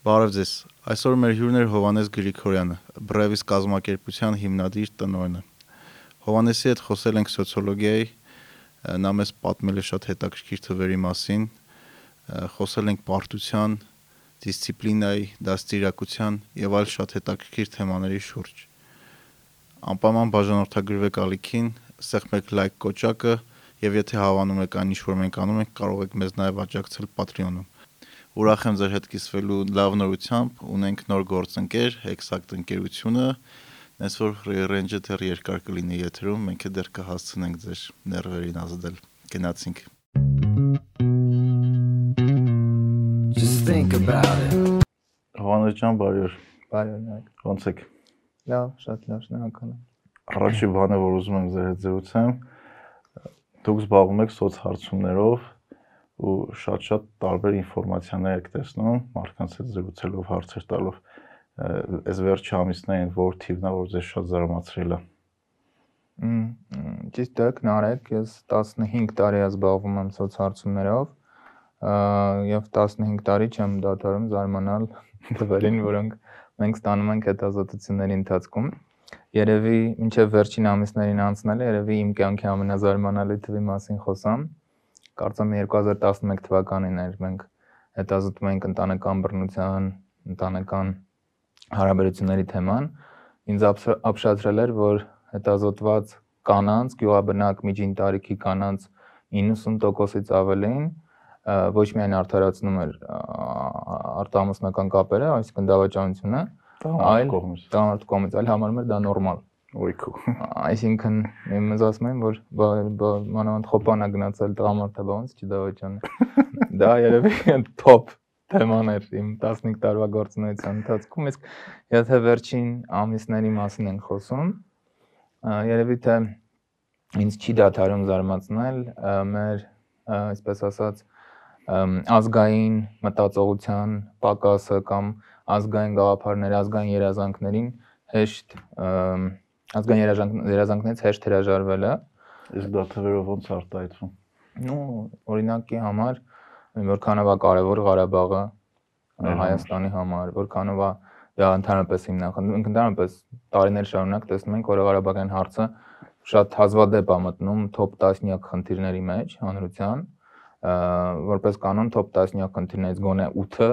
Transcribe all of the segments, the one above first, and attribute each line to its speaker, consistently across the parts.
Speaker 1: Բարև ձեզ։ Այսօր մեր հյուրն է Հովանես Գրիգորյանը, Բրևիս կազմակերպության հիմնադիր տնօրենը։ Հովանեսի հետ խոսել ենք սոցիոլոգիայի, նա մեզ պատմել է շատ հետաքրքիր թվերի մասին, խոսել ենք պարտության, դիսցիպլինայի, դաստիարակության եւ այլ շատ հետաքրքիր թեմաների շուրջ։ Անպայման բաժանորդագրվեք ալիքին, սեղմեք լայք կոճակը եւ եթե հավանում եք այն ինչ որ մենք անում ենք, կարող եք մեզ նաեւ աջակցել Patreon-ում ուրախ եմ ձեր հետ կիսվելու լավ նորությամբ, ունենք նոր գործընկեր, Hexact ընկերությունը, այնց որ range-ը դեռ երկար կլինի եթերում, մենք էլ դեռ կհասցնենք ձեր ներվերին ազդել։ Գնացինք։ Just think about it։ Հովանես ջան, բարի օր։
Speaker 2: Բարի օր,
Speaker 1: Ոնց եք։
Speaker 2: Լավ, շատ լավ, շնորհակալ եմ։
Speaker 1: Առաջի բանը, որ ուզում եմ ձեր հետ զրուցեմ, դուք զբաղվում եք սոցհարցումներով, ու շատ-շատ տարբեր ինֆորմացիաներ եք տեսնում մարդկանց հետ զրուցելով, հարցեր տալով այս վերջի ամիսներին որ թիվն է որ ձեզ շատ զարմացրել է։
Speaker 2: Ճիշտ է, Նարեկ, ես 15 տարի եմ զբաղվում եմ սոցհարցումներով եւ 15 տարի չեմ դադարում զարմանալ թվերին, որոնք մենք ստանում ենք հետազոտությունների ընթացքում։ Երևի մինչև վերջին ամիսներին անցնել է, երևի իմ կյանքի ամենազարմանալի թվի մասին խոսամ կարծեմ 2011 թվականին էր մենք հետազոտում էինք ընտանեկան բռնության, ընտանեկան հարաբերությունների թեման, ինձ ապշացրել էր, որ հետազոտված կանանց, գյուղաբնակ միջին տարիքի կանանց 90%-ից ավելին ոչ միայն արդարացնում էր արտամասնական կապերը, այսինքն դավաճանությունը, այլ տանարդ կողմից, այլ համարում էր դա նորմալ
Speaker 1: Ոյքու։
Speaker 2: Այսինքն իմս ասում են, որ մանավանդ խոպանա գնացել տղամարդը ոնց չդավաճան։ Դա երևի top թեման էր իմ 15 տարվա գործունեության ընթացքում, իսկ եթե վերջին ամիսների մասին ենք խոսում, երևի թե ինձ չի դադարում զարմացնել մեր այսպես ասած ազգային մտածողության պակասը կամ ազգային գաղափարների, ազգային երազանքներին հեշտ ազգային երազանքներից հեշտ հրաժարվելը։
Speaker 1: Իսկ դա թվերով ոնց արտահայտվում։
Speaker 2: Ну, օրինակի համար որքանով է կարևոր Ղարաբաղը Հայաստանի համար, որքանով է դա ընդհանրապես հիմնախնդիր, ընդհանրապես տարիներ շարունակ տեսնում ենք, որ Ղարաբաղյան հարցը շատ հազվադեպ է մտնում top 10 խնդիրների մեջ հանրության, որպես կանոն top 10 խնդիրներից գոնե 8-ը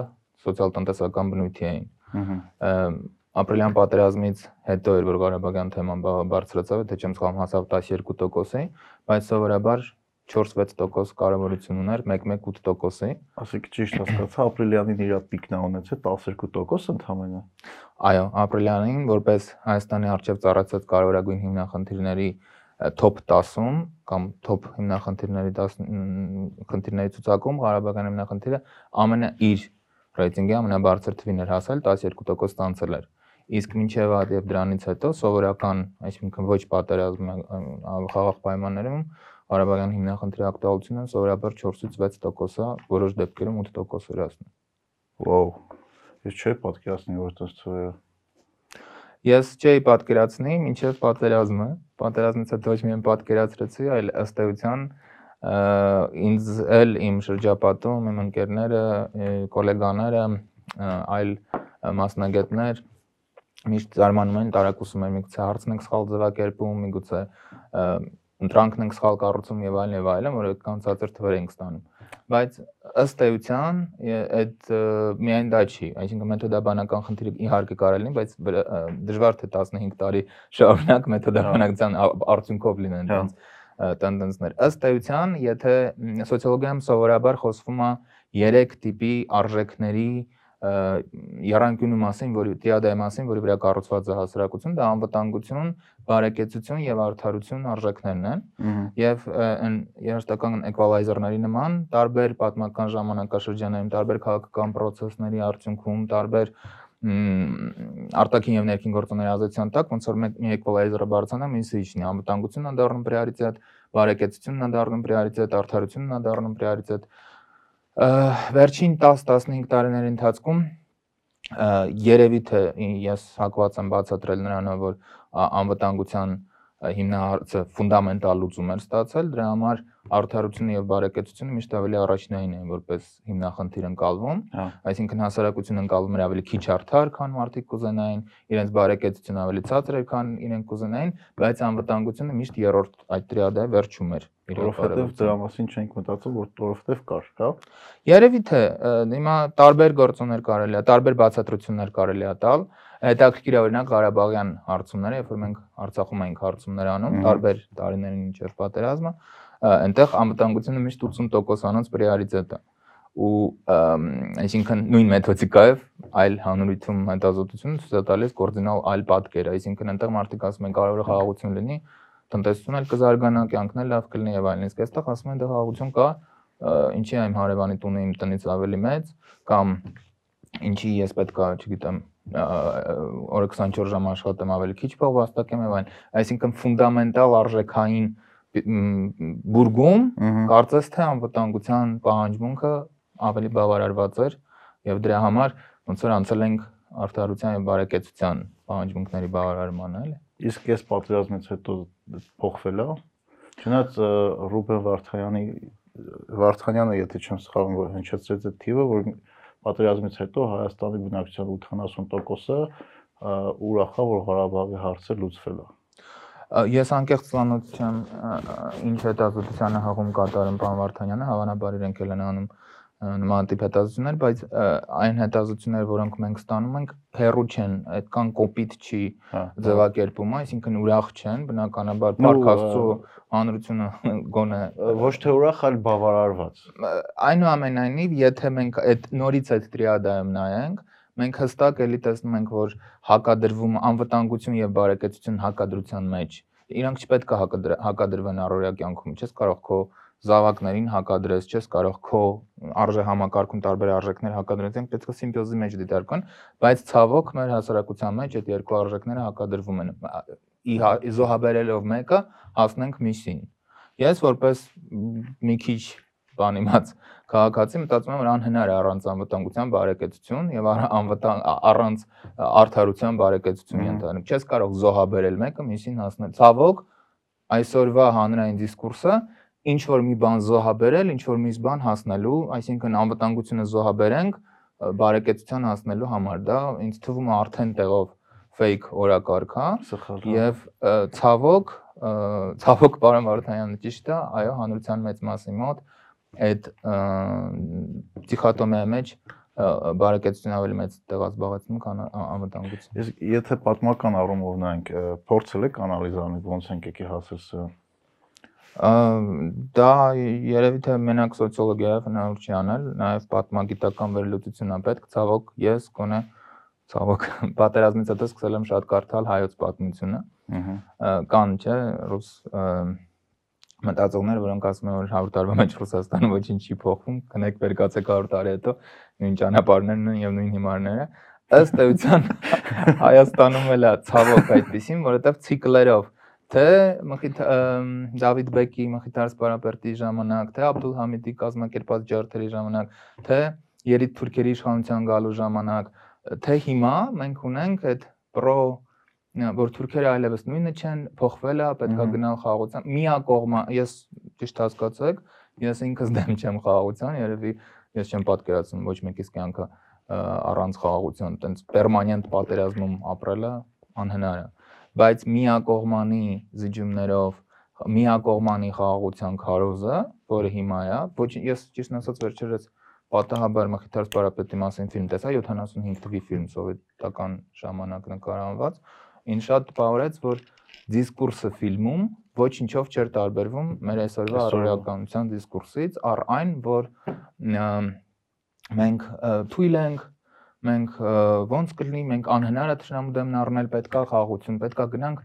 Speaker 2: սոցիալ-տնտեսական բնույթի էին։ Ահա ապրիլյան պատերազմից հետո էր որ Ղարաբաղյան թեման բարձրացավ, թե չեմ սխալվում, հասավ 12%-ի, բայց սովորաբար 4-6% կարևորություն ուներ, 1-1-8%-ի։
Speaker 1: Ասեք ճիշտ հասկացա, ապրիլյանին իր պիկն է ունեցել 12% ընդհանրապես։
Speaker 2: Այո, ապրիլյանին որպես Հայաստանի արչև ծառայած կարևորագույն հիմնախնդիրների top 10-ում կամ top հիմնախնդիրների 10 խնդիրների ցուցակում Ղարաբաղյան հիմնախնդիրը ամենը իր ռեյտինգի ամենաբարձր թվին էր հասել, 12% ստանցել էր իսկ մինչև այդ եւ դրանից հետո սովորական, այսինքն ոչ պատերազմ խաղաղ պայմաններում Ղարաբաղյան հիմնախնդրի ակտուալությունը սովորաբար 4-ից 6% է, որոշ դեպքերում 8% էր ասում։
Speaker 1: Վոու։ Ես չէի պատկերացնի, որ դա ծույլ
Speaker 2: Ես չէի պատկերացնի մինչև պատերազմը։ Պատերազմից հետո ոչ միայն պատկերացրեցի, այլ ըստ էության ինձ էլ իմ շրջապատում, իմ ընկերները, գոլեգաները, այլ մասնագետներ միշտ զարմանում են տարակուսում են միգուցե հարցն ենք սխալ ձևակերպում, միգուցե ընտրանքն ենք սխալ կառուցում եւ այլն եւ այլն, որ այդքան ցածր թվեր ենք ստանում։ Բայց ըստ էության այդ միայն դա չի, այսինքն մեթոդաբանական խնդիրը իհարկե կարելի լինի, բայց դժվար թե 15 տարի շարունակ մեթոդաբանական արդյունքով լինեն դրանց տենդենսներ։ Ըստ էության, եթե սոցիոլոգիայում սովորաբար խոսվում է 3 տիպի արժեքների երանկյունի մասին, որի դիադայի մասին, որի վրա կառուցված է հասարակություն, դա անվտանգություն, բարեկեցություն եւ արդարություն արժեքներն են։ Եվ երաշտական էկվալայզերների նման տարբեր պատմական ժամանակաշրջաններում, տարբեր քաղաքական process-ների արդյունքում, տարբեր արտաքին եւ ներքին գործոնների ազդեցության տակ ոնց որ մի էկվալայզերը բարձրանա, մյուսը իջնի, անվտանգությունն է դառնում պրիորիտետ, բարեկեցությունն է դառնում պրիորիտետ, արդարությունն է դառնում պրիորիտետ, վերջին 10-15 տարիների ընթացքում երևի թե ես հակված եմ բացատրել նրանով, որ անվտանգության հիմնահարցը ֆունդամենտալ լուծում էր ստացել, դրա համար արդարությունը եւ բարեկեցությունը միշտ ավելի առաջնային են որպես հիմնախնդիր ընկալվում,
Speaker 1: Հա։
Speaker 2: այսինքն հասարակությունը ընկալվում էր ավելի քիչ արդար, քան մարդիկ կուզենային, իրենց բարեկեցությունը ավելի ցածր էր, քան իրենք կուզենային, բայց անվտանգությունը միշտ երրորդ այդ տրիադը վերջում էր։ կարևորությունը։
Speaker 1: դրա մասին չենք մտածում, որ որովհետև կար, հա։
Speaker 2: Երևի թե հիմա տարբեր գործոններ կարելի է, տարբեր բացատրություններ կարելի է տալ։ Հետաքրքիր է օրինակ Ղարաբաղյան հարցումները, երբ որ մենք Արցախում ենք հարցումներ անում, տարբեր տարիներին ինչեր պատերազմը, այնտեղ անվտանգությունը միշտ 80%-անոց պրիորիտետ է ու այսինքն նույն մեթոդիկայով այլ հանրույթում հետազոտությունը ցույց է տալիս կոորդինալ այլ պատկեր, այսինքն այնտեղ մարդիկ ասում են կարող է խաղաղություն լինի, տնտեսությունն էլ կզարգանա, կյանքն էլ լավ կլինի եւ այլն, իսկ այստեղ ասում են դե խաղաղություն կա, ինչի իմ հարևանի տունը իմ տնից ավելի մեծ կամ ինչի ես պետքա, չգիտեմ, օրը 24 ժամ աշխատեմ ավելի քիչ փող վաստակեմ եւ այլն, այսինքն ֆունդամենտալ արժեքային բուրգում կարծես թե անվտանգության պահանջմունքը ավելի բավարարված էր եւ դրա համար ոնց որ անցել ենք արդարության եւ բարեկեցության պահանջմունքների բավարարմանը, էլի։
Speaker 1: Իսկ ես պատերազմից հետո փոխվել է։ Չնայած Ռուբեն Վարդանյանի Վարդանյանը, եթե չեմ սխալվում, որ հնչեցրեց այդ թիվը, որ պատերազմից հետո Հայաստանի բնակչության 80%-ը ը, ուրախ է, որ Ղարաբաղի հարցը լուծվել է։
Speaker 2: Ես անկեղծ ծանոթ չեմ ինչ հետազոտության հղում կատարում պարոն Վարդանյանը, հավանաբար իրենք էլ են անում նման տիպ հետազոտություններ, բայց այն հետազոտությունները, որոնք մենք ստանում ենք, հերո չեն, այդքան կոպիտ չի
Speaker 1: Հա։
Speaker 2: ձևակերպումը, այսինքն ուրախ չեն, բնականաբար Փարք Աստծո հանրությունը գոնե
Speaker 1: Ոչ թե ուրախ, այլ բավարարված։
Speaker 2: այնուամենայնիվ, եթե մենք այդ նորից այդ տրիադայում նայենք, մենք հստակ էլի տեսնում ենք, որ հակադրվում անվտանգություն եւ բարեկեցություն հակադրության մեջ։ Իրանք չպետք է հակադր- հակադրվեն առօրյա կյանքում։ Չես կարող քո զավակներին հակադրես, չես կարող քո արժե համակարգում տարբեր արժեքներ հակադրես, ենք պետք է սիմբիոզի մեջ դիտարկան, բայց ցավոք մեր հասարակության մեջ այդ երկու արժեքները հակադրվում են։ Ի հա- զոհաբերելով մեկը հասնենք մյուսին։ Ես որպես մի քիչ բան իմաց քաղաքացի մտածում եմ որ անհնար է առանց անվտանգության բարեկեցություն եւ անվտանգ առանց արդարության բարեկեցություն ենթադրում։ Չես կարող զոհաբերել մեկը մյուսին հասնել։ Ցավոք այսօրվա հանրային դիսկուրսը ինչ որ մի բան զոհաբերել, ինչ որ մի բան հասնելու, այսինքն անվտանգությունը զոհաբերենք բարեկեցության հասնելու համար։ Դա ինձ թվում է արդեն տեղով fake օրակարգ է
Speaker 1: Սխալ։ հա։
Speaker 2: եւ ը, ցավոք ցավոք պարոն Վարդանյանը ճիշտ է, այո, հանրության մեծ մասի մոտ այդ դիխոտոմիայի մեջ բարեկեցություն ավելի մեծ տեղ է զբաղեցնում, քան անվտանգություն։
Speaker 1: Իսկ եթե պատմական առումով նայենք, փորձել եք անալիզ անել ոնց ենք եկի հասել սա։
Speaker 2: Դա երևի թե մենակ սոցիոլոգիայով հնարավոր չի անել, նաև պատմագիտական վերլուծություն է պետք, ցավոք ես գոնե ցավոք պատերազմից հետո սկսել եմ շատ կարդալ հայոց պատմությունը։ Կան, չէ, ռուս մտածողներ, որոնք ասում են, որ 100 տարվա մեջ Ռուսաստանը ոչինչ չի փոխվում, քնեք վերկացեք 100 տարի հետո նույն ճանապարհներն են եւ նույն հիմարները։ Ըստ էության Հայաստանում էլ է ցավոք այդպեսին, որովհետեւ ցիկլերով թե Մխիթ Դավիթ Բեկի Մխիթար Սպարապերտի ժամանակ, թե Աբդուլ Համիդի կազմակերպած ջարդերի ժամանակ, թե երիտ թուրքերի իշխանության գալու ժամանակ, թե հիմա մենք ունենք այդ պրո որ թուրքերը այլևս նույնը չեն, փոխվել է, պետքա գնալ խաղաղության։ Միակողմա, ես ճիշտ հասկացեք, ես ինքս դեմ չեմ խաղաղության, երևի ես չեմ պատկերացնում ոչ մեկիս կյանքը առանց խաղաղության, տենց պերմանենտ պատերազմում ապրելը անհնար է բայց միակողմանի զիջումներով միակողմանի խաղաղության քարոզը, որը հիմա է, ոչ ես ճիշտ ասած վերջերս պատահաբար Մխիթար Սպարապետի մասին ֆիլմ տեսա 75 թվի ֆիլմ սովետական ժամանակ նկարահանված, ինձ շատ տպավորեց, որ դիսկուրսը ֆիլմում ոչինչով չէր տարբերվում մեր այսօրվա առօրյականության դիսկուրսից, առ այն, որ մենք թույլ ենք մենք ոնց կլինի մենք անհնար է ճշնամու դեմն առնել պետքա խաղաղություն պետքա գնանք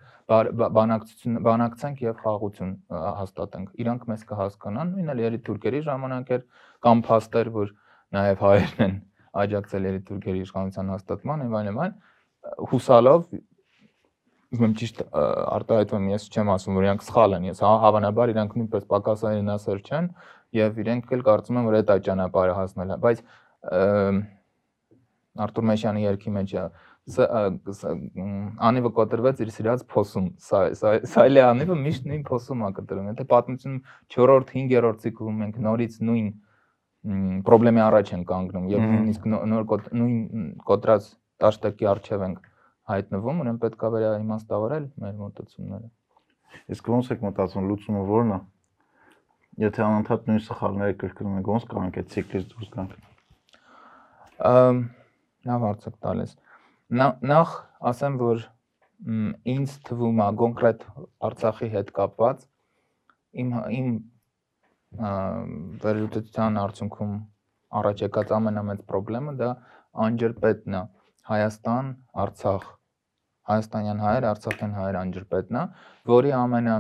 Speaker 2: բանակցություն բանակցենք եւ խաղաղություն հաստատենք իրանք մեզ կհասկանան նույնն էլ երի թուրքերի ժամանակ էր կամ փաստեր որ նաեւ հայերն են աջակցել երի թուրքերի իշխանության հաստատման եւ այլն այլն հուսալով ում ճիշտ եմ, ես չեմ ասում որ իրանք սխալ են ես հա- հավանաբար իրանք նույնպես պակասայինասեր չեն եւ իրենք էլ կարծում են որ այդ այդ ճանապարհը հասնել է բայց Արտուր Մեշյանի երգի մեջ անիվը կոտրվեց իր սիրած փոսում սայլի անիվը միշտ նույն փոսում է կտրում եթե պատմություն 4-րդ 5-րդ ցիկլում մենք նորից նույն խնդրեմի առաջ են կանգնում եւ նույնիսկ նոր նույն կոտրած տաշտակի արժև ենք հայտնվում ուրեմն պետք է վերա իմաստավորել մեր մտածումները
Speaker 1: իսկ ոնց եք մտածում լուծումը ո՞րն է եթե անընդհատ նույն սխալները կրկնում ենք ոնց կարող ենք այդ ցիկլից դուրս գանք
Speaker 2: լավ հարց եք տալիս նախ ասեմ որ ինձ թվում է կոնկրետ Արցախի հետ կապված իմ իմ վերլուծության արդյունքում առաջ եկած ամենամեծ խնդրեմը դա անջրպետն է Հայաստան, Արցախ հայաստանյան հայեր, արցախյան հայեր անջրպետն է, որի ամենա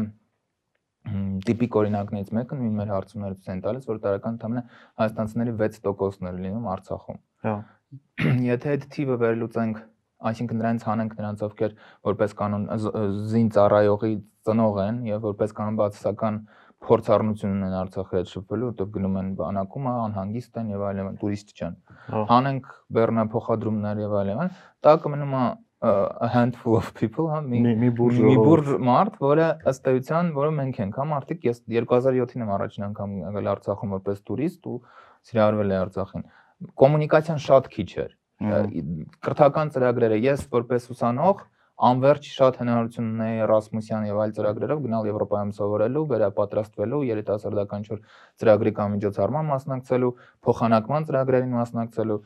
Speaker 2: տիպիկ օրինակներից մեկը նույն մեր հարցումները ցույց են տալիս, որ տարական ընդամենը հայաստանցիների 6%-ն է լինում Արցախում։ Հա։ Եթե այդ թիվը վերլուծենք, այսինքն նրանց հանենք նրանց ովքեր որպես կանոն զին ծառայողի ծնող են եւ որպես կանոն բացասական փորձառնություն ունեն Արցախի հետ շփվելու, որտեղ գնում են բանակում, անհանգիստ են եւ այլն, տուրիստ չեն։ հա։ Հանենք բեռնափոխադրումներ եւ այլն, դա կմնում է a handful of people, հա, մի մի բուրժ մի բուրժ մարդ, որը ըստ էության, որը մենք ենք, հա, մարդիկ, ես 2007-ին եմ առաջին անգամ եկել Արցախում որպես տուրիստ ու սիրահարվել եմ Արցախին։ Կոմունիկացիան շատ քիչ էր։ Կրթական ծրագրերը ես որպես ուսանող անverջ շատ հնարավորություն ունեի Erasmus-յան եւ այլ ծրագրերով գնալ Եվրոպայում սովորելու, վերապատրաստվելու, երիտասարդական չոր ծրագրի կամ միջոցառման մասնակցելու, փոխանակման ծրագրերին մասնակցելու։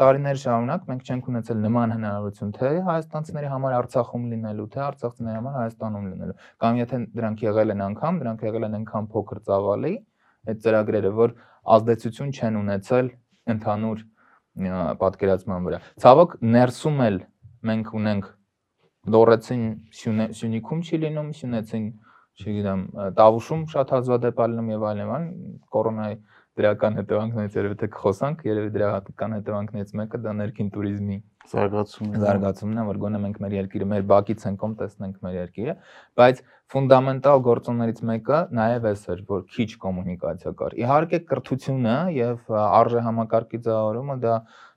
Speaker 2: Տարիներ շարունակ մենք չենք ունեցել նման հնարավորություն թե հայաստանցիների համար Արցախում լինելու, թե արցախցիների համար Հայաստանում լինելու։ Կամ եթե դրանք եղել են անգամ, դրանք եղել են անգամ փոքր ծավալի այդ ծրագրերը, որ ազդեցություն չեն ունեցել ընդհանուր պատկերացման վրա։ Ցավոք ներսում էլ մենք ունենք Լորեցին Սյունիքում չի լինում, Սյունեցին, չգիտեմ, Տավուշում շատ հազվադեպ ալնում եւ այլն, կորոնայի դրական հետևանքներից երևի թե կխոսանք, երևի դրա հատկական հետևանքներից մեկը դա ներքին տուրիզմի
Speaker 1: զարգացումն է։ հա։
Speaker 2: Զարգացումն է, որ գոնե մենք մեր երկիրը, մեր բակից ենք կոմ տեսնենք մեր երկիրը, բայց ֆունդամենտալ գործոններից մեկը նաև էս էր, որ քիչ կոմունիկացիա կար։ Իհարկե կրթությունը եւ արժե համակարգի ձևավորումը դա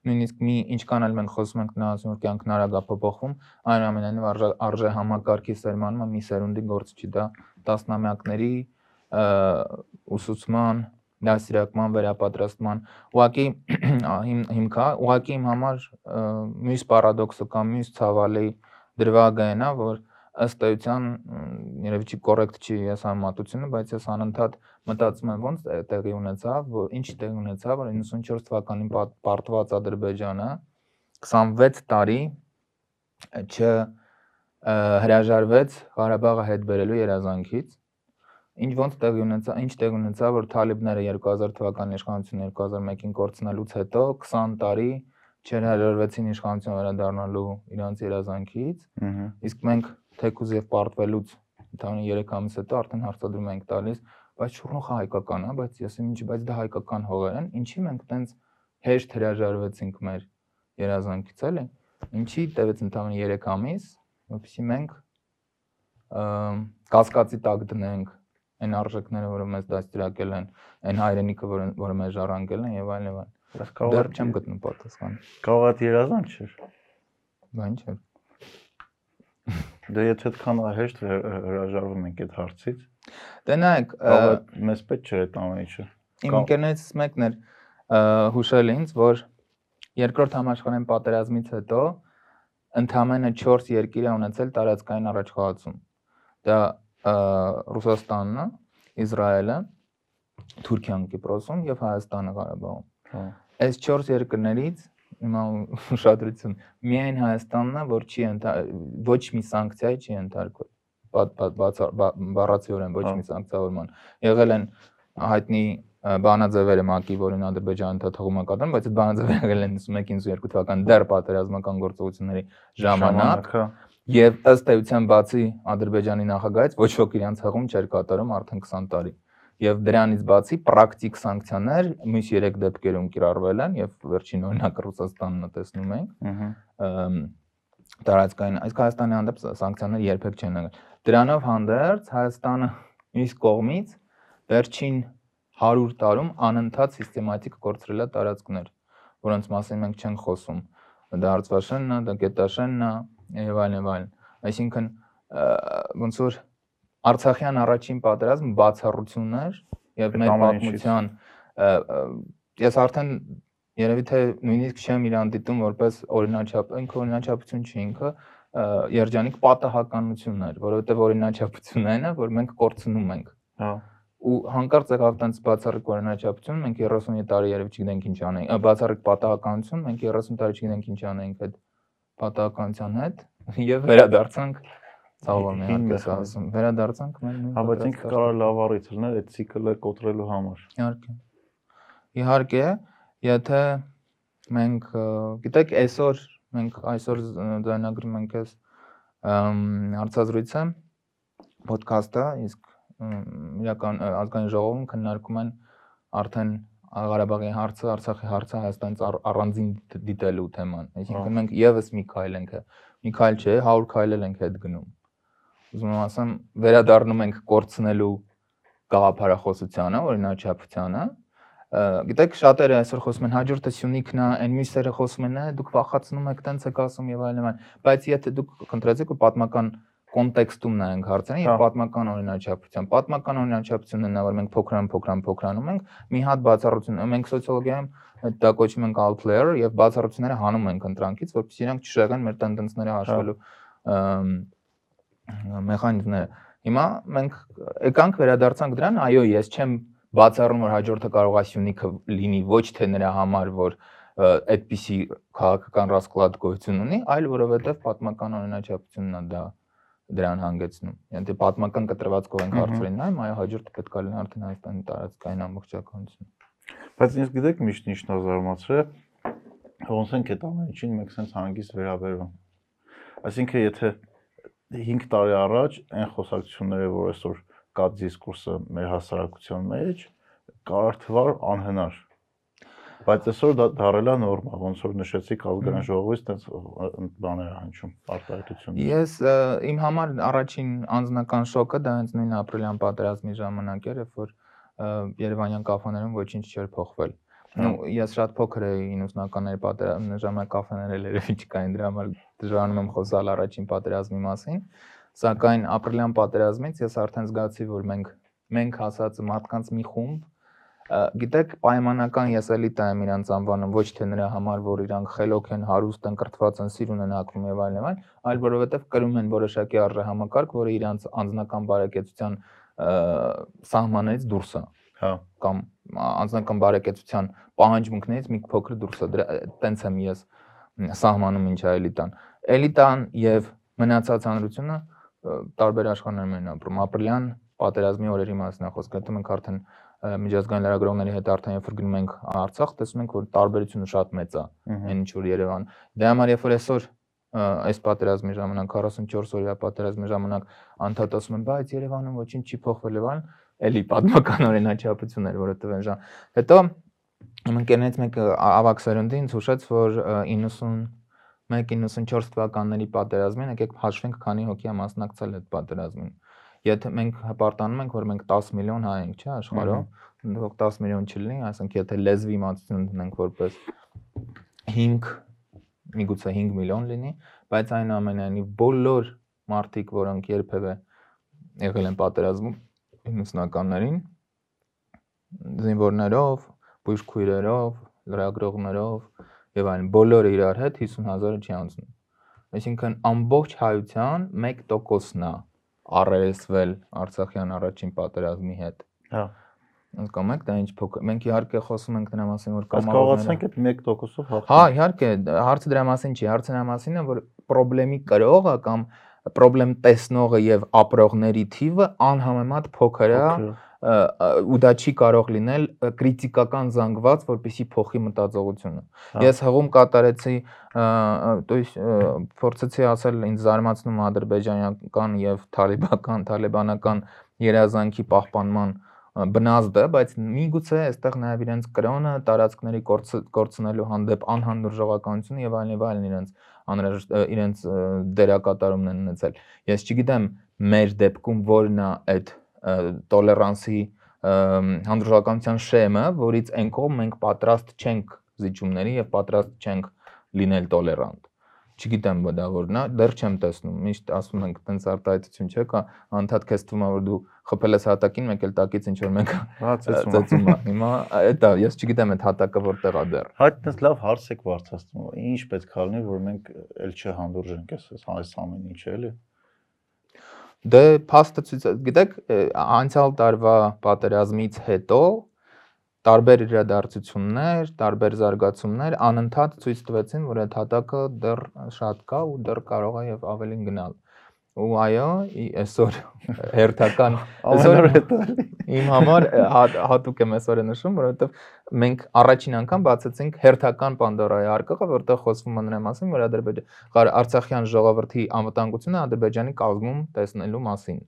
Speaker 2: նույնիսկ մի ինչքան էլ մենք խոսում ենք նահատում որ կյանքն արագ է փոփոխվում, այնուամենայնիվ արժե համակարգի սերմանումը մի սերունդի գործ չի դա տասնամյակների ուսուցման դասիրակման վերապատրաստման ուղղակի հիմքա ուղղակի իմ համար մյուս պարադոքսը կամ մյուս ցավալի դրվագը է, որ ըստ էության երևի չի կոռեկտ չի ես համատությունը, բայց ես անընդհատ մտածում եմ ոնց տեղի ունեցավ, որ ինչ տեղի ունեցավ, որ 94 թվականին պարտված Ադրբեջանը 26 տարի չ հրաժարվեց Ղարաբաղը հետ բերելու երազանքից ինչ ոնց տեղի ունեցա, ինչ տեղի ունեցա, որ Թալիբները 2000 թվականի իշխանությունը 2001-ին կորցնելուց հետո 20 տարի չհրաժարվեցին իշխանություն վերադառնալու իրանց երազանքից։ Իսկ մենք թեկուզ եւ պարտվելուց ընդհանուր 3 ամիս հետո արդեն հարցադրում ենք տալիս, բայց շուռնուխը հայկական է, բայց ես ինչ, բայց դա հայկական հողեր են, ինչի մենք տենց հեշտ հրաժարվեցինք մեր երազանքից, էլի։ Ինչի տևեց ընդհանուր 3 ամիս, որովհետեւ մենք կասկածի տակ դնենք այն արժեքները, որը մեզ դաստիարակել են, այն հայրենիքը, որը որը մեզ ժառանգել են եւ այլն եւ այլն։ Բայց կարող դեռ չեմ գտնում պատասխան։
Speaker 1: Կարող է երազանք չէր։
Speaker 2: Բա ինչ է։
Speaker 1: Դե եթե այդքան հեշտ հրաժարվում ենք այդ հարցից,
Speaker 2: դե նայեք,
Speaker 1: մեզ պետք չէ այդ ամեն ինչը։
Speaker 2: Իմ ընկերներից մեկն էր հուշել ինձ, որ երկրորդ համաշխարհային պատերազմից հետո ընդամենը 4 երկիր է ունեցել տարածքային առաջխաղացում։ Դա Ռուսաստանն է, Իսրայելը, Թուրքիան Կիպրոսում եւ Հայաստանը Ղարաբաղում։ Հա։ Այս 4 երկրներից հիմա ուշադրություն միայն Հայաստանն է, որ չի ոչ մի սանկցիայի չի ենթարկվել բառացիորեն ոչ մի սանկցիավորման։ Եղել են հայտնի բանաձևերը ՄԱԿ-ի, որին Ադրբեջանը ընդհատողում է կատարում, բայց այդ բանաձևերը եղել են 91-92 թվական դեռ պատերազմական գործողությունների ժամանակ։ Ժամանակ Եվ ըստ էության բացի Ադրբեջանի նախագահից ոչ ոք իրանց հղում չէր կատարում արդեն 20 տարի։ Եվ դրանից բացի պրակտիկ սանկցիաներ մյուս 3 դեպքերում կիրառվել են եւ վերջին օրինակ Ռուսաստանն է տեսնում ենք։ տարածքային այս Հայաստանի հանդեպ սանկցիաներ երբեք չեն եղել։ Դրանով հանդերձ Հայաստանը մյուս կողմից վերջին 100 տարում անընդհատ սիստեմատիկ կորցրել է տարածքներ որոնց մասին մենք չենք խոսում։ Դա Արցվաշենն է, դա Գետաշենն է եւ այլն այլն։ Այսինքն ոնց որ Արցախյան առաջին պատերազմ բացառությունն էր եւ մեր պատմության ես արդեն երևի թե նույնիսկ չեմ իրան դիտում որպես օրինաչափ, ինքը օրինաչափություն չի ինքը երջանիկ պատահականությունն էր, որովհետեւ օրինաչափությունն այն է, որ մենք կորցնում ենք։ Հա ու հանկարծ եղավ տենց բացառիկ օրինաչափություն, մենք 30 տարի երևի չգիտենք ինչ անենք, բացառիկ պատահականություն, մենք 30 տարի չգիտենք ինչ անենք այդ պատահականության հետ եւ վերադարձանք է այդպես ասում։ Վերադարձանք մեր նույն
Speaker 1: Հա, բայց ինքը կարող լավ առիթ լինել այդ ցիկլը կոտրելու համար։
Speaker 2: Իհարկե։ Իհարկե, եթե մենք գիտեք, այսօր մենք այսօր ձայնագրում ենք այս հարցազրույցը, ոդքասթը, իսկ իրական ազգային ժողովում քննարկում են արդեն Ղարաբաղի հարցը, Արցախի հարցը Հայաստանից առանձին դիտելու թեման։ Այսինքն մենք եւս մի քայլ ենք, մի քայլ չէ, 100 քայլել ենք հետ գնում ուզում եմ ասեմ, վերադառնում ենք կորցնելու գաղափարախոսությանը, օրինաչափությանը։ Գիտեք, շատերը այսօր խոսում են հաջորդը Սյունիքն է, այն մյուսերը խոսում են, դուք վախացնում եք, տենց եք ասում եւ այլն, բայց եթե դուք կընտրեցիք ու պատմական կոնտեքստում նայենք հարցերին եւ պատմական օրինաչափության։ Պատմական օրինաչափությունն նա, որ մենք փոքրան փոքրան փոքրանում ենք, մի հատ բացառություն, մենք սոցիոլոգիայում դա կոչում ենք outlier եւ բացառությունները հանում ենք ընտրանքից, որովհետեւ իրանք չշեղեն մեր տենդենսները հաշվելու մեխանիզմները։ Հիմա մենք եկանք վերադարձանք դրան, այո, ես չեմ բացառում որ հաջորդը կարող է Սյունիքը լինի ոչ թե նրա համար, որ այդպիսի քաղաքական ռասկլադ գոյություն ունի, այլ որովհետև պատմական օրինաչափությունն է դա դրան հանգեցնում։ Եթե պատմական կտրվածքով ենք հարցերին նայում, այո, հաջորդը պետք է լինի արդեն Հայաստանի տարածքային ամբողջականություն։
Speaker 1: Բայց ինձ գիտեք միշտ ինչն է զարմացրել, ոնց ենք այդ ամեն ինչին մենք sense հանգիստ վերաբերում։ Այսինքն եթե 5 տարի առաջ այն խոսակցությունները, որ այսօր կա դիսկուրսը մեր հասարակության մեջ, կարար թվար անհնար։ Բայց այսօր դա դարել է նորմա, ոնց որ նշեցիք ազգային ժողովից տես բաներ հնչում, արտահայտություն։
Speaker 2: Ես իմ համար առաջին անձնական շոկը դա հենց նույն ապրիլյան պատերազմի ժամանակ էր, երբ որ Երևանյան կաֆեներում ոչինչ չէր փոխվել Ну, ես շատ փոքր էի 90-ականների պատերազմի ժամանակ կաֆեներ էլ երևի չկային, դրա համար դժվարանում եմ խոսալ առաջին պատերազմի մասին, սակայն ապրիլյան պատերազմից ես արդեն զգացի, որ մենք մենք հասած մարդկանց մի խումբ գիտեք պայմանական ես էլիտա եմ իրանց անվանում ոչ թե նրա համար որ իրանք խելոք են հարուստ են կրթված են սիրուն են հակվում եւ այլն եւ այլն այլ որովհետեւ կրում են որոշակի արժեհամակարգ որը իրանց անձնական բարեկեցության սահմաններից դուրս է հա կամ անձնական բարեկեցության պահանջմունքներից մի փոքր դուրս է դրա տենց եմ ես սահմանում ինչ է էլիտան էլիտան եւ մնացած հանրությունը տարբեր աշխարհներում են ապրում ապրիլյան պատերազմի օրերի մասին է խոսքը դու մենք արդեն միջազգային լրագրողների հետ արդեն երբ որ գնում ենք Արցախ տեսնում ենք որ տարբերությունը շատ մեծ է այն ինչ որ Երևան դե համար երբ որ այսօր այս պատերազմի ժամանակ 44 օրյա պատերազմի ժամանակ անդադար ասում են բայց Երևանում ոչինչ չի փոխվել եւ այլն էլի պատմական օրինաչափություն էր, որովհետև այն ժամ։ Հետո իմ ընկերներից մեկը ավակ սերունդի ինձ հուշեց, որ 91-94 թվականների պատերազմին եկեք հաշվենք քանի հոգի է մասնակցել այդ պատերազմին։ Եթե մենք հպարտանում ենք, որ մենք 10 միլիոն հայ ենք, չէ, աշխարհում, դուք 10 միլիոն չլինի, ասենք եթե լեզվի իմացություն ունենք որպես 5 միգուցե 5 միլիոն լինի, բայց այնուամենայնիվ բոլոր մարդիկ, որոնք երբևէ եղել են պատերազմում, 90-ականներին զինվորներով, բուժքույրերով, լրագրողներով եւ այլն բոլորը իրար հետ 50000-ը չի անցնում։ Այսինքն ամբողջ հայության 1%-ն է առերեսվել Արցախյան առաջին պատերազմի հետ։ Հա Հասկանում եք, դա ինչ փոքր։ Մենք իհարկե խոսում ենք դրա մասին, որ
Speaker 1: կամավորները Կարողացանք այդ 1%-ով
Speaker 2: հաղթել։ Հա, իհարկե, հարցը դրա մասին չի, հարցը դրա մասին է, որ խնդրեմի կրողը կամ խնդրեմ տեսնողը եւ ապրողների թիվը անհամեմատ փոքր է ու դա չի կարող լինել քրիտիկական զանգված, որպեսի փոխի մտածողությունը։ հա։ Ես հղում կատարեցի, то есть փորձեցի ասել ինձ զարմացնում ադրբեջանական եւ թալիբական, թալիբանական երազանքի պահպանման բնազդը, բայց միգուցե այստեղ նաև իրենց կրոնը, տարածքների կորցնելու հանդեպ անհանդուրժողականությունը եւ այլն եւ այլն իրենց անհրաժեշտ իրենց դերակատարումն են ունեցել։ Ես չգիտեմ մեր դեպքում որն է այդ տոլերանսի հանդուրժողականության շեմը, որից այն կողմ մենք պատրաստ չենք զիջումների եւ պատրաստ չենք լինել տոլերանտ չգիտեմ դա որն է, դեռ չեմ տեսնում։ Միշտ ասում ենք, տենց արտահայտություն չէ, կա անդադ քեզ թվում է որ դու խփել ես հատակին, մեկ էլ տակից ինչ որ մենք ծածում է։ Հիմա դա ես չգիտեմ այդ հատակը որտեղ է դեռ։
Speaker 1: Հա տենց լավ հարց եք բարձրացնում։ Ինչ պետք է լինի, որ մենք էլ չհանդուրժենք այս ամեն ինչը, էլի։
Speaker 2: Դե փաստը ցույց գիտեք անցյալ տարվա պատերազմից հետո տարբեր իրադարձություններ, տարբեր զարգացումներ անընդհատ ցույց տվեցին, որ այդ հատակը դեռ շատ կա ու դեռ կարող է եւ ավելին գնալ։ Ու այո, այսօր հերթական այսօր իմ համար հատուկ եմ այսօրը նշում, որովհետեւ մենք առաջին անգամ բացեցինք հերթական Պանդորայի արկղը, որտեղ խոսվում է նրա մասին, որ Ադրբեջան Արցախյան ժողովրդի անվտանգությունը Ադրբեջանի կազմում տեսնելու մասին։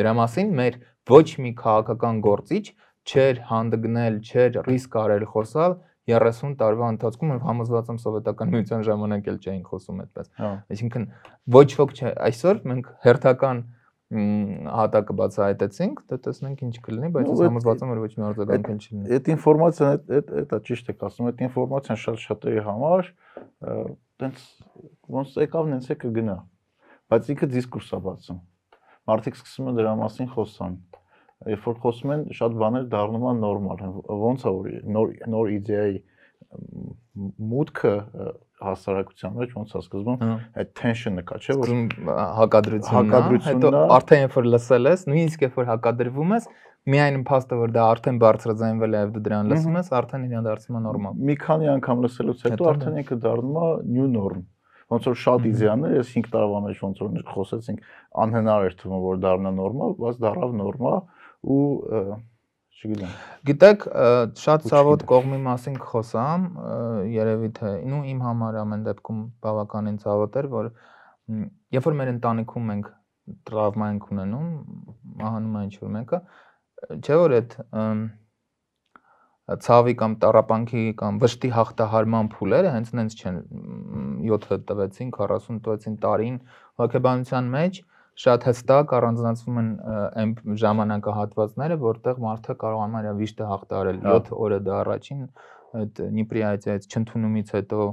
Speaker 2: Դրա մասին մեր ոչ մի քաղաքական գործիչ չէր հանդգնել, չէր ռիսկ արել խոսալ 30 տարվա ընթացքում եւ համոզված եմ սովետական միության ժամանակ էլ չէին խոսում այդպես։ հա։ Այսինքն ոչ ոք չէ, այսօր մենք հերթական հատակը բացահայտեցինք, դե տեսնենք ինչ կլինի, բայց ես համոզված եմ որ ոչ մի արձագանք էլ չլինի։
Speaker 1: Այդ ինֆորմացիան այդ այդ դա ճիշտ եք ասում, այդ ինֆորմացիան շատ շատերի համար տենց ոնց եկավ, նենց է կգնա։ Բայց ինքը դիսկուրս է բացում։ Մարդիկ սկսում են դրա մասին խոսան երբ որ խոսում են շատ բաներ դառնում են նորմալ ոնց է որ նոր նոր իդեայի մուտքը հասարակության մեջ ոնց է սկզբում
Speaker 2: հա։
Speaker 1: այդ tension-ը կա, չէ՞ որ
Speaker 2: հակադրությունն է, հետո արդեն երբ որ լսել ես, նույնիսկ երբ որ հակադրվում ես, միայն փաստը որ դա արդեն բարձրաձայնվել է եւ դու դրան լսում ես, արդեն իրան դարձնում է նորմալ։
Speaker 1: Մի քանի անգամ լսելուց հետո արդեն ինքը դառնում է new norm ոնց որ շատ իդեաներ ես 5 տարվա մեջ ոնց որ խոսեցինք անհնար էր թվում որ դառնա նորմալ, բայց դառավ նորմալ ու չգիտեմ։
Speaker 2: Գիտեք, շատ ցավոտ կողմի մասին կխոսամ, երևի թե նու իմ համար ամեն դեպքում բավականին ցավոտ էր, որ երբ որ մեր ընտանիքում մենք տրավմա ենք ունենում, մահանում է ինչ-որ մեկը, չէ որ այդ ցավի կամ տարապանքի կամ վշտի հաղթահարման փուլերը հենց նենց չեն 7 տվեցին, 40 տվեցին տարին հոգեբանության մեջ, շատ հստակ առանձնացվում են այն ժամանակահատվածները, որտեղ մարդը կարողանում է վիշտը հաղթարել 7 հա։ օրը դա առաջին այդ Դնիպրի այցից չընդունումից հետո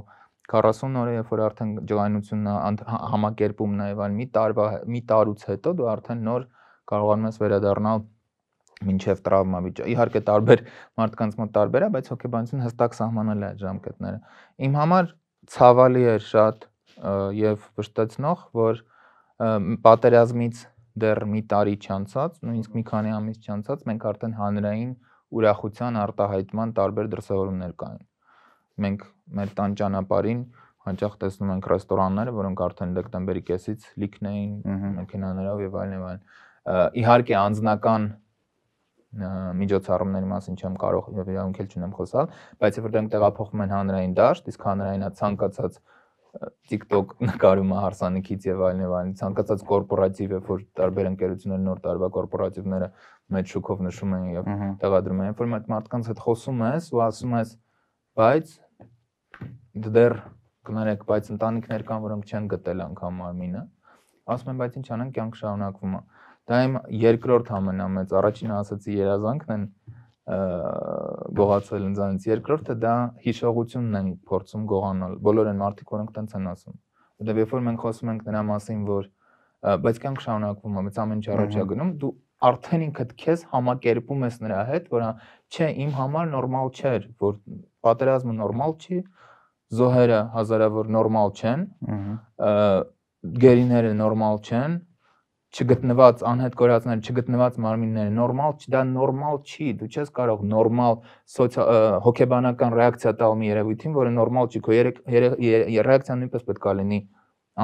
Speaker 2: 40 օրը երբ որ արդեն ջղայնությունն համակերպումն է այլ մի տարվա մի տարուց հետո դու արդեն նոր կարողանում ես վերադառնալ մինչև տրավմա վիճակը։ Իհարկե տարբեր մարդկանց մոտ տարբեր է, բայց հոգեբանությունը հստակ սահմանել է այդ ժամկետները։ Իմ համար ցավալի է շատ եւ վշտացնող, որ պատերազմից դեռ մի տարի չանցած, նույնիսկ մի քանի ամիս չանցած, մենք արդեն հանրային ուրախության արտահայտման տարբեր դրսևորումներ կային։ Մենք մեր տան ճանապարհին հաճախ տեսնում ենք ռեստորանները, որոնք արդեն դեկտեմբերի կեսից լիքն էին մեքենաներով եւ այլն եւ այլն։ Իհարկե անձնական միջոցառումների մասին չեմ կարող եւ իրավունք էլ չունեմ խոսալ, բայց որ դրանք տեղափոխվում են հանրային դաշտ, իսկ հանրայինա ցանկացած TikTok նկարումը հարսանիքից եւ այլն եւ այլն ցանկացած կորպորատիվ է որ տարբեր ընկերություններ նոր տարվա կորպորատիվները մեծ շուկով նշում են եւ տեղադրում են որ այդ մարդկանց հետ խոսում ես ու ասում ես բայց դեռ կներեք բայց ընտանիքներ կան որոնք չեն գտել անգամ մարմինը ասում են բայց ինչ անենք կյանք շարունակվում է դա իմ երկրորդ ամենամեծ առաջինը ասացի երազանքն են գողացել ինձանից երկրորդը դա հիշողությունն են փորձում գողանալ բոլոր այն մարդիկ որոնք տենց են ասում որտեղ երբ որ մենք խոսում ենք նրա մասին որ բայց կյանք շարունակվում է բայց ամեն ինչ առաջ է գնում դու արդեն ինքդ քեզ համակերպում ես նրա հետ որ չէ իմ համար նորմալ չէր որ պատերազմը նորմալ չի զոհերը հազարավոր նորմալ չեն գերիները նորմալ չեն չգտնված անհետ կորածներ, չգտնված մարմինները նորմալ, դա նորմալ չի, դու չես կարող նորմալ հոգեբանական ռեակցիա տալ մի երևույթին, որը նորմալ չի, քո ռեակցիան նույնպես պետք է լինի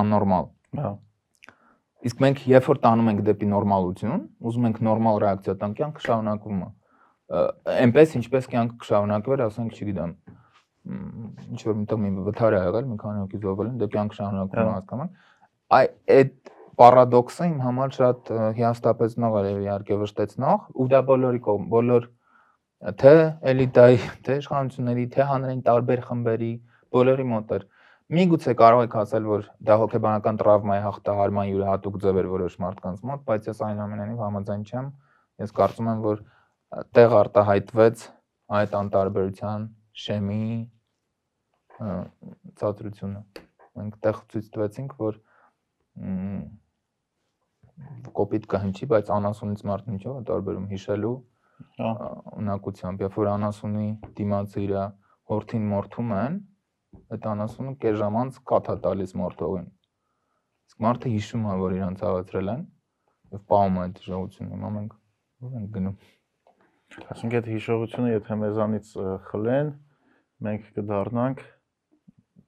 Speaker 2: աննորմալ։ Հա։ Իսկ մենք երբ որ տանում ենք դեպի նորմալություն, ուզում ենք նորմալ ռեակցիա տանք, կյանքը շարունակվում է։ Էնպես ինչպես կյանքը կշարունակվեր, ասենք, չգիտեմ, ինչ որ մտա մի վթար է եղել, մի քանի հոգի զոհվել են, դե կյանքը շարունակվում է հա։ հասկանանք։ Այ այդ պարադոքսը իմ համար շատ հիաստապեցնող էր իհարկե վշտեցնող ու դա բոլորի կողմ բոլոր թե էլիտայի, թե իշխանությունների, թե հանրային տարբեր խմբերի բոլորի մոտ էր։ Միգուցե կարող եք ասել, որ դա հոգեբանական տրավմայի հաղթահարման յուրահատուկ ձև էր որոշ մարդկանց մոտ, բայց ես այնուամենայնիվ համաձայն չեմ։ Ես կարծում եմ, որ տեղ արտահայտվեց այդ անտարբերության, շեմի, ցածրությունը։ Մենք տեղ ցույց տվեցինք, որ կոպիտ կհնչի, բայց անասունից մարդն ինչով է տարբերում հիշելու ունակությամբ, երբ որ անասունի դիմաց իր հորթին մորթում են, այդ անասունը կես ժամ անց կաթա տալիս մորթողին։ Իսկ մարդը հիշում է, որ իրան ցավացրել են եւ պահում է այդ հիշողությունը։ Հիմա մենք ո՞ր ենք գնում։
Speaker 1: Ասենք այդ հիշողությունը, եթե մեզանից խլեն, մենք կդառնանք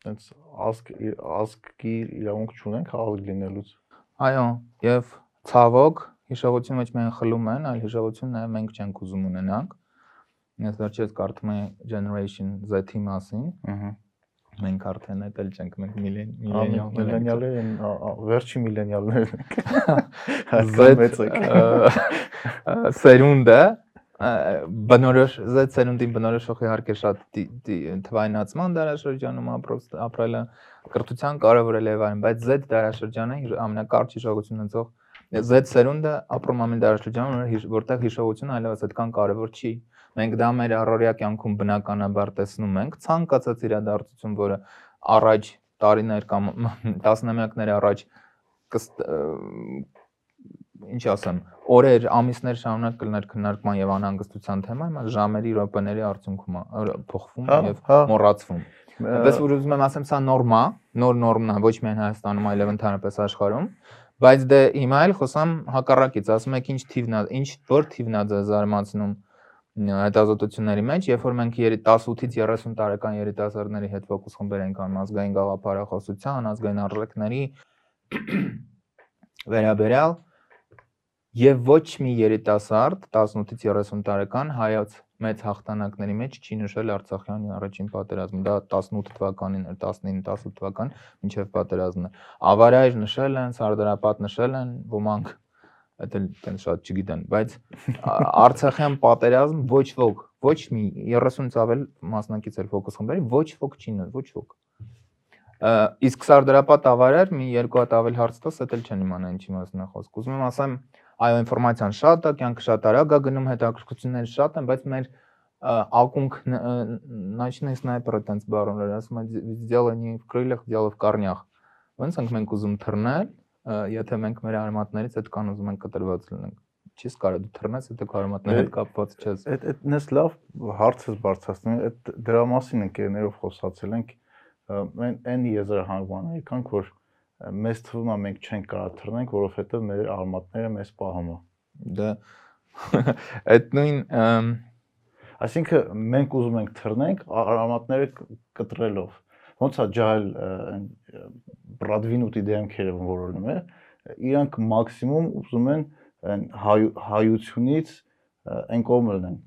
Speaker 1: այնց ազգ ազգի իրավունք չունենք ազգ լինելուց։
Speaker 2: Այո, եւ ցավոք հիշողությունը ոչ միայն խլում են, այլ հիշողությունը նաեւ մենք չենք ուզում ունենանք։ Ես վերջերս կարդում եմ Generation Z-ի մասին։ Ահա մենք արդեն այդել չենք մենք
Speaker 1: միլենիալներ են վերջի միլենիալներն ենք
Speaker 2: Z սերունդը բնորոշ Z սերունդին բնորոշող իհարկե շատ թվայնացման դարաշրջանում ապրելը կրթության կարևորել է վարին բայց Z դարաշրջանը ամենակարճ հիշողություն ունեցող Z սերունդը ապրում ամեն դարաշրջանում որտեղ հիշողությունը այլևս այդքան կարևոր չի Մենք դա մեր առօրյա կյանքում բնականաբար տեսնում ենք ցանկացած իրադարձություն, որը առաջ տարիներ կամ տասնամյակներ առաջ ինչ ասեմ, օրեր, ամիսներ շարունակ կլներ քննարկման եւ անհանգստության թեմա, հիմա ժամերի, րոպեների արդյունքում փոխվում
Speaker 1: հա,
Speaker 2: եւ
Speaker 1: հա։
Speaker 2: մոռացվում։ Այնպես որ ուզում եմ ասեմ, սա նորմա, նոր նորմն է ոչ միայն Հայաստանում, այլև ընդհանրապես աշխարհում, բայց դե հիմա էլ խոսամ հակառակից, ասում եք ինչ թիվն է, ինչ որ թիվն է զարմացնում հետազոտությունների մեջ, երբ որ մենք 18-ից 30 տարեկան երիտասարդների հետ ֆոկուս խմբեր ենք անում ազգային գաղափարախոսության, ազգային արժեքների վերաբերյալ եւ ոչ մի երիտասարդ 18-ից 30 տարեկան հայոց մեծ հաղթանակների մեջ չի նշել Արցախյան առաջին պատերազմը։ Դա 18 թվականին էր, 19-18 թվական մինչև պատերազմն է։ Ավարայր նշել են, Սարդարապատ նշել են, ոմանք Այդ էլ տեն շատ չգիտեն, բայց Արցախյան պատերազմ ոչ ոք, ոչ մի 30-ից ավել մասնակից էր ֆոկուս խմբերի, ոչ ոք չի նշ, ոչ ոք։ Իսկ Սարդարապատ ավարեր մի երկու հատ ավել հարց տաս, դա էլ չեն իմանա ինչի մասն է խոսք։ Ուզում եմ ասեմ, այո, ինֆորմացիան շատ է, կյանքը շատ արագ է գնում, հետաքրքրությունները շատ են, բայց մեր ակունք начинаешь снайпера տենց բարոներ, ասում են сделай не в крыльях, дело в корнях։ Ոնց ենք մենք ուզում թռնել, եթե մենք մեր արմատներից այդ կան ուզում ենք կտրված լինենք չես կարող դու թռնես, եթե կարողանալ հետ կապված չես։
Speaker 1: Այդ այդ նես լավ հարց ես բարձրացնում, այդ դրա մասին ընկերներով խոսացել ենք, այն այն եզրահանգման է, քանք որ մեզ թվում է մենք չենք կարող թռնենք որովհետև մեր արմատները մեզ պահում է
Speaker 2: դա այդ նույն
Speaker 1: այսինքն մենք ուզում ենք թռնենք արմատները կտրելով ոնց է ջահել Բրադվինուտի դեմքերը որոնում է, իրանք մաքսիմում ուզում են հայ, հայությունից այն կողմը լինեն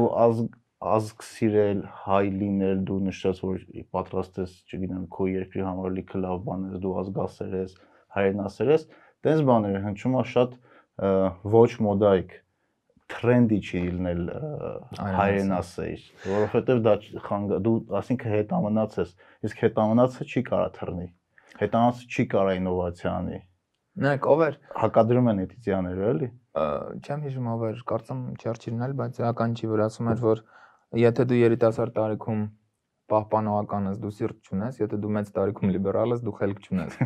Speaker 1: ու ազգ ազգ սիրել, հայ լինել, դու նշած որ պատրաստ ես, չգիտեմ, քո երկրի համար լիքը լավ բաներ, դու ազգասեր ես, հայրենասեր ես, տենց բաներ հնչում է շատ ոչ մոդայիկ թրենդի չի լինել հայրենասեր, որովհետև դա խանգ դու ասինքն հետամնաց ես, իսկ հետամնացը չի կարա թռնի հետանաց չի կարա ինովացիա անի։
Speaker 2: Նայեք, ով էր?
Speaker 1: Հակադրում են էթիցիաները, էլի։
Speaker 2: Չեմ հիշում ով էր, կարծեմ Չերչիլն էլ, բայց էական չի, որ ասում էր, որ եթե դու երիտասարդ տարիքում պահպանողական ես, դու սիրտ չունես, եթե դու մեծ տարիքում լիբերալ ես, դու խելք չունես։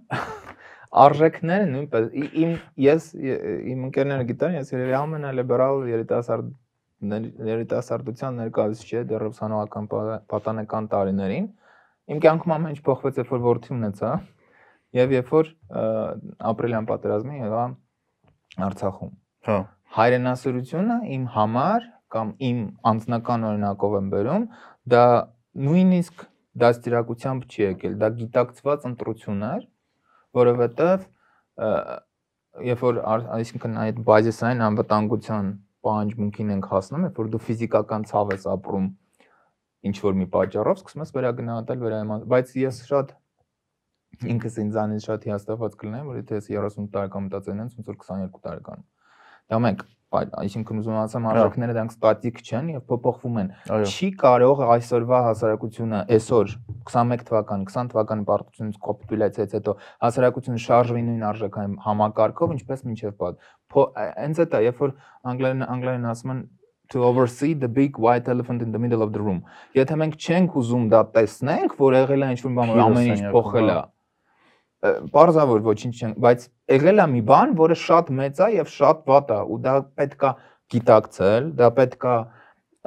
Speaker 2: Արժեքները նույնպես իմ ես իմ ընկերները գիտեն, ես երևի ամենալիբերալ երիտասարդ երիտասարդության ներկայացուցիչ է դեռ ուսանողական պատանեկան տարիներին Իմ կյանքում ամեն ինչ փոխվեց, երբ որ որդի ունեցա, եւ երբ որ ապրիլյան պատերազմի եղա Արցախում։
Speaker 1: Հա։
Speaker 2: Հայրենասիրությունը իմ համար կամ իմ անձնական օրինակով եմ բերում, դա նույնիսկ դաստիարակությամբ չի եկել, դա գիտակցված ընտրություն էր, որովհետեւ երբ որ այսինքն այդ բազիսային անվտանգության պահանջմունքին ենք հասնում, երբ որ դու ֆիզիկական ցավ ես ապրում ինչ որ մի պատճառով սկսում ես վերագնահատել վերայման, բայց ես շատ ինքս ինձանից շատ հիաստատված կլինեմ, որ եթե ես 30 տարեկան մտածել եմ, ոնց որ 22 տարեկան։ Դա մեկ, այսինքն ուզում ասեմ, հա։ արժեքները դրանք ստատիկ չեն եւ փոփոխվում են։ Չի կարող այսօրվա հասարակությունը այսօր 21 թվական, 20 թվականի պարտությունից կոպիտուլացիայից հետո հասարակությունը շարժվի նույն արժեքային համակարգով, ինչպես մինչև պատ։ Հենց է, երբ որ անգլերեն անգլերեն ասում են to oversee the big white elephant in the middle of the room։ Եթե մենք չենք ուզում դա տեսնենք, որ եղել է ինչ-որ բան, ամեն ինչ փոխել է, Պարզավոր ոչինչ չեն, բայց եղել է մի բան, որը շատ մեծ է եւ շատ վատ է ու դա պետքա գիտակցել, դա պետքա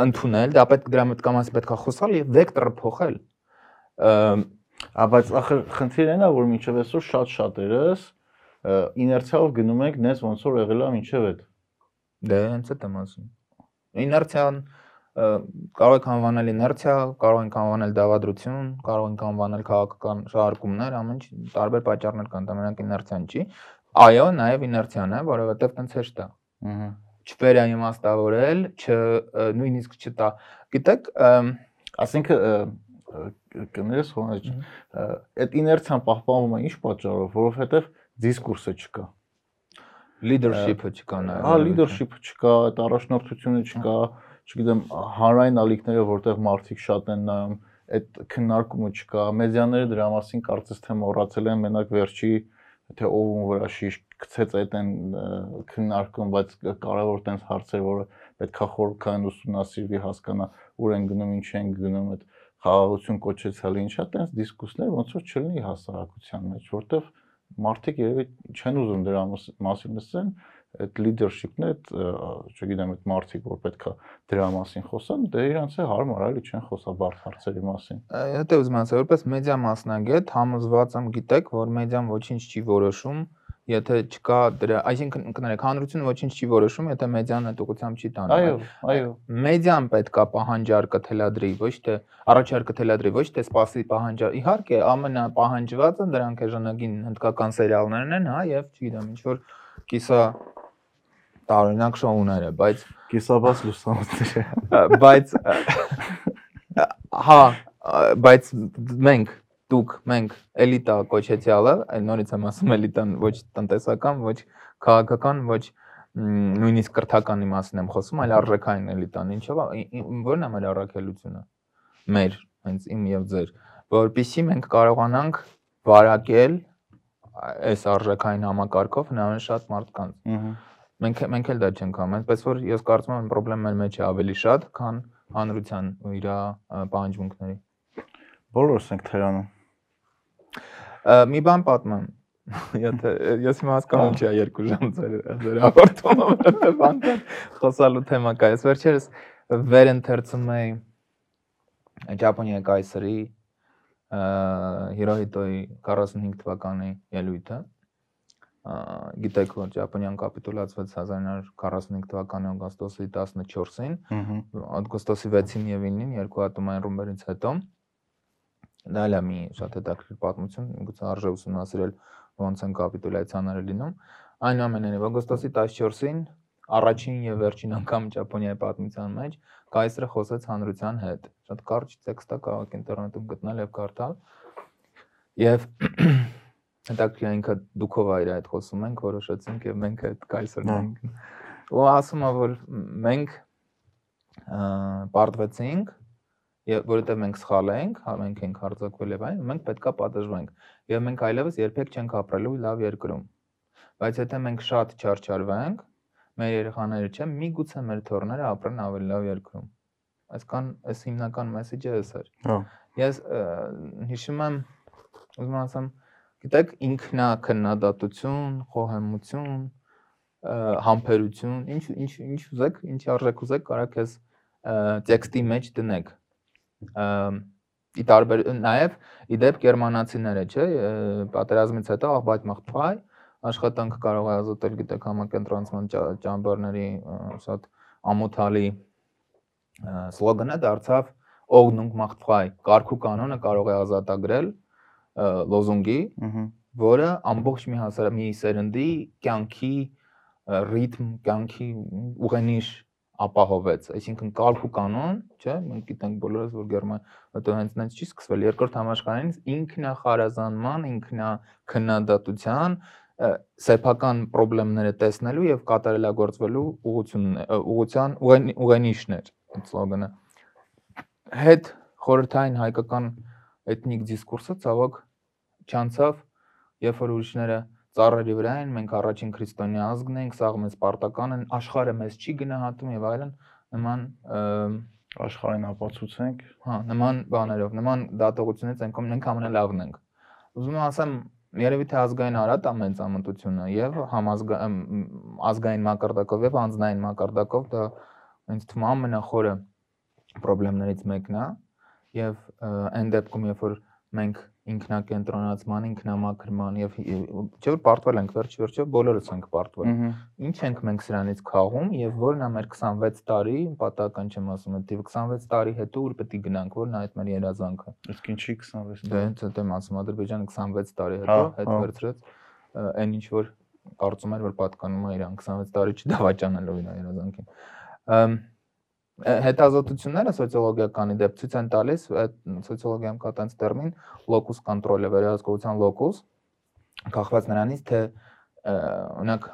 Speaker 2: ընդունել, դա պետք դրա մտքամաս պետքա խոսալ եւ վեկտորը փոխել։
Speaker 1: բայց ախր խնդիրն է, որ մինչև այսօր շատ շատերս իներցիայով գնում ենք նես ոնց որ եղել է մինչև այդ։
Speaker 2: Դե հենց այդ եմ ասում։ Իներցիան կարող եք անվանել իներցիա, կարող ենք անվանել դավադրություն, կարող ենք անվանել քաղաքական շարժումներ, ամեն ինչ տարբեր պատճառներ կան, դա մենակ իներցիան չի։ Այո, նաև իներցիան է, որովհետև տենց հեշտ է։ Ահա չվերաիմաստավորել, չ նույնիսկ չտա։ Գիտեք,
Speaker 1: ասինքն կներես խոնջ այդ իներցիան պահպանվում է ինչ պատճառով, որովհետև դիսկուրսը չկա
Speaker 2: leadership-ը չկա նաև։
Speaker 1: Հա, leadership-ը չկա, այդ առաջնորդությունը չկա, չգիտեմ, հանրային ալիքները, որտեղ մարդիկ շատ են նայում, այդ քննարկումը չկա։ Մեդիաները դրա մասին կարծես թե մոռացել են, մենակ վերջի թե ով ում վրա շիշ գցեց այդ են քննարկում, բայց կարևոր տենց հարցեր, որը պետքա խորքային ուսումնասիրվի, հասկանա ուր են գնում, ինչ են գնում, այդ խաղաղություն կոչեցալ ինչա, տենց դիսկուսներ ոնց որ չլինի հասարակության մեջ, որտեղ մարդիկ երևի չեն ուզում դրա մասին լսեն, այդ լիդերշիպն է, չգիտեմ, այդ մարդիկ, որ պետքա դրա մասին խոսեն, դե իրանց է հարմար, այլի չեն խոսա բարդ հարցերի մասին։
Speaker 2: Հետո ուզում եմ ասել, որպես մեդիա մասնագետ համոզված եմ, գիտեք, որ մեդիան ոչինչ չի որոշում, եթե չկա դրա, այսինքն կներեք, հանրությունը ոչինչ չի որոշում, եթե մեդիան այդ ուղղությամբ չի տանում։
Speaker 1: Այո, այո։
Speaker 2: Մեդիան պետքա պահանջարկը թելադրի, ոչ թե առաջարկը թելադրի, ոչ թե սպասի պահանջար։ Իհարկե, ամենապահանջվածը դրանք էժանագին հնդկական սերիալներն են, հա, եւ չգիտեմ, ինչ որ կիսա տարօրինակ շոուները, բայց
Speaker 1: կիսաբաց լուսամուտները։
Speaker 2: Բայց հա, բայց մենք դուք մենք էլիտա կոչեցյալը, այլ նորից եմ ասում էլիտան ոչ տնտեսական, ոչ քաղաքական, ոչ նույնիսկ կրթական իմաստն եմ խոսում, այլ արժեքային էլիտան, ինչով որն է մեր առաքելությունը։ Մեր, հենց իմ եւ ձեր, որpիսի մենք կարողանանք վարակել այս արժեքային համակարգով հնարավոր շատ մարդկանց։ Ահա մենք մենք էլ դա չենք անում, այնպես որ ես կարծում եմ խնդրեմ մեր մեջ է ավելի շատ, քան հանրության ու իր պահանջմունքների։
Speaker 1: Բոլորս ենք թերանում։
Speaker 2: Մի բան պատմեմ։ Եթե ես հիմա հասկանում չի 2 ժամ ձեր ձեր հաղորդումը, որտեղ բանտան խոսալու թեմա կա։ Ես վերջերս վեր ընթերցում էի Ճապոնիայի կայսրի Հիրոհիտոյի 45 թվականի ելույթը գիտեք որ Ճապոնիան կապիտուլացվեց 1945 թվականի օգոստոսի 14-ին, օգոստոսի 6-ին եւ 9-ին երկու ատոմային ռումբերից հետո դա է մի շատ հետաքրքիր պատմություն, գուցե արժե ուսումնասիրել ոնց են կապիտուլյացիաները լինում։ Այնուամենայնիվ օգոստոսի 14-ին առաջին եւ վերջին անգամ Ճապոնիայի պատմության մեջ կայսրը խոսեց հանրության հետ։ Շատ կարճ տեքստա կարող եք ինտերնետում գտնել եւ կարդալ։ Եվ հետաքրքիր է ինքը դուքով այր այդ խոսում ենք, որոշեցինք եւ մենք այդ կայսրն ենք։ Ու ասում է որ մենք պարտվեցինք եւ որովհետեւ մենք սխալ ենք, հա մենք ենք հարձակվել եւ այն, մենք պետքա պատժվենք եւ մենք այլևս երբեք չենք ապրելու լավ երկրում։ Բայց եթե մենք շատ չարչարվենք, մեր երեխաները չէ, միգուցե մեր թորները ապրեն ավելի լավ երկրում։ Այսքան այս հիմնական մեսեջը էս էր։ Հա։ Ես հիշում եմ, ուզում ասեմ, Գիտեք, ինքնա քննադատություն, խոհեմություն, համբերություն, ինչ ինչ ինչ ուզեք, ինչ արժեք ուզեք, կարաք ես տեքստի մեջ դնեք։ Ի տարբեր նաև իդեպ գերմանացիները, չէ, պատերազմից հետո աղբայտ մաղթվայ աշխատանք կարող է ազատել, գիտեք, համակենտրոնացման ճամբարների շատ ամոթալի սլոգանը դարձավ օգնունք մաղթվայ, կարգու կանոնը կարող է ազատագրել լոզունգի, որը ամբողջ մի հասար մի սերնդի կյանքի ռիթմ, կյանքի ուղենիշ ապահովեց, այսինքն կարգ ու կանոն, չէ, մենք գիտենք բոլորս, որ Գերման հետո հենց նենց չի սկսվել երկրորդ համաշխարհային ինքնախարազանման, ինքնա քննադատության սեփական խնդիրները տեսնելու եւ կատարելագործվելու ուղղություն ուղղության ուղենիշներ սլոգանը հետ խորհրդային հայկական էթնիկ դիսկուրսը ցավոք չանցավ, երբ որ ուրիշները ծառերի վրա են, մենք առաջին քրիստոնյա ազգն ենք, սաղ մեզ պարտական են, աշխարհը մեզ չի գնահատում եւ այլն, նման
Speaker 1: աշխարհին ապացուցենք,
Speaker 2: հա, նման բաներով, նման դատողությունից ենք մենք ամենալավն ենք։ Ուզում եմ ասեմ, երևի թե ազգային արատ է մեծ ամտությունը եւ համազգային ազգային մակարդակով եւ անձնային մակարդակով դա ինձ թվում ամենախորը խնդիրներից մեկն է եւ այն դեպքում երբ որ մենք ինքնակենտրոնացման, ինքնամաքրման եւ չէ՞ որ պարտվել ենք վերջ վերջով բոլորս ենք պարտվել։ Ինչ ենք մենք սրանից քաղում եւ որն է մեր 26 տարի, պատահական չեմ ասում, դա 26 տարի հետո ուր պետք է գնանք, որն է այդ մեր երազանքը։
Speaker 1: Իսկ ինչի 26
Speaker 2: տարի։ Դե հենց դա եմ ասում, Ադրբեջանը 26 տարի հետո
Speaker 1: հա,
Speaker 2: հետ
Speaker 1: հա։
Speaker 2: վերցրեց այն ինչ որ կարծում էր որ պատկանում է իրան 26 տարի չդավաճանելով իր երազանքին հետազոտությունները սոցիոլոգիականի դեպ ցույց են տալիս, այդ սոցիոլոգիայում կա տենց տերմին locus control-ը, վերահսկողության locus, կախված նրանից, թե օրինակ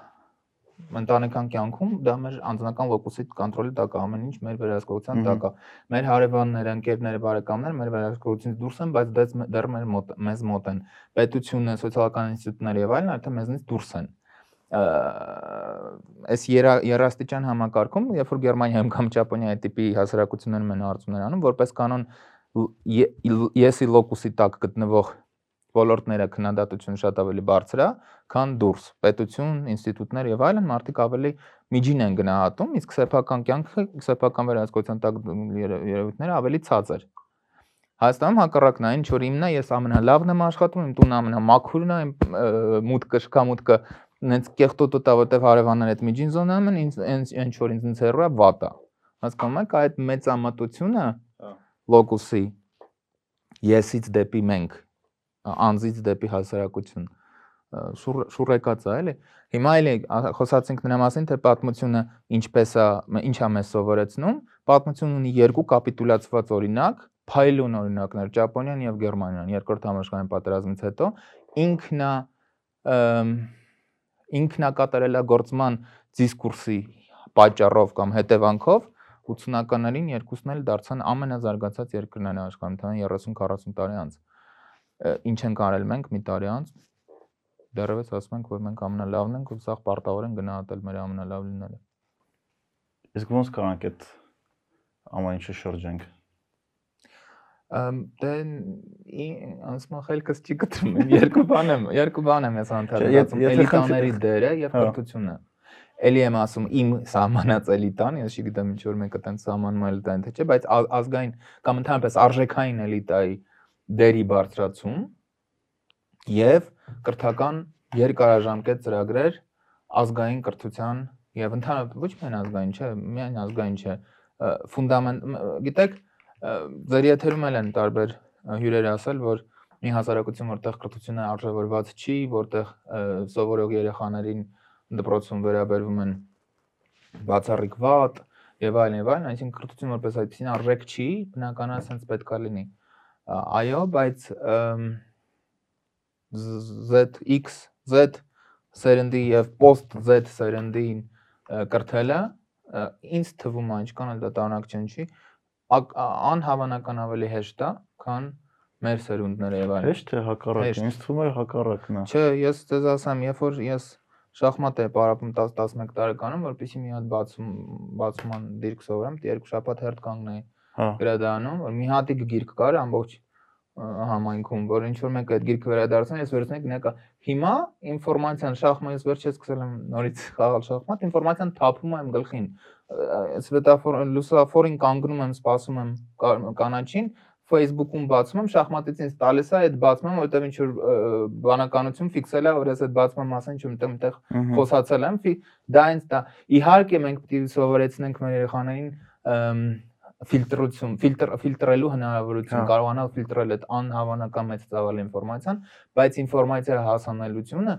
Speaker 2: ընտանեկան կյանքում դա մեր անձնական լոկուսի կոնտրոլի տակ է, ամեն ինչ մեր վերահսկողության տակ է։ Մեր հարևանները, ընկերները, բարեկամները մեր վերահսկողությունից դուրս են, բայց դեռ մեր մոտ մեզ մոտ են։ Պետությունը, սոցիալական ինստիտուտները եւ այլն արդեն մեզնից դուրս են այս երաստիճան համակարգում, երբ որ Գերմանիայում կամ Ճապոնիայի տիպի հասարակություններում են հարցումներ անում, որպես կանոն եսի լոկուսի տակ գտնվող ոլորտները քննադատությունը շատ ավելի բարձր է, քան դուրս։ Պետություն, ինստիտուտներ եւ այլն մարդիկ ավելի միջին են գնահատում, իսկ սեփական կյանքը, սեփական վերահսկողության տակ երևույթները ավելի ցածր։ Հայաստանում հակառակն է, ինչ որ իմն է, ես ամենալավն եմ աշխատում, իմ տունը ամենամաքուրն է, մուտքը, շքամուտքը նենց կեղտոտոտ է, որտեվ հարևանները այդ միջին զոնայում են, ինձ ինչ որ ինձ հեռու է վատ է։ Հասկանում եք, այդ մեծամտությունը լոկուսի եսից դեպի մենք, անձից դեպի հասարակություն շուրեկած է, էլի։ Հիմա էլի խոսացինք նրա մասին, թե պատմությունը ինչպես է, ինչ է մեզ սովորեցնում։ Պատմությունը ունի երկու կապիտուլացված օրինակ, փայլուն օրինակներ՝ Ճապոնիան եւ Գերմանիան, երկրորդ համաշխարհային պատերազմից հետո ինքնա ինքնակատարելագործման դիսկուրսի պատճառով կամ հետևանքով 80-ականներին երկուսն էլ դարձան ամենազարգացած երկրները աշխարհում, թվում 30-40 տարի անց։ Ինչ ենք արել մենք մի տարի անց։ Դեռևս ասում ենք, որ մենք ամենալավն ենք ու սաղ պարտավոր են գնահատել մեր ամենալավ լինելը։
Speaker 1: Իսկ ոնց կարանք այդ ամեն ինչը շրջենք
Speaker 2: դե անսմա խելքս չի գտնում երկու բան եմ երկու բան եմ ես անդրադառնում էլիտաների դերը եւ հա։ կրթությունը էլի եմ ասում իմ սահմանած էլիտան ես չգիտեմ ինչ որ մեկը տենց սահմանում էլիտային թե չէ բայց ազգային կամ ընդհանրապես արժեքային էլիտայի դերի բարձրացում եւ կրթական երկարաժամկետ ծրագրեր ազգային կրթության եւ ընդհանրապես ոչ միայն ազգային չէ միայն ազգային չէ ֆունդամենտ գիտեք Ձեր եթերում էլ են տարբեր հյուրեր ասել, որ մի հասարակություն, որտեղ կրթությունը արժևորված չի, որտեղ սովորող երեխաներին դպրոցում վերաբերվում են բացառիկ վատ եւ այլն եւ այլն, այսինքն կրթությունը որպես այդպեսին արժեք չի, բնականաբար sense պետքա լինի։ Այո, բայց ZX Z սերնդի եւ post Z սերնդին կրթելը ինձ թվում է, ինչքան էլ դա տանակ չնչի, անհավանական ավելի հեշտ է, քան մեր սերունդները եւ այլն։
Speaker 1: Հեշտ է հակառակը, ինձ թվում է հակառակն է։
Speaker 2: Չէ, ես ձեզ ասեմ, երբ որ ես շախմատ եմ պարապում 10-11 տարեկանում, որպեսզի մի հատ բացում բացման դիրք սովորեմ, երկու շաբաթ հերթ կանգնեի
Speaker 1: հա։
Speaker 2: գրադարանում, որ մի հատիկ գիրք կար ամբողջ համայնքում, որ ինչ որ մեկ այդ գիրքը վերադարձան, ես վերցնեի գնեկա։ Հիմա ինֆորմացիան շախմատ ես վերջերս սկսել եմ նորից խաղալ շախմատ, ինֆորմացիան թափում է իմ գլխին սվետաֆոր լուսաֆորին կանգնում եմ, սպասում եմ կանաչին, Facebook-ում բացում եմ, շախմատից ինձ տալիս է այդ բացման, որովհետև ինչ որ բանականություն ֆիքսել է, որ ես այդ բացման մասին չեմ այդտեղ խոսացել եմ, դա ինձ դա իհարկե մենք պետք է սովորեցնենք մեր երեխաներին ֆիլտրություն, ֆիլտր ֆիլտրելու հնարավորություն,
Speaker 1: հա։
Speaker 2: կարողանալ ֆիլտրել այդ անհավանական մեծ ծավալ ինֆորմացիան, բայց ինֆորմացիա հասանելիությունը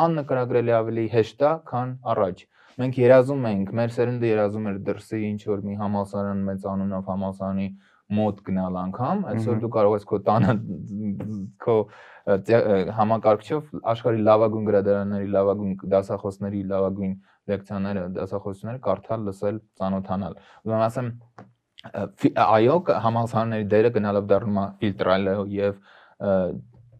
Speaker 2: աննկարագրելի ավելի հեշտ է, քան առաջ մենք երազում ենք, մեր սերունդը երազում էր դրսի ինչ որ մի համալսարան մեծ անունով համալսարանի մոտ գնալ անգամ, այսօր դու կարող ես քո տանը քո համակարգչով աշխարհի լավագույն գրադարանների, լավագույն դասախոսների, լավագույն լեկցիաները, դասախոսությունները կարդալ, լսել, ծանոթանալ։ Ուրեմն ասեմ այո, համալսարանների դերը գնալով դառնում է ֆիլտրալը եւ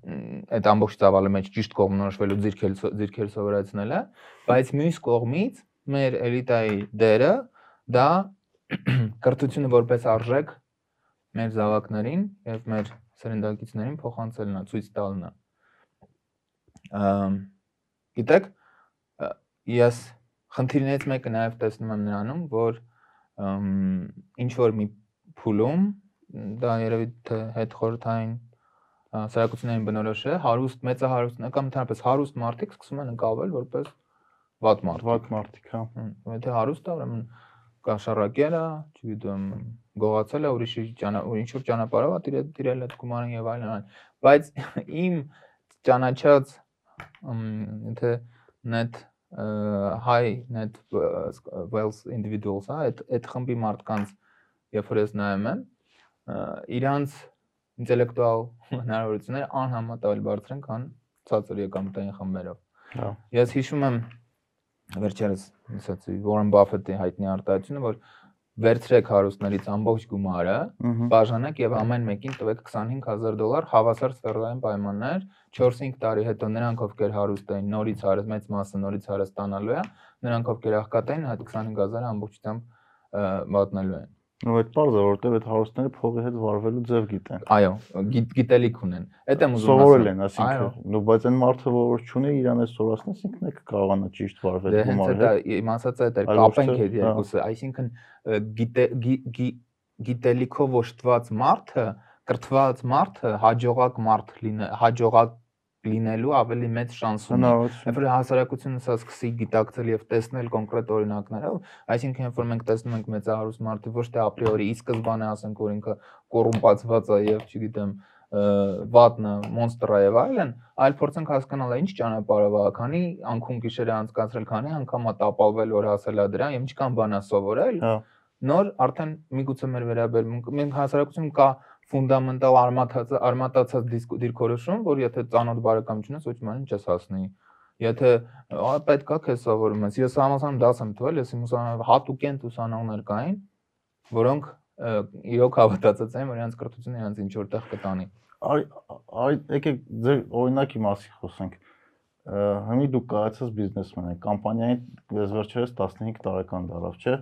Speaker 2: այդ ամբողջ ծավալի մեջ ճիշտ կողմնորոշվելու ձիրքեր ձիրքեր սովորեցնելը, բայց մյուս կողմից մեր էլիտայի դերը դա կրթությունը որպես արժեք մեր զավակներին եւ մեր սերնդակիցներին փոխանցելն է, ցույց տալն է։ Ամ գիտեք, ես խնդիրներից մեկը նաև տեսնում եմ նրանում, որ ինչ որ մի փուլում դա երևի թե հետ խորթային սարակություններին բնորոշ է, հարուստ մեծահարուստ կամ ընդհանրապես հարուստ մարդիկ սկսում են ընկավել որպես վատ մարդիկ։
Speaker 1: Վատ մարդիկ, հա։
Speaker 2: Եթե հարուստ է, ուրեմն կաշառակել է, չգիտեմ, գողացել է ուրիշի ճանա ինչ որ ճանապարհով է տիրել այդ գումարին եւ այլն, բայց իմ ճանաչած եթե net high net wealth individuals, հա, այդ այդ խմբի մարդկանց երբ որ ես նայում եմ, իրանց ինտելեկտուալ հնարավորությունները անհամատալ բարձր են, քան ցածր եկամտային խմբերով։ Հա։ Ես հիշում եմ վերջերս ասած Warren Buffett-ի հայտնի արտահայտությունը, որ վերցրեք հարուստներից ամբողջ գումարը, բաժանեք եւ ամեն մեկին տվեք 25000 դոլար հավասար սերվային պայմաններ, 4-5 տարի հետո նրանք ովքեր հարուստ էին, նորից հարուստ մեծ մասը նորից հարուստ ստանալու է, նրանք ովքեր աղքատ էին, այդ 25000-ը ամբողջությամբ մատնելու են։
Speaker 1: Ու այդ է, որտեղ այդ հարուստները փողի հետ վարվելու ձև գիտեն։
Speaker 2: Այո, գիտելիք ունեն։ Այդ եմ ուզում
Speaker 1: ասել։ Սովորել են, ասինքն, նո բայց այն մարդը, որ չունի, իրան է սորացնես ինքն է կկարողանա ճիշտ վարվել
Speaker 2: գումարը։ Դե հենց դա իմ ասածը այդ է, կապենք այդ երկուսը, այսինքն գիտելիքով օժտված մարդը, կրթված մարդը հաջողակ մարդ լինի, հաջողակ լինելու ավելի մեծ շանս ունի։ Երբ որ հասարակությունը սա սկսի գիտակցել եւ տեսնել կոնկրետ օրինակներով, այսինքն երբ որ մենք տեսնում ենք մեծահարուստ մարդը ոչ թե ապրիորի ի սկզբանե ասենք որ ինքը կոռումպացված է եւ չգիտեմ վատնը, մոնստրա եւ այլն, այլ փորձենք հասկանալ ինչ ճանապարհով է, քանի անկում գիշերը անցկացրել, քանի անգամ է տապալվել, որ հասել է դրան, եւ ինչքան բան է սովորել։ Հա նոր արդեն միգուցե մեր վերաբերմունք մենք հասարակություն կա ֆունդամենտալ արմատած արմատացած դիրքորոշում, որ եթե ծանոթ բարեկամ չունես, ոչ ման չես հասնի։ Եթե պետքա քեզ սովորում ես, ես համասարում դաս եմ թողել, ես իմ ուսանող հատուկենտ ուսանողներ կային, որոնք իրոք հավատացած են, որ իրենց կրթությունը իրենց ինչ որտեղ կտանի։
Speaker 1: Այ եկեք ձեր օրինակի մասին խոսենք։ Հիմի դուք կայացած բիզնեսմեն եք, կամպանիային ես վերջերս 15 տարեկան դարավ, չէ՞։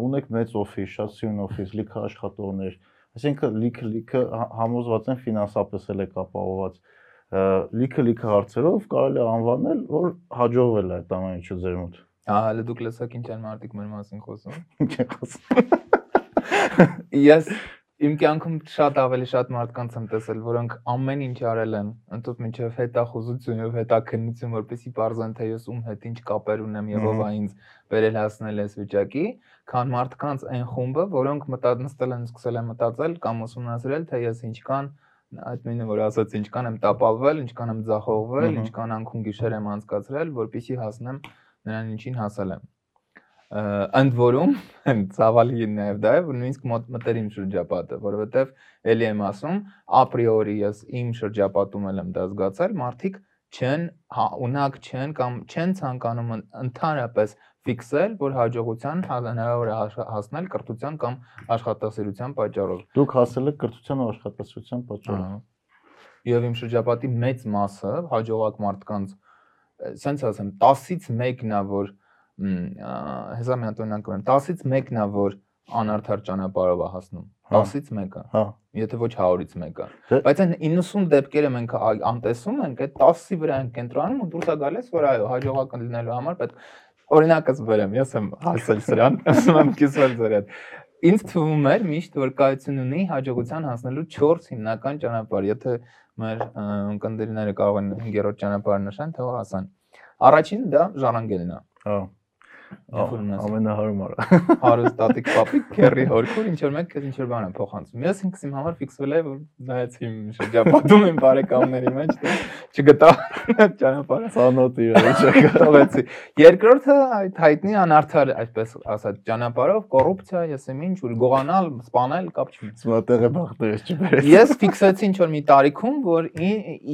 Speaker 1: Ունեք մեծ օֆիս, շատ սիրուն օֆիս, լիքը աշխատողներ, Այսինքն լիքը լիքը համոզված են ֆինանսապես էլ է կապահովված լիքը լիքը հարցերով կարելի է անվանել, որ հաջողվել է այդ ամեն ինչը ձեր մոտ։
Speaker 2: Հա, հələ դուք լսակ ինչ են մարդիկ մեր մասին խոսում։
Speaker 1: Ինչ են խոսում։
Speaker 2: Ես իմ կյանքում շատ ավելի շատ մարդկանց եմ տեսել, որոնք ամեն ինչ արել են, ընդհանուր մինչև հետախուզություն եւ հետաքննություն, որպեսզի բարձան թե ես ում հետ ինչ կապեր ունեմ եւ ով ինձ վերել հասնել այս վիճակի, քան մարդկանց այն խումբը, որոնք մտածել են, սկսել են մտածել կամ ուսումնասիրել, թե ես ինչքան այդ նույնը որ ասած ինչքան եմ տապալվել, ինչքան եմ ձախողվել, ինչքան անկում գիշեր եմ անցկացրել, որpիսի հասնեմ նրան ինչին հասել եմ ընդ որում ցավալի նաև դա է որ նույնիսկ մտերիմ շրջապատը որովհետև ելի եմ ասում ապրիորի ես իմ շրջապատում եմ դա զգացել մարդիկ չեն հա, ունակ չեն կամ չեն ցանկանում ընդհանրապես ֆիքսել որ հաջողության հնարավոր է հասնել կրթության կամ աշխատասիրության պատճառով
Speaker 1: դուք հասել եք կրթության ու աշխատասիրության պատճառով
Speaker 2: եւ իմ շրջապատի մեծ մասը հաջողակ մարդկանց սենց ասեմ 10-ից 1-ն է որ հեսա մի հատ օրինակ ունեմ 10-ից 1-ն է որ անարդար ճանապարհով է հասնում 10-ից 1-ը հա եթե ոչ 100-ից 1-ը դե բայց այն 90 դեպքերը մենք անտեսում ենք այդ 10-ի վրա են կենտրոնում ու դուրս է գալիս որ այո հաջողական լինելու համար պետք օրինակս վերեմ ես եմ հասել սրան ասում եմ կիսվել ձեր հետ ինձ թվում էր միշտ որ կայություն ունի հաջողության հասնելու 4 հիմնական ճանապարհ եթե մեր ընկերները կարող են 5-րդ ճանապարհը նշան թե հասան առաջինը դա ժառանգելն է հա
Speaker 1: ամենահարմարը
Speaker 2: հարուստ տատիկ պապիկ քերի հորքուր ինչ որ մեկ քեզ ինչ որ բան է փոխանցում ես ինքս իմ համար ֆիքսվել է որ նայեցի իմ շրջապատում իմ բարեկամների մեջ չգտա ճանապարհը
Speaker 1: ցանոթ իրար
Speaker 2: չգտավեցի երկրորդը այդ հայտնի անարդար այսպես ասած ճանապարհով կոռուպցիա ես եմ ինչ որ գողանալ սպանել կապ չունի
Speaker 1: սմատեղը բախտերս չբերես
Speaker 2: ես ֆիքսեցի ինչ որ մի տարիքում որ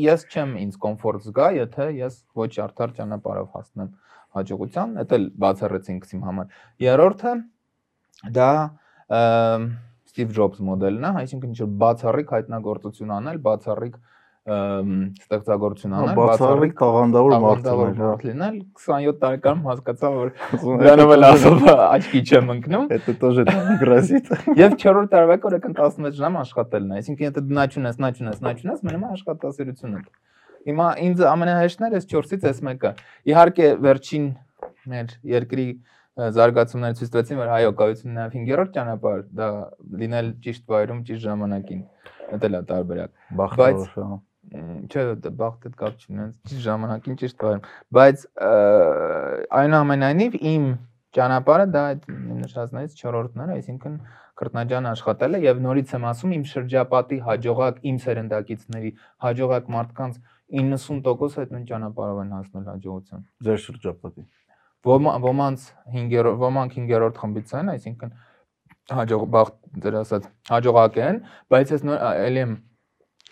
Speaker 2: ես չեմ ինձ կոմֆորտ զգա եթե ես ոչ արդար ճանապարհով հասնեմ հաջողության, դա էլ բացառեցինք իմ համար։ Երրորդը դա Steve Jobs մոդելն է, այսինքն ինչ որ բացառիկ հայտնագործություն անել, բացառիկ ստեղծագործություն
Speaker 1: Հա,
Speaker 2: անել,
Speaker 1: բացառիկ տաղանդավոր մարդ
Speaker 2: տաղանդավոր
Speaker 1: էր, հա։
Speaker 2: մարդ լինել 27 տարեկանում հասկացա որ դրանով էլ ասում աչքի չեմ ընկնում
Speaker 1: Это тоже там грозит.
Speaker 2: եւ 4-րդ տարվա օրական 16 ժամ աշխատելն է այսինքն եթե դու նա չունես նա չունես նա չունես մնում է աշխատասիրությունը հիմա ինձ ամենահեշտն էր այս 4-ից այս մեկը իհարկե վերջին մեր երկրի զարգացումները ցույց տվեցին որ հայ օկայությունն նաև 5-րդ ճանապարհ դա լինել ճիշտ վայրում ճիշտ ժամանակին դա է տարբերակ Մ, չէ դա բախտը կապ չունի ճիշտ ժամանակին ճիշտ վայրում բայց այնուամենայնիվ իմ ճանապարհը դա այդ նշածներից 4-րդն էր այսինքն քրտնաջան աշխատելը եւ նորից եմ ասում իմ շրջապատի հաջողակ իմ սերնդակիցների հաջողակ մարդկանց 90% այդ նույն ճանապարհով են հասնել հաջողության
Speaker 1: Ձեր շրջապատի։
Speaker 2: Ոմա- ոմանց 5-րդ ոմանք 5-րդ խմբից են այսինքն հաջող բախտ դեր ասած հաջողակ են բայց ես նոր եմ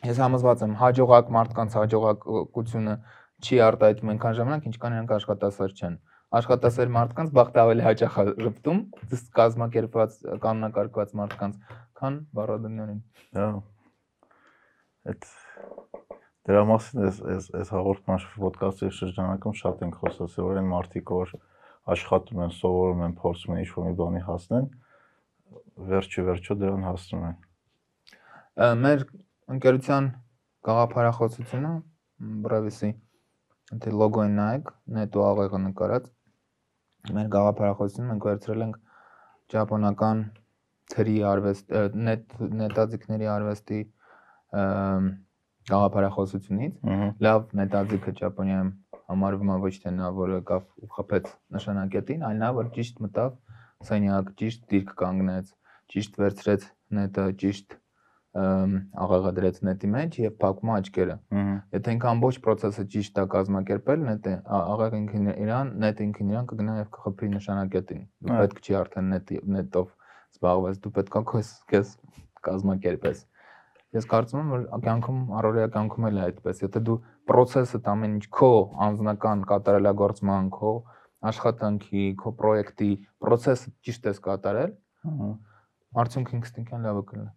Speaker 2: ես համոզված եմ հաջողակ մարդկանց հաջողակությունը չի արտահայտվում այնքան ժամանակ ինչքան նրանք աշխատասեր չեն աշխատասեր մարդկանց բախտը ավելի հաճախ է ճպտում դες կազմակերպված կանոնակարգված մարդկանց քան բառադնյանին
Speaker 1: Հա։ Այդ դրա մասին էս էս էս հաղորդման ոդկասթի շրջանակում շատ ենք խոսացել, որ այն մարդիկ, որ աշխատում են, սովորում են, փորձում են ինչ-որ մի բանի հասնեն, վերջի վերջո դրան հասնում են։
Speaker 2: մեր ընկերության գաղափարախոսությունը Բրավիսի դե լոգոին նայեք, նետո աղեղը նկարած մեր գաղափարախոսությունը մենք վերցրել ենք ճապոնական թրի արվեստ նետ նետաձիգների արվեստի գաղափարախոսությունից լավ նետաձիգը ճապոնիայում համարվում է ոչ թե նա որը կավ ու խփեց նշանակետին, այլ նա որ ճիշտ մտավ սենյակ, ճիշտ դիրք կանգնեց, ճիշտ վերցրեց նետը, ճիշտ ըմ, աղաղը դրեց նետի մեջ եւ փակում աչքերը։ Եթե ինքը ամբողջ process-ը ճիշտ է կազմակերպել, նետը աղաղ ինքն իրան, նետը ինքն իրան կգնա եւ կխփի նշանակետին։ Դու պետք չի արդեն նետի նետով զբաղվես, դու պետք է քեզ կազմակերպես։ Ես կարծում եմ, որ կյանքում առօրյա կյանքում էլ է այդպես։ Եթե դու process-ը ամեն ինչ քո անձնական կատարելագործման, քո աշխատանքի, քո պրոյեկտի process-ը ճիշտ ես կատարել, արդյունքը ինստինկտիվ լավը կլինի։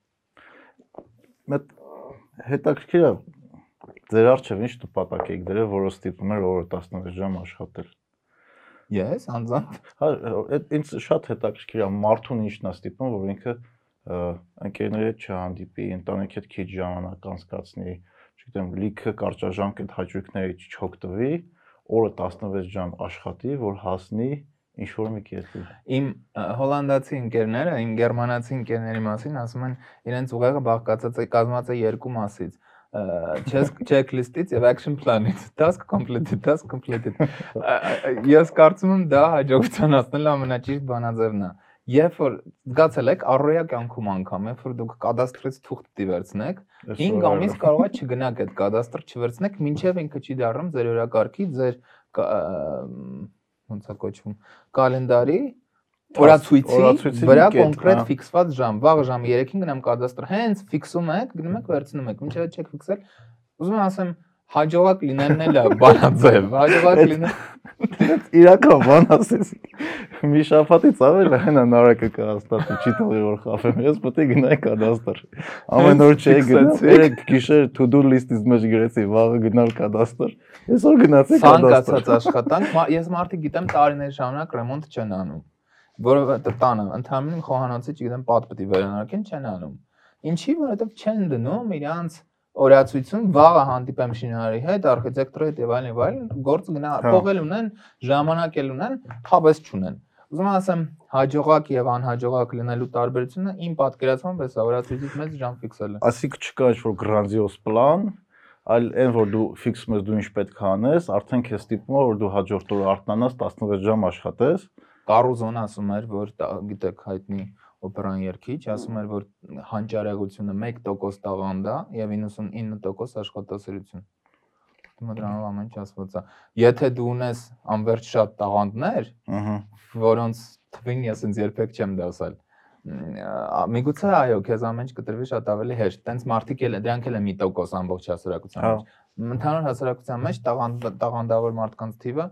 Speaker 1: Մետ հետաքրքիր է ձեր արժև ինչ նպատակ եք դրել, որը ստիպում էր օրը 16 ժամ աշխատել։
Speaker 2: Ես անձամբ
Speaker 1: Հա, ինձ շատ հետաքրքիր է մարդուն ինչն է ստիպում, որ ինքը ը, ընկերների հետ չհանդիպի, ընտանիքի հետ քիչ ժամանակ անցկացնի, չգիտեմ, լիքը կարճաժամկետ հաճույքների չօգտվի, օրը 16 ժամ աշխատի, որ հասնի ինչ որ մի կետի։
Speaker 2: Իմ հոլանդացի ընկերները, իմ գերմանացի ընկերների մասին ասում են, իրենց ուղեղը բաղկացած է կազմած է երկու մասից։ checklist-ից եւ action plan-ից։ Task completed, task completed։ Ես կարծում եմ դա հաջողության հասնելու ամենաճիշտ բանաձևն է։ Երբ որ զգացել եք առօրյա կյանքում անգամ, երբ որ դուք կադաստրից թուղթ դիվերցնեք, 5 ամիս կարող է չգնաք այդ կադաստր չվերցնեք, մինչև ինքը չի դառնում ձեր օրակարգի, ձեր ոնց է կոչվում, կալենդարի օրացույցի վրա կոնկրետ ֆիքսված ժամ, վաղ ժամը 3-ին գնամ կադաստր, հենց ֆիքսում եք, գնում եք վերցնում եք, մինչև չեք ֆիքսել։ Ուզում եմ ասեմ, հաջողակ լինելն էլ է բանաձև, հաջողակ լինել
Speaker 1: Իրական բան ասես։ Մի շաբաթից ավել հենա նարեկը կհաստատի, չի թողի որ խափեմ։ Ես պետք է գնայի կադաստր։ Ամեն օր գնա,
Speaker 2: ֆիքսացիք։
Speaker 1: երեք գիշեր to-do list-ից մեջ գրեցի, վաղը գնալ կադաստր։ Այսօր գնացի
Speaker 2: ցանկացած
Speaker 1: կադաստր։
Speaker 2: աշխատանք, մա- ես մարդիկ գիտեմ տարիներ շարունակ ռեմոնտ չեն անում։ Որովհետեւ տանը ընդհանրին խոհանոցի, չգիտեմ, պատ պետք է վերանորոգեն չեն անում։ Ինչի, որովհետեւ չեն դնում իրանց օրացույցում վաղը հանդիպեմ շինարարի հետ, արխիտեկտորի հետ եւ այլն եւ այլն, գործ գնա,
Speaker 1: Հա։
Speaker 2: փողել ունեն, ժամանակ էլ ունեն, հավես չունեն։ Ուզում եմ ասեմ, հաջողակ եւ անհաջողակ լինելու տարբերությունը իմ պատկերացմամբ էս օրացույցից մեծ ժամ ֆիքսելը։
Speaker 1: Ասիկ չկա ինչ-որ գրանձիոս պլան, այլ այն որ դու ֆիքսում ես դու ինչ պետք է անես, արդեն քեզ ստիպում է որ դու հաջորդ օրը արթնանաս 16 ժամ աշխատես։
Speaker 2: Կարուզոն ասում էր, որ գիտեք հայտնի օպերան երգիչ, ասում էր, որ հանճարեղությունը 1% տաղանդ է եւ 99% աշխատասիրություն։ Դու դրանով ամեն ինչ ասված է։ Եթե դու ունես անverջ շատ տաղանդներ,
Speaker 1: Ահա։
Speaker 2: որոնց թվին ես ինձ երբեք չեմ ա, Միգուցե այո, քեզ ամեն ինչ կտրվի շատ ավելի հեշտ։ Տենց մարդիկ էլ դրանք էլ են մի տոկոս ամբողջ հասարակության
Speaker 1: Հա։
Speaker 2: մեջ։ Ընդհանուր հասարակության մեջ տաղանդ տաղանդավոր մարդկանց թիվը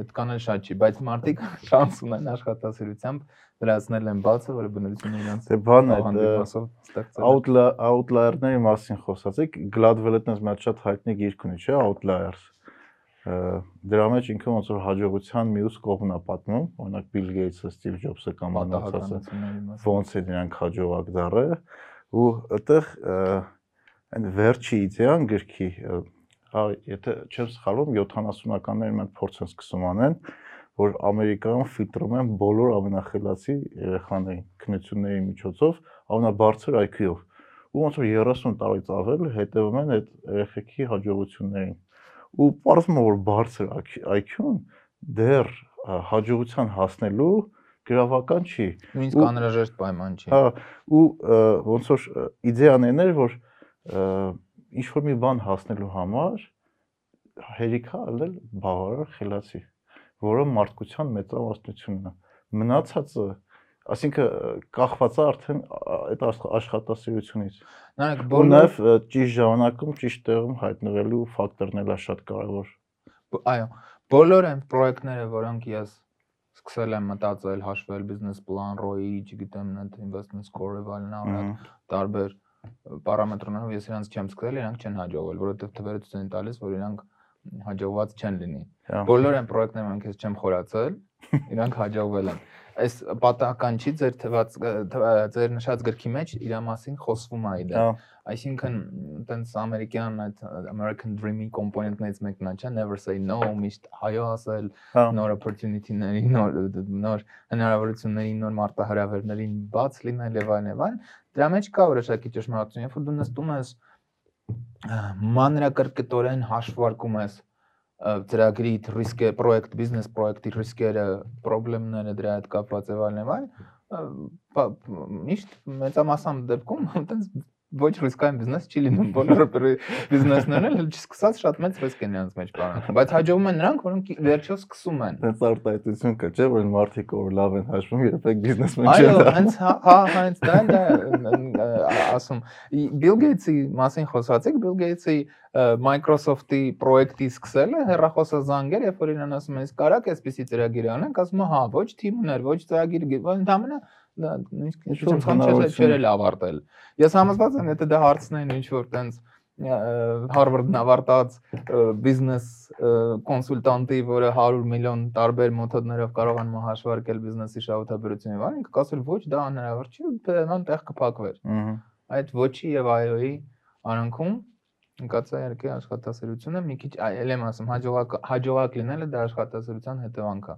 Speaker 2: Այդքան էլ շատ չի, բայց մարդիկ շանս ունեն աշխատասիրությամբ դրացնել են բացը, որը բնությունը իրանց
Speaker 1: դե բանը
Speaker 2: մասով ստեղծել։
Speaker 1: Outlier-ների մասին խոսացիք, Gladwell-ը այդպես մի հատ շատ հայտնի գիրք ունի, չէ՞, Outliers դրա մեջ ինքը ոնց որ հաջողության մյուս կողմն է պատմում, օրինակ Bill Gates-ը, Steve Jobs-ը կամ
Speaker 2: անցածը
Speaker 1: ոնց է նրանք հաջողակ դարը ու այդտեղ այն վերջի իդեան գրքի եթե չեմ սխալվում 70-ականների մենք փորձ են սկսում անեն որ Ամերիկայում ֆիլտրում են բոլոր ամենախելացի երեխաներին քննությունների միջոցով ամենաբարձր IQ-ով ու ոնց որ 30 տարուց ավել հետևում են այդ երեխեքի հաջողություններին ու պարզվում է որ բարձր IQ-ն դեռ հաջողության հասնելու գրավական չի։
Speaker 2: Նույնիսկ անհրաժեշտ պայման չի։
Speaker 1: Հա, ու ոնց որ իդեան էր, որ ինչ որ մի բան հասնելու համար հերիքա ալել բավարար խելացի, որը մարդկության մեծամասնությունն է։ Մնացածը Այսինքն կախված է արդեն այդ աշխատասիրությունից։
Speaker 2: Նայեք, բոլոր
Speaker 1: նաև ճիշտ ժամանակում, ճիշտ տեղում հայտնվելու ֆակտորն էլ է շատ կարևոր։
Speaker 2: Այո, բոլոր այն պրոյեկտները, որոնք ես սկսել եմ մտածել, հաշվել բիզնես պլան, ROI, չգիտեմ, net investment score-ը վայելնալ, տարբեր պարամետրներով ես իրանց չեմ սկսել, իրանք չեն հաջողվել, որովհետև թվերը ցույց են տալիս, որ իրանք հաջողված չեն լինի։ Բոլոր այն պրոյեկտները, որոնք ես չեմ խորացել, իրանք հաջողվել են այս պատահական չի ձեր թված ձեր նշած գրքի մեջ իր մասին խոսվում է իդե այսինքն տենց ամերիկյան այդ American Dream-ի կոմպոնենտներից մեկն է չէ never say no միշտ հայո ասել նոր opportunity-ների նոր նոր հնարավորությունների նոր մարտահրավերներին բաց լինել եւ այլն եւ այլն դրա մեջ կա որոշակի ճշմարտություն երբ որ դու նստում ես մանրակրկտորեն հաշվարկում ես ծրագրի ռիսկը, պրոյեկտ, բիզնես պրոյեկտի ռիսկերը, խնդիրները դրա հետ կապված եւ այլն եւ այլն, միշտ մեծամասամբ դեպքում այտենց ոչ ռիսկային բիզնես չի լինում բոլորը բիզնեսներն էլ չսկսած շատ մեծ ռիսկ են նրանց մեջ բառանում բայց հաջողում են նրանք որոնք վերջո սկսում են
Speaker 1: հենց արտահայտություն կա չէ որ մարդիկ որ լավ են հաշվում երբեք բիզնեսմեն
Speaker 2: չեն այո հենց հա, հա հենց դա դա ասում Bill Gates-ի մասին խոսացիք Bill Gates-ի Microsoft-ի պրոյեկտի սկսելը հեռախոսազանգեր երբ որ իրեն ասում են իսկ կարաք այսպեսի ծրագիր անենք ասում է հա ոչ թիմ ուներ ոչ ծրագիր ընդհանրապես դա նույնիսկ ինչ որ չէր էլ ավարտել։ Ես համոզված եմ, եթե դա հարցնեն ինչ որ տենց Harvard-ն ավարտած բիզնես կոնսուլտանտի, որը 100 միլիոն տարբեր մեթոդներով կարող են հաշվարկել բիզնեսի շահութաբերությունը ինքը կասել ոչ, դա անհնարավոր չի, բնական տեղ կփակվեր։ Այդ ոչի եւ այոյի արանքում նկատա երկե աշխատասիրությունը մի քիչ այլ եմ ասում, հաջողակ հաջողակ լինելը դա աշխատասիրության հետևանք է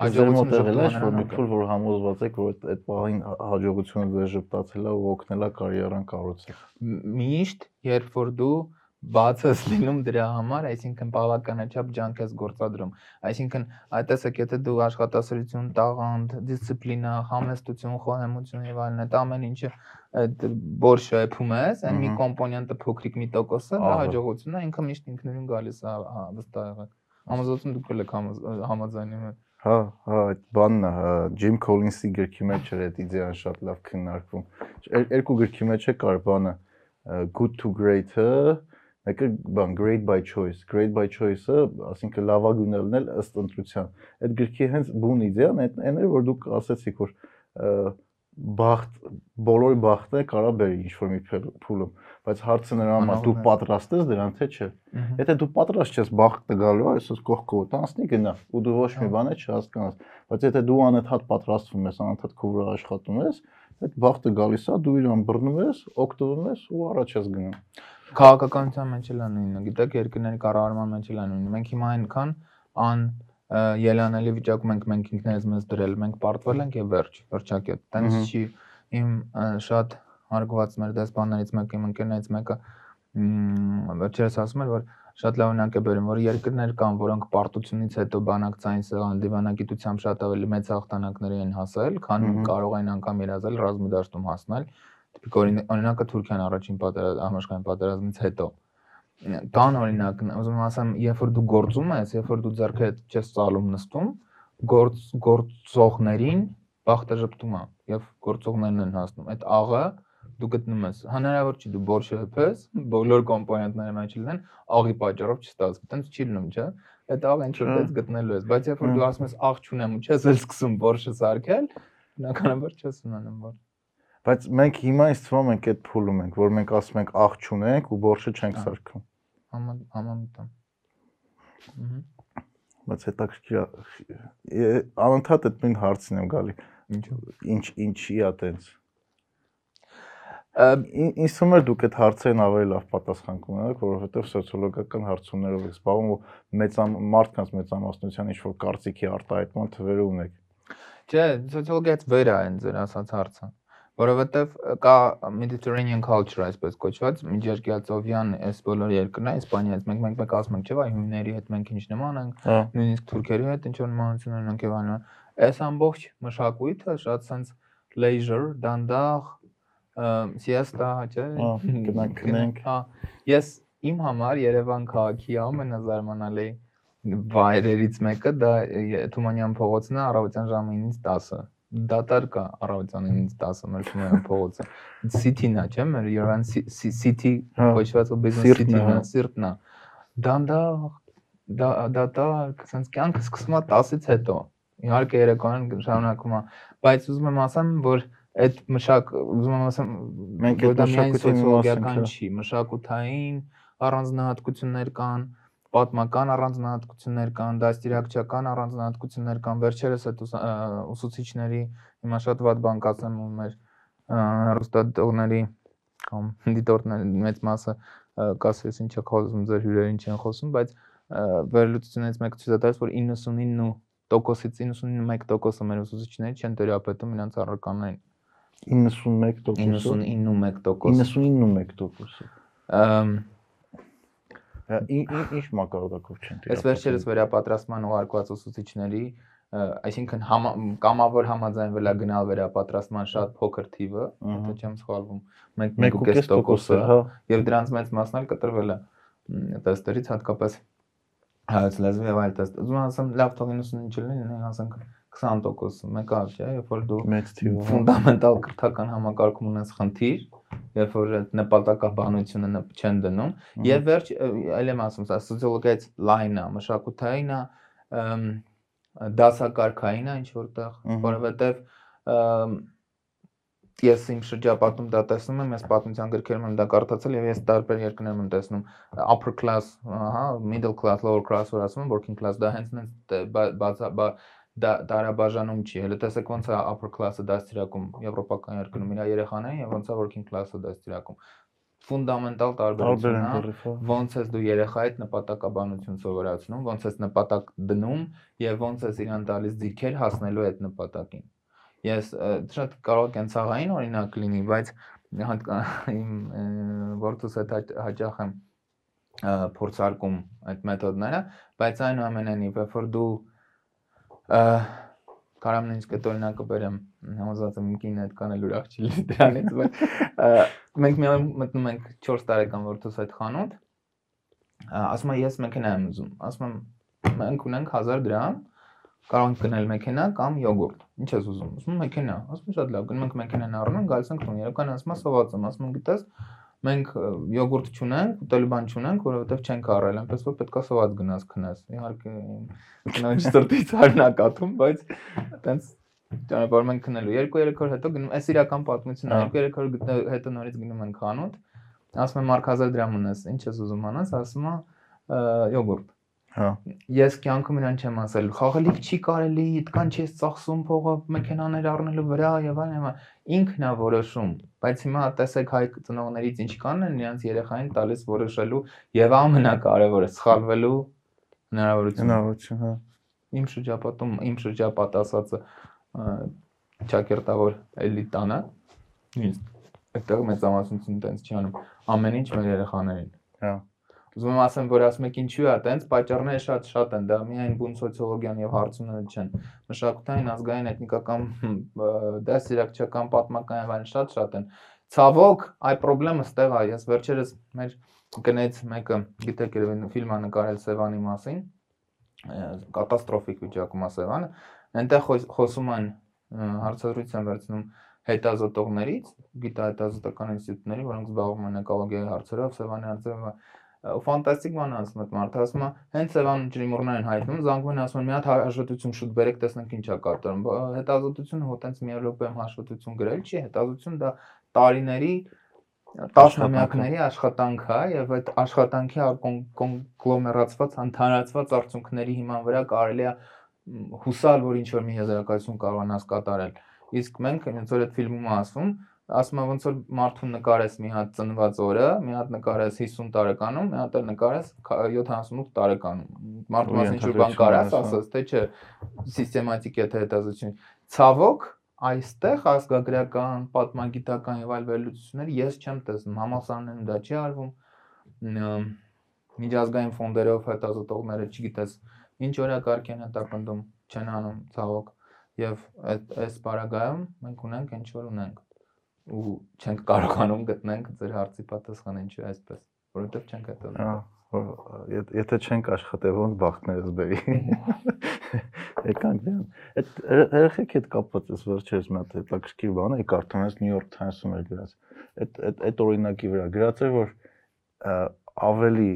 Speaker 1: հաջողությունը եղել է որ մի փոլ որ համոզված եք որ այդ պահին հաջողությունը ձեզ ժպտացել է ու օգնել է կարիերան կառուցել
Speaker 2: միշտ երբ որ դու բաց ես լինում դրա համար, այսինքն բավականաչափ ջանք ես գործադրում։ Այսինքն, այտեսեք, եթե դու աշխատասիրություն, տաղանդ, դիսցիպլինա, համեստություն, խոհեմություն եւ այլն այդ ամեն ինչը այդ բորշը եփում ես, այն մի կոմպոնենտը փոքրիկ մի տոկոսը, դա հաջողությունն է, ինքը միշտ ինքնուրույն գալիս է վստահ։ Համոզություն դուք եք համաձայնում եք։
Speaker 1: Հա, հա, այդ բանն է, Ջիմ Քոլինսի գրքի մեջ էր այդ իդեան շատ լավ քննարկվում։ Երկու գրքի մեջ է կար բանը good to great-ը, մեկը բան great by choice, great by choice-ը, ասինքն լավագույնը լինել ըստ ընտրության։ Այդ գրքի հենց բուն իդեան այն էր, որ դուք ասացիք, որ բախտ բոլորի բախտը կարա բերի ինչ որ մի փուլում բայց հարցը նրան է դու պատրաստ ես դրան թե չէ եթե դու պատրաստ ես բախտը գալու այսպես կողքով տանցնի գնա ու դու ոչ մի բան չհասկանաս բայց եթե դու անընդհատ պատրաստվում ես անընդհատ քո վրա աշխատում ես այդ բախտը գալիս է դու իրան բռնում ես օգտվում ես ու առաջ ես գնում
Speaker 2: քաղաքականության մեջ էլ է նույնը գիտեք երկրների կառավարման մեջ էլ է նույնը մենք հիմա այնքան ան ելանելի վիճակում ենք մենք ինքներս մեզ դրել, մենք պարտվել ենք եւ վերջ, վերջակետ։ Տենց չի իմ շատ հարգված մեր դեսպաններից մեկը, իմ ընկերներից մեկը վերջերս ասում էր, որ շատ լավ օրինակ է բերում, որ երկրներ կան, որոնք պարտությունից հետո բանակցային սեղան դիվանագիտությամբ շատ ավելի մեծ հաղթանակների են հասել, քան կարող են անգամ երազել ռազմի դաշտում հասնել։ Տիպիկ օրինակը Թուրքիան առաջին պատերազմ համաշխարհային պատերազմից հետո Կան օրինակ, ուզում եմ ասեմ, երբ որ դու գործում ես, երբ որ դու ձեռքը չես ծալում նստում, գործ գործողներին բախտը ճպտում է եւ գործողներն են հասնում։ Այդ աղը դու գտնում ես հնարավոր չի դու բորշը հպես բոլոր կոմպոնենտները մեջ լինեն աղի պատճառով չստացվում տենց չի լինում չէ այդ աղը ինչ որ դες գտնելու ես բայց երբ որ դու ասում ես աղ չունեմ ու չես էլ սկսում բորշը սարքել բնականաբար չես ունենում բոր
Speaker 1: բայց մենք հիմա ինձ թվում ենք այդ փուլում ենք որ մենք ասում ենք աղ չունենք ու բորշը չենք սարքում
Speaker 2: համա համամտամ
Speaker 1: բայց հետաքրքիր անընդհատ այդ նույն հարցին եմ գալի ինչու ինչ ինչի է տենց ինձ թվում է դուք այդ հարցերին ավելի լավ պատասխան կունենաք, որովհետև սոցիոլոգիական հարցումներով եք զբաղվում ու մեծամ մարդկանց մեծամասնության ինչ որ կարծիքի արտահայտման թվերը ունեք։
Speaker 2: Չէ, սոցիոլոգիայից վեր է այն ձեր ասած հարցը որովհետև կա Mediterranean culture այսպես կոչված միջերկրածովյան այս բոլոր երկրները Իսպանիայից մենք մենք մենք ասում ենք չէ՞ այ հույների հետ մենք ինչ նման ենք
Speaker 1: հա։
Speaker 2: նույնիսկ թուրքերի հետ ինչ որ նմանություն ունենք եւ այլն այս ամբողջ մշակույթը շատ sense leisure դանդաղ siesta, չէ՞։
Speaker 1: Գնանք քնենք։
Speaker 2: Հա, ես իմ համար Երևան քաղաքի ամենազարմանալի վայրերից մեկը դա Թումանյան փողոցն է առավոտյան ժամը 9-ից 10-ը դատար կա առավոտյան 9-ից 10-ը մեր Թումանյան փողոցը City-ն է չէ՞ մեր Երևան City կոչված business city-ն է սիրտն է դանդաղ դատար sense կյանքը սկսում է 10-ից հետո իհարկե երեկոյան շարունակում է բայց ուզում եմ ասեմ որ այդ մշակ ուզում եմ ասեմ
Speaker 1: մենք այդ մշակութային
Speaker 2: սոցիոլոգիական չի, մշակութային առանձնահատկություններ կան, պատմական առանձնահատկություններ կան, դաստիարակչական առանձնահատկություններ կան։ Վերջերս այդ ուսուցիչների հիմա շատ ված բան կասեմ ու մեր հերոստատողների կամ դիտորդների մեծ մասը կասես ինչա խոսում ձեր հյուրերին չեն խոսում, բայց վերլուծությունից մեկը ցույց է տալիս, որ 99%-ից 91%-ը մեր ուսուցիչների չեն տերապետում իրենց առարկանային
Speaker 1: 91%
Speaker 2: 99.1%
Speaker 1: 99.1%-ը։ Ամ ինչ մակարդակով չեն
Speaker 2: դիապազոն։ Այս վերջերս վերապատրաստման ուղարկված ուսուցիչների, այսինքն կամավոր համաձայնվել է գնալ վերապատրաստման շատ փոքր թիվը, եթե չեմ սխալվում, 1.5%-ը, հա, եւ դրանց մեծ մասն էլ կտրվել է տեստերից, հատկապես հայոց լեզվի եւ այլ տեստ։ Ուզում եմ ասեմ, լավ թող 99 չլինի, ասենք 20% մեկ այլ չէ, երբ որ դու
Speaker 1: մեծ թիվ
Speaker 2: ֆունդամենտալ կրթական համակարգում ունես խնդիր, երբ որ այդ նպատակաբանությունը չեն դնում, եւ վերջ այլ եմ ասում, սա սոցիոլոգիայից լայն է, մշակութային է, դասակարգային է ինչ որտեղ, որովհետեւ ես իմ շրջապատում դա տեսնում եմ, ես պատմության գրքերում եմ դա կարդացել եւ ես տարբեր երկրներում եմ տեսնում upper class, հա, middle class, lower class, որ ասում եմ working class, դա հենց նենց դա տարաբաժանում չի։ Հələ տեսեք ոնց է upper class-ը դաստիարակում եվրոպական երկրում իր երեխաներին եւ ոնց է working class-ը դաստիարակում ֆունդամենտալ տարբերություն է ոնց ես դու երեխայիդ նպատակաբանություն սովորացնում ոնց ես նպատակ դնում եւ ոնց ես իրան տալիս ձիքեր հասնելու այդ նպատակին ես շատ կարող կենցաղային օրինակ լինի բայց իմ որտուս հետ հաճախ եմ փորձարկում այդ մեթոդները բայց այնուամենայնիվ երբ որ դու կարամ նույնիսկ այդ օրինակը բերեմ համոզված եմ իմ կինը այդքան էլ ուրախ չի լինի դրանից բայց մենք մի մտնում ենք 4 տարեկան որդուս այդ խանութ ասում եմ ես մեքենա եմ ուզում ասում եմ մենք ունենք 1000 դրամ կարող ենք գնել մեքենա կամ յոգուրտ ինչ ես ուզում ասում մեքենա ասում շատ լավ գնում ենք մեքենան առնում գալիս ենք տուն երբ ասում եմ սոված եմ ասում գիտես մենք յոգուրտ չունենք, ուտելու բան չունենք, որովհետև չենք առել, այնպես որ պետքա սոված գնաս քնես։ Իհարկե կնոջ սրտից արնակաթում, բայց տենց ճանապարհում ենք քնելու։ 2-3 օր հետո գնում, այս իրական պատմությունն է, 2-3 օր հետո նորից գնում ենք խանութ։ Ասում եմ 1000 դրամ ունես, ինչ ես ուզում անես, ասում է յոգուրտ
Speaker 1: Հա։
Speaker 2: Ես կյանքում իրան չեմ ասել, խաղալիք չի կարելի, այդքան չես ծախսում փողը մեքենաներ առնելու վրա եւ այլն, ինքն է որոշում։ Բայց հիմա տեսեք հայ ծնողներից ինչ կան են իրancs երեխային տալիս որոշելու եւ ամենակարևորը սխալվելու հնարավորություն։
Speaker 1: Հնարավորություն, հա։
Speaker 2: Իմ շրջապատում, իմ շրջապատ ասածը ճակերտավոր էլիտան է։ Այդտեղ մեծամասնություն տենց չի անում։ Ամեն ինչ մեր երեխաներին։
Speaker 1: Հա
Speaker 2: Ուզում եմ ասեմ, որ ասում եք ինչու է, տենց պատճառները շատ-շատ են, դա միայն բուն սոցիոլոգիան եւ հարցումները չեն։ Մշակութային, ազգային, էթնիկական, դասիրակչական, պատմական այլն շատ-շատ են։ Ցավոք, այ խնդրեմը ստեղ է, ես վերջերս մեր գնեց մեկը, գիտեք, երևի ֆիլմ է նկարել Սևանի մասին, կատաստրոֆիկ վիճակում է Սևանը, այնտեղ խոսում են հարցազրույց են վերցնում հետազոտողներից, գիտահետազոտական ինստիտուտների, որոնք զբաղվում են էկոլոգիայի հարցերով, Սևանի հարցերով, ֆանտաստիկ բան ասում եմ, մարդը ասում է, հենց Սևան ջրիմուռներ են հայտնում, զանգվում են ասում են մի հատ հաշվետվություն շուտ բերեք, տեսնենք ինչ է կատարում։ Հետազոտությունը հո տենց մի րոպեում հաշվետվություն գրել չի, հետազոտություն դա տարիների տասնամյակների աշխատանք է եւ այդ աշխատանքի կոնգլոմերացված, ընդհանրացված արդյունքների հիման վրա կարելի է հուսալ, որ ինչ որ մի եզրակացություն կարողանաս կատարել։ Իսկ մենք ոնց որ այդ ֆիլմում ասում, ասում եմ ոնց որ մարդուն նկարես մի հատ ծնված օրը, մի հատ նկարես 50 տարեկանում, մի հատ էլ նկարես 78 տարեկանում։ Մարդու մասին ինչ որ բան կարաս, ասած թե չէ, սիստեմատիկ է թե հետազոտություն։ Ցավոք, այստեղ ազգագրական, պատմագիտական եւ այլ վերլուծություններ ես չեմ տեսնում։ Համալսարաններում դա չի արվում։ Միջազգային ֆոնդերով հետազոտողները, չգիտես, ինչ օրակարգ են հետապնդում, չեն անում ցավոք եւ այդ այս բարագայում մենք ունենք ինչ որ ունենք ու չենք կարողանում գտնենք ձեր հարցի պատասխանը ինչու այսպես որովհետեւ չենք հետո
Speaker 1: եթե չենք աշխատել ոնց բախտներս բերի եկանք դրան այդ երեխեք հետ կապված էս վերջերս մի հատ հետաքրքիր բան է կարդում ես New York Times-ում էր գրած այդ այդ այդ օրինակի վրա գրած էր որ ավելի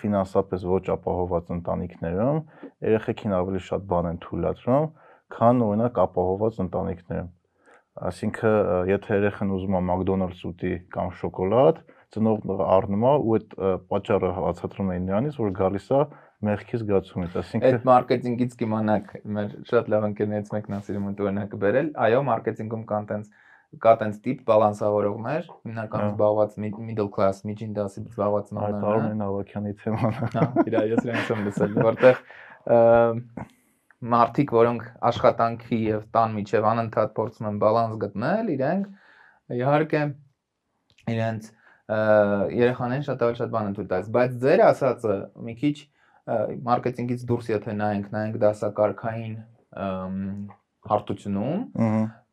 Speaker 1: ֆինանսապես ոչ ապահոված ընտանիքներում երեխեքին ավելի շատ բան են թույլատրում, քան օրինակ ապահոված ընտանիքներում։ Այսինքն, եթե երեխան ուզում է McDonald's ուտի կամ շոկոլադ, ծնողը առնում է ու այդ պատճառը հացատրում է նրանից, որ գալիս է մեղքի զգացումից,
Speaker 2: այսինքն այդ մարքեթինգից կիմանաք, մեր շատ լավ ընկերներից մեկն է սիրում այդ օրինակը բերել, այո, մարքեթինգում կան տենց կա տենց տիպ բալանսավորողներ, հիմնականում զբաղված middle class, միջին դասի զբաղված
Speaker 1: մարդներ։ Այդ Արմեն Ավակյանի թեման։
Speaker 2: Հա, իրա ես իրենց եմ լսել, որտեղ մարդիկ, որոնք աշխատանքի եւ տան միջև անընդհատ փորձում են բալանս գտնել, իրենք իհարկե իրենց երեխաներին շատ ավելի շատ բան են թույլ տալիս, բայց ձեր ասածը մի քիչ մարքեթինգից դուրս եթե նայենք, նայենք դասակարգային հարթությունում,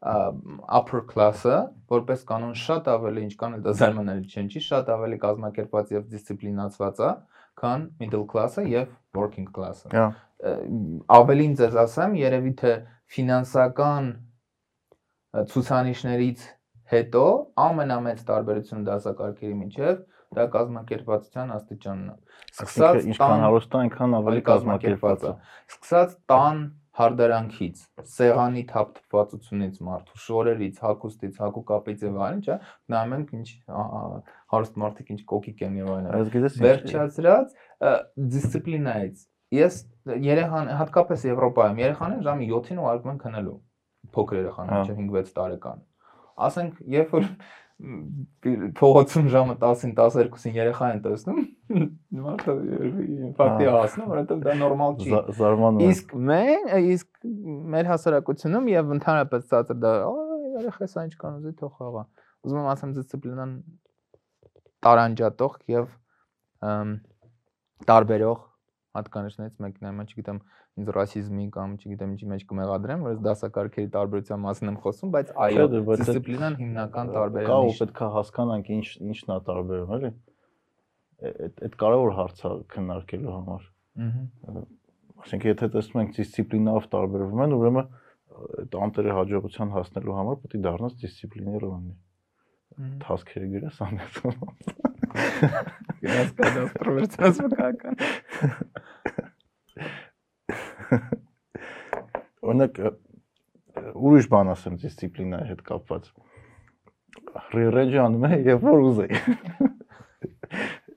Speaker 2: upper class-ը որպես կանոն շատ ավելի ինչքան էլ դա զարմանալի չեն չի, շատ ավելի կազմակերպված եւ դիսցիպլինացված է, քան middle class-ը եւ working class-ը։ Ավելին ձեզ ասեմ, երևի թե ֆինանսական ցուցանիշներից հետո ամենամեծ տարբերությունը դասակարգերի միջև դա կազմակերպվածության աստիճանն է։
Speaker 1: Սկսած ինչքան հարուստ է, այնքան ավելի կազմակերպված է։
Speaker 2: Սկսած տան հարդարանքից, սեղանի թափթփվածությունից մարդու, շորերից, հակոստից, հակուկապից եւ այլն, չէ՞, նայում ենք ինչ հարուստ մարդիկ ինչ կոկիկ են եւ այլն։ վերջացրած դիսցիպլինայից։ Ես երեխան հատկապես Եվրոպայում երեխաներին ժամի 7-ին ուղարկում են քնելու փոքր երեխաներ, չէ՞, 5-6 տարեկան։ Ասենք, երբ որ փողոցում ժամը 10-ին 12-ին երեխա են տեսնում, մարդը ինֆարկտի հասնում, որովհետև դա նորմալ չի։
Speaker 1: Զարմանում։
Speaker 2: Իսկ մենք, իսկ մեր հասարակությունում եւ ընդհանրապես ցածր դա երեխաս այնքան ուզի թող խաղա։ Ուզում եմ ասեմ դիսցիպլինան տարանջատող եւ տարբերող հատկանիշներից մեկն է, mən չգիտեմ, ինձ ռասիզմի կամ չգիտեմ ինչի մեջ կմեղադրեմ, որ ես դասակարգերի տարբերության մասին եմ խոսում, բայց այո, դիսցիպլինան հիմնական տարբերակն է։
Speaker 1: Կա ու պետք է հասկանանք ինչ ինչն է տարբերում, էլի։ Այդ այդ կարևոր հարց է քննարկելու համար։ Ահա։ Այսինքն եթե տեսնում ենք դիսցիպլինով տարբերվում են, ուրեմն այդ անտերի հաջողության հասնելու համար պետք է դառնաս դիսցիպլիներ ունենի։ Թասքերը գրես անեցում։
Speaker 2: Գնաս կադաս պրովերցած մկական։
Speaker 1: Օրինակ ուրիշ բան ասեմ դիսցիպլինայի հետ կապված։ Ռեջը անում է եւ որ ուզեի։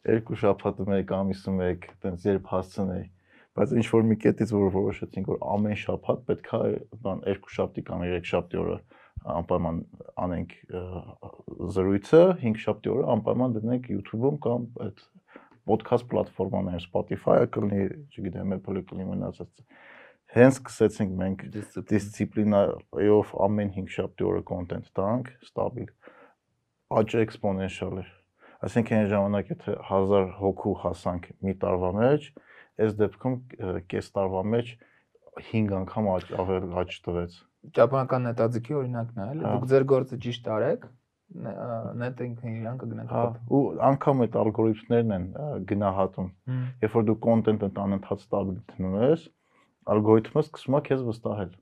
Speaker 1: Երկու շաբաթում եք, ամիսում եք, տենց երբ հասցնեի բայց ինչ որ մի կետից որ որոշեցինք որ ամեն շաբաթ պետքա բան երկու շաբթի կամ երեք շաբթի օրը անպայման անենք զրույցը 5 շաբթի օրը անպայման դնենք YouTube-ում կամ այդ podcast պլատֆորմաներ Spotify-ը կլինի, չգիտեմ, Apple-ը կլինի մնացած հենց սկսեցինք մենք դիսցիպլինայով ամեն 5 շաբթի օրը կոնտենտ տանք, ստաբիլ։ Աճը էքսպոնենշիալ էր։ Այսինքն այն ժամանակ եթե 1000 հոգու հասանք մի տարվա մեջ, այս դեպքում կես տարվա մեջ 5 անգամ ավել աճ տվեց։
Speaker 2: Ճապոնական նետաձգի օրինակն է, էլի։ Դուք ձեր գործը ճիշտ արեք, նետ ինքն իրան կգնաք
Speaker 1: հա ու անգամ այդ ալգորիթմներն են գնահատում երբ որ դու կոնտենտը անընդհատ ստաբիլ դնում ես ալգորիթմը սկսում է քեզ վստահել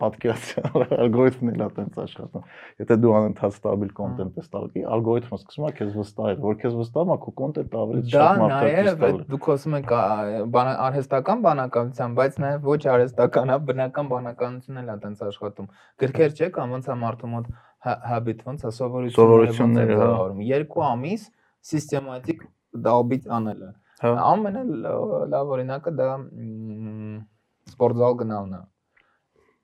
Speaker 1: պատկերացիա ալգորիթմն էլ է տենց աշխատում։ Եթե դու անընդհատ ստաբիլ կոնտենտ ես տալի, ալգորիթմը սկսում է քեզ վստահել, որ քեզ վստահում է քո կոնտենտը ավելի
Speaker 2: շատ մարդկանց տալու։ Դա նաև դուք ասում եք արհեստական բանականության, բայց նաև ոչ արհեստական, հա բնական բանականությունն էլ է տենց աշխատում։ Գրքեր չէ կամ ոնց է մարդու մոտ habit ոնց է
Speaker 1: սովորությունները
Speaker 2: հա երկու ամիս սիստեմատիկ դալբիտ անելը Հա։ Ամենը լավ օրինակը դա սպորտզալ գնալն է։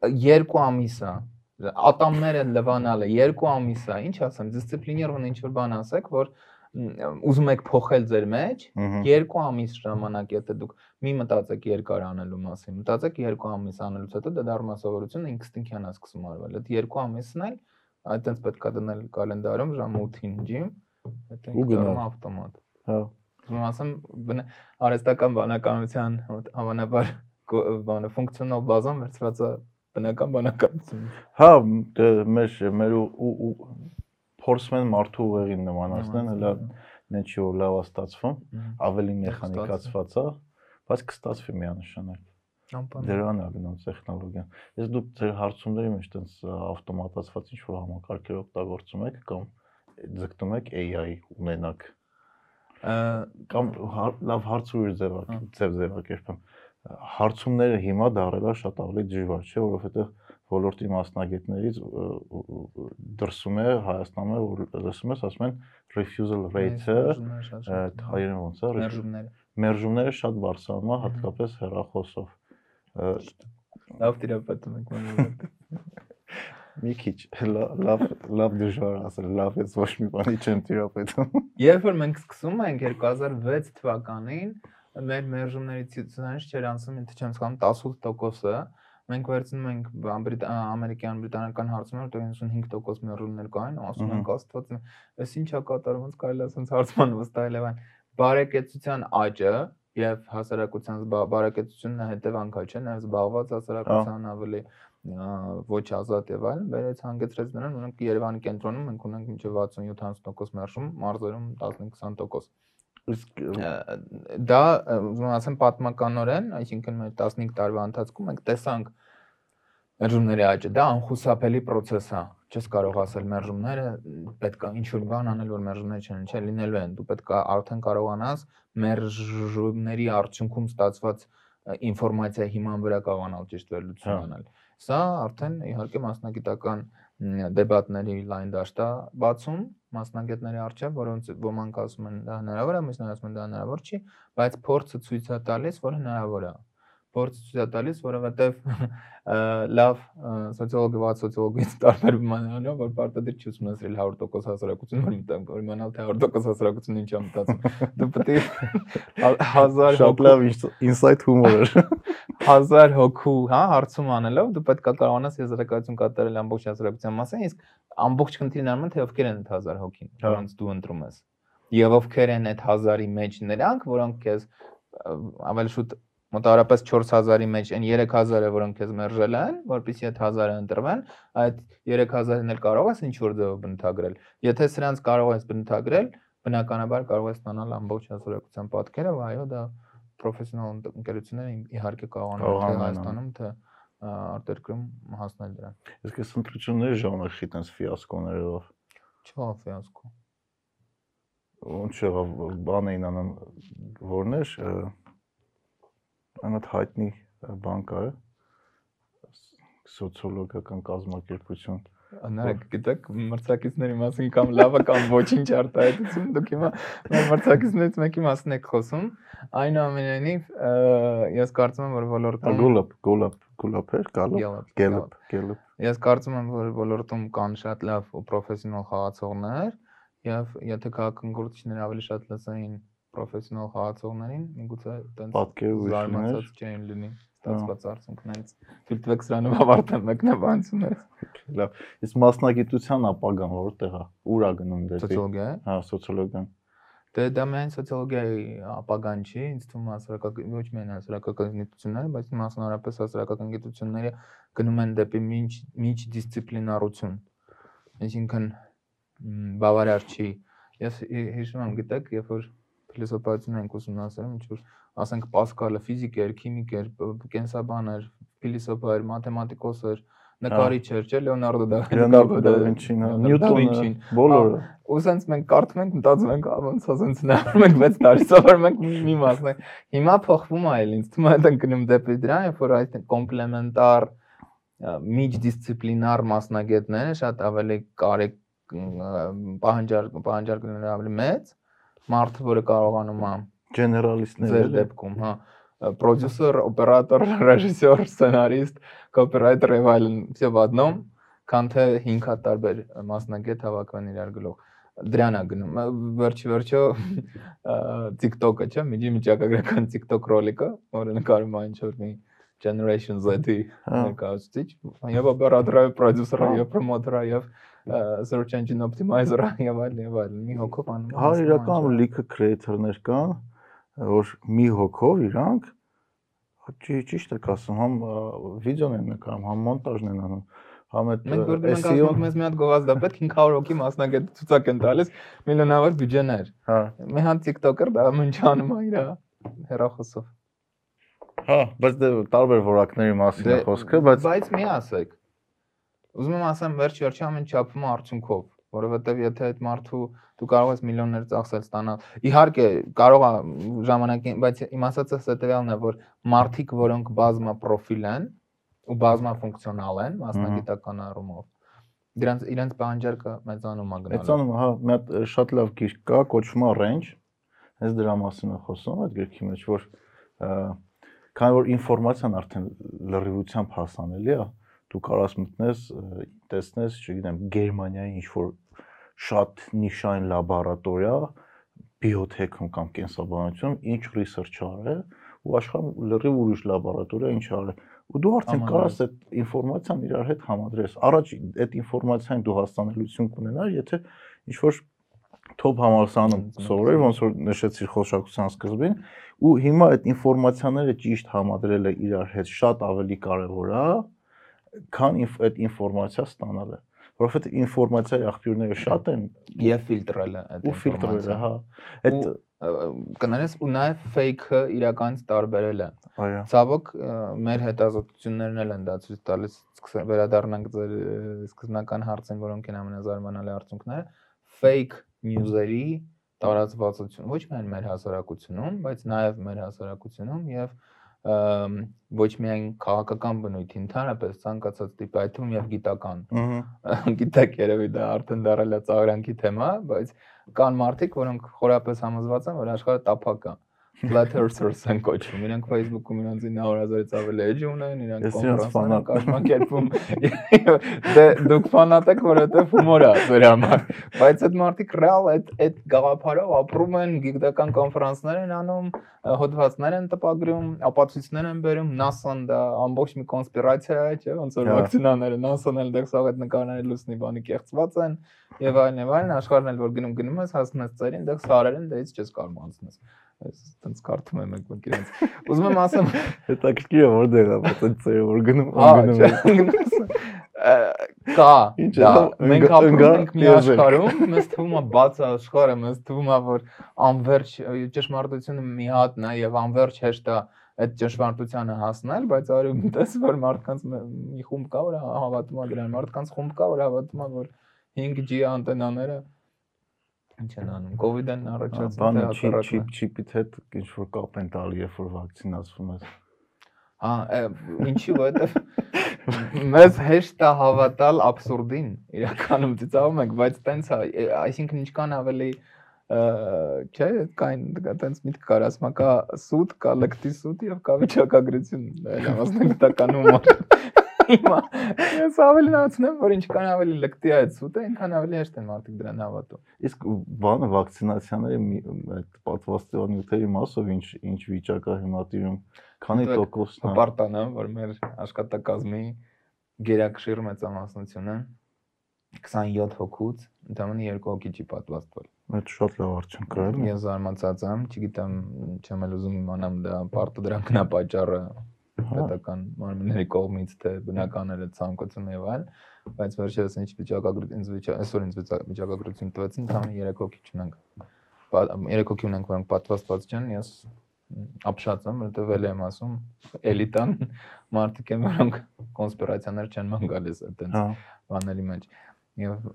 Speaker 2: 2 ամիս է ատամները լվանալը 2 ամիս է, ինչ ասեմ, դիսցիպլիներուն ինչ որ բան ասեք, որ ուզում եք փոխել ձեր մեջ, 2 ամիս ժամանակ, եթե դուք մի մտածեք երկար անելու մասին, մտածեք 2 ամիս անելուց հետո դա դառնում է սովորություն, ինստինկտիան է սկսում արվել։ Այդ 2 ամիսն էլ այդտենց պետք է դնել կալենդարում ժամ 8-ին ջիմ, հետո ինքը ավտոմատ։ Հա ուզում ասեմ արհեստական բանականության հավանաբար բանը ֆունկցիոնալ բազան վերցված է բնական բանականություն։
Speaker 1: Հա, դե մեր մեր ու փորձում են մարդու ուղեղին նմանացնեն, հələ նեչի որ լավ է ստացվում, ավելի մեխանիկացված է, բայց կստացվի միանշանակ։ Դրան է գնում տեխնոլոգիան։ Ես դուք ձեր հարցումների մեջ տենց ավտոմատացված ինչ-որ համակարգեր օգտագործում եք կամ ձգտում եք AI ունենաք կամ լավ հարցուր ձևակ ձև ձևակերպեմ հարցումները հիմա դարելա շատ ավելի դժվար չէ որովհետեւ ոլորտի մասնագետներից դրսում է Հայաստանում է որ լսում ես ասում են refusal rate-ը հայերեն ոնց է
Speaker 2: մերժումները
Speaker 1: մերժումները շատ բարձրանում է հատկապես հեռախոսով
Speaker 2: լավ տիրապետում եք մոտ
Speaker 1: Մի քիչ լավ լավ դժվար ասել, լավ ես ոչ մի բանի չեմ տիրապետում։
Speaker 2: Երբ որ մենք սկսում ենք 2006 թվականին, մեր մերժումների ցուցանիշ չեր անցնում, եթե չեմ սխալվում 18%-ը, մենք վերցնում ենք ամերիկյան բրիտանական հարցումները, դեռ 95% մերժումներ կային, ասում ենք աստված, այս ինչա կատարվում, ոնց կարելի է ասենց հարցման վստահել այն։ Բարեկեցության աճը եւ հասարակության բարեկեցությունը հետևանքա չէ, նաեւ զբաղված հասարակության ավելի ոչ ազատ եւ այլն, վերեց հանգեցրեց նրան, ունենք Երևանի կենտրոնում մենք ունենք մինչեւ 60-70% մերժում, մարզերում 15-20%։ Իսկ դա ասեմ պատմականորեն, այսինքն մեր 15 տարվա ընթացքում մենք տեսանք մերժումների աճը, դա անխուսափելի process է։ Չես կարող ասել մերժումները պետք է ինչ-որ բան անել, որ մերժումներ չեն, չէ, լինելու են։ Դու պետք է արդեն կարողանաս մերժումների արդյունքում ստացված ինֆորմացիա հիման վրա կարողանալ ճիշտ վերլուծություն հա։ անել։ Սա արդեն իհարկե մասնագիտական դեբատների լայն դաշտ է բացում մասնագետների առջև, որոնց ոմանք ասում են դա հնարավոր է, մյուսները ասում են դա հնարավոր չի, բայց փորձը ցույց է տալիս, որ հնարավոր է փորձ ցույց է տալիս, որովհետև լավ սոցիոլոգը ված սոցիոլոգից տարբերվում է նրանով, որ պարտադիր չի ուսումնասիրել 100% հասարակություն, որ մտամ, որ իմանալ թե 100% հասարակությունն ինչ է մտածում։ Դու պետք է 1000
Speaker 1: շատ լավ ինսայթ հումոր էր։
Speaker 2: 1000 հոգու, հա, հարցում անելով դու պետք է կարողանաս եզրակացություն կատարել ամբողջ հասարակության մասին, իսկ ամբողջ խնդիրն անում թե ովքեր են այդ 1000 հոգին, հա։ որոնց դու ընտրում ես։ Եվ ովքեր են այդ 1000-ի մեջ նրանք, որոնք քեզ ավելի շուտ մոտավորապես 4000-ի մեջ այն 3000-ը, որոնք քեզ մերժել են, որpիսի այդ 1000-ը ընտրվեն, այդ 3000-ն էլ կարող ես ինչ որ ձևով բնութագրել։ Եթե սրանց կարող ես բնութագրել, բնականաբար կարող ես ստանալ ամբողջ հասարակության պատկերը, այո, դա պրոֆեսիոնալ ընկերությունները իհարկե կարողանում են Հայաստանում թե արտերկրում հասնել դրան։
Speaker 1: Իսկ այս ընտրությունների ժամանակ խիտենց ֆիասկոներով։
Speaker 2: Չէ, ֆիասկո։
Speaker 1: Ոնց եղավ, բան էին անում, որներ անդ հայտնի բան կա սոցիոլոգիական կազմակերպություն
Speaker 2: Անարեք, գիտեք, մրցակիցների մասին կամ լավը կամ ոչինչ արտահայտություն, դուք հիմա մրցակիցներից մեկի մասին եք խոսում։ Այնուամենայնիվ, ես կարծում եմ, որ ոլորտում
Speaker 1: Գոլապ, գոլապ, գոլապ էր, գալապ, գելապ, գելապ։
Speaker 2: Ես կարծում եմ, որ ոլորտում կան շատ լավ ու պրոֆեսիոնալ խաղացողներ, եւ եթե քաղաքագործիչները ավելի շատ լսեին պրոֆեսիոնալ խաղացողներին, միգուցե
Speaker 1: այտենց
Speaker 2: զարմացած չէին լինի ստացված արդյունքներից։ Թույլ տվեք սրանով ավարտեմ մեկնաբանությունները։
Speaker 1: Լավ։ Իսկ մասնագիտության ապագան որտեղ է։ Ուր է գնում դեպի։
Speaker 2: Սոցիոլոգիա։
Speaker 1: Հա, սոցիոլոգիան։
Speaker 2: Դե դա միայն սոցիոլոգիայի ապագան չի, ինձ թվում է հասարակական ոչ միայն հասարակական գիտությունները, բայց մասնավորապես հասարակական գիտությունները գնում են դեպի միջ միջ դիսցիպլինարություն։ Այսինքն բավարար չի։ Ես հիշում եմ, գիտեք, երբ որ փիլիսոփայություն ենք ուսումնասիրում, ինչ որ ասենք Պասկալը ֆիզիկ էր, քիմիկ էր, կենսաբան էր, փիլիսոփա էր, մաթեմատիկոս էր, նկարիչ էր, չէ, Լեոնարդո դա
Speaker 1: Լեոնարդո դա Վինչին, Նյուտոնը, բոլորը։
Speaker 2: Ու սենց մենք կարդում ենք, մտածում ենք, ոնց է սենց նայում ենք 6 տարի, սովորում ենք մի մասն է։ Հիմա փոխվում է այլ, ինձ թվում է դա գնում դեպի դրան, երբ որ այդ կոմպլեմենտար միջդիսցիպլինար մասնագետները շատ ավելի կարեկ պահանջարկ պահանջարկները ավելի մեծ մարդը, որը կարողանում է
Speaker 1: գեներալիստներ
Speaker 2: ձեր դեպքում, հա, պրոդյուսեր, օպերատոր, ռեժիսոր, սցենարիստ, կոպիրայթեր եւ այլն, все в одном, քան թե 5 հատ տարբեր մասնագետ հավաքվեն իրար գլուխ դրանա գնում վերջի վերջո TikTok-ը չէ միջի միջակագրական TikTok ռոլիկը որը նկարում է ինչ որ մի Generation Z-ի
Speaker 1: հա։
Speaker 2: ներկայացուցիչ եւ օպերատորը պրոդյուսերը եւ պրոմոտերը եւ search engine optimizer-ը եւ այլն եւ այլն մի հոգով անում
Speaker 1: հա իրական լիքը creator-ներ կան որ մի հոգով իրանք ճիշտ եք ասում համ վիդեոն են նկարում համ մոնտաժն են անում համ այդ
Speaker 2: ասում մեզ մի հատ գովազդա պետք 500 հոգի մասնագետ ցուցակ են տալիս միլիոնավոր բյուջեներ։
Speaker 1: հա
Speaker 2: Մի հատ TikToker դա մինչ անում է իր հերախոսով։
Speaker 1: հա բայց դե տարբեր որակների մասին է խոսքը բայց
Speaker 2: բայց մի ասեք։ Ուզում եմ ասեմ վերջ վերջի ամեն չափում արդյունքով, որովհետև եթե այդ մարդու դու կարող ես միլիոններ ծախսել ստանալ։ Իհարկե կարող է ժամանակի, բայց իմ ասածս հետեւյալն է, որ մարդիկ, որոնք բազմա պրոֆիլ են ու բազմա ֆունկցիոնալ են մասնագիտական առումով, դրանց իրենց պահանջարկը մեծանում է գնալու։
Speaker 1: Մեծանում, հա, մի հատ շատ լավ գիրք կա, կոչվում է Range։ Հենց դրա մասին է խոսում այդ գրքի մեջ, որ քանի որ ինֆորմացիան արդեն լրիվությամբ հասանելի է, դու կարաս մտնես, տեսնես, չգիտեմ, Գերմանիայի ինչ որ շատ նիշային լաբորատորիա բիոթեքում կամ կենսաբանությունում ինչ ռիսերչ արել ու աշխարհում լրիվ ուրիշ լաբորատորիա ինչ արել ու դու արդեն կարաս այդ ինֆորմացիան իրար հետ համադրես։ Առաջ այդ ինֆորմացիան դու հասանելիություն կունենար, եթե ինչ որ top համալսարանում սովորեր, ոնց որ նշեցիր խոսակցության սկզբին, ու հիմա այդ ինֆորմացիաները ճիշտ համադրելը իրար հետ շատ ավելի կարևոր է, քան այդ ինֆորմացիա ստանալը որովհետեւ ինֆորմացիայի աղբյուրները շատ են
Speaker 2: եւ ֆիլտրելը այդ
Speaker 1: ու ֆիլտրելը, հա։ Այդ
Speaker 2: կներես ու նաև fake-ը իրականից տարբերելը։
Speaker 1: Այո։
Speaker 2: Ցավոք մեր հետազոտություններն էլ են դա ցույց տալիս, վերադառնանք ձեր սկզբնական հարցին, որոնք են ամենազարմանալի արդյունքները, fake news-երի տարածվածություն ոչ միայն մեր հասարակությունում, բայց նաև մեր հասարակությունում եւ ոչ միայն քաղաքական բնույթի ընդհանրապես ցանկացած տիպ այդ թվում եւ գիտական։ Գիտեք երևի դա արդեն դարել է ծաղրանքի թեմա, բայց կան մարդիկ, որոնք խորապես համոզված են, որ աշխարհը տափակ է flat earthers են կոչվում։ Իրանք Facebook-ում իրանք 900-ից ավելի edge ունեն, իրանք կոնֆերանսներ կազմակերպում։ Դե դուք ֆանատ եք, որովհետև հումոր է ձեր համար։ Բայց այդ մարդիկ ռեալ այդ այդ գաղափարով ապրում են, գիտական կոնֆերանսներ են անում, հոդվածներ են տպագրում, ապացույցներ են բերում, NASA-ն դա ամբողջ մի կոնսպիրացիա է, չէ՞, ոնց որ վակցինաները NASA-ն էլ դեռ սաղ այդ նկարները լուսնի բանի կեղծված են եւ այլն եւ այլն աշխարհն էլ որ գնում գնում ես հասնում ես ծերին, դեռ սարերեն դից չես կարող անցնես այս տենց կարդում եմ մենք իրենց ուզում եմ ասեմ
Speaker 1: հետաքրքիր է որտեղ է բայց այդ ծերը որ գնում անգնում
Speaker 2: կա դա մենք ապրում ենք մի աշխարհում մեզ թվում է բաց աշխարհը մեզ թվում է որ անverջ ճշմարտությունը մի հատն է եւ անverջ հեշտ է այդ ճշմարտությանը հասնել, բայց արում տես որ մարդկանց մի խումբ կա, որ հավատում է դրան, մարդկանց խումբ կա, որ հավատում է, որ 5G անտենաները Ինչ են անում։ Կովիդն առաջացած
Speaker 1: է հակառակը։ Բանը չիպ չիպիտ հետ ինչ որ կապ են տալի, երբ որ վակցինացվում ես։
Speaker 2: Հա, ինչի՞ որովհետև մեզ հեշտ է հավատալ абսուրդին, իրականում ծիծաղում ենք, բայց տենց է, այսինքն ինչքան ավելի չէ, կային տենց միտք կար, ասում կա սուտ, կա լկտի սուտ եւ կա վիճակագրություն, այլ ամասնագիտական հումոր։ Հիմա ես ավելի նացնեմ, որ ինչքան ավելի լկտի է այդ սուտը, այնքան ավելի հեշտ են մարդիկ դրան հավատում։
Speaker 1: Իսկ բանը վակցինացիաների այդ պատվաստեղան նյութերի մասով ինչ ինչ վիճակ է հիմա տիրում, քանի տոկոսն
Speaker 2: է։ Պարտանա, որ մեր աշխատակազմի գերակշիռ մեծամասնությունը 27 հոգուց ընդամենը 2 հոգի չի պատվաստվել։
Speaker 1: Այդ շատ լավ արդյունք է։
Speaker 2: Ես զարմացած եմ, չգիտեմ, չեմ էլ ուզում իմանամ դա պարտը դրանք նա պատճառը պետական մարմինների կողմից թե բնականները ցանկություն եւ այլ, բայց վերջերս ինչ վիճակագրություն ինձ վիճակ այսօր ինձ վիճակագրություն տվեցին, քանի 3 հոգի չունենք։ 3 հոգի ունենք, որոնք պատվաստված չեն, ես ապշած եմ, որովհետև ել եմ ասում, էլիտան մարդիկ են, որոնք կոնսպիրացիաներ չեն ման գալիս այդտենց
Speaker 1: Հա։
Speaker 2: բաների մեջ։ Եվ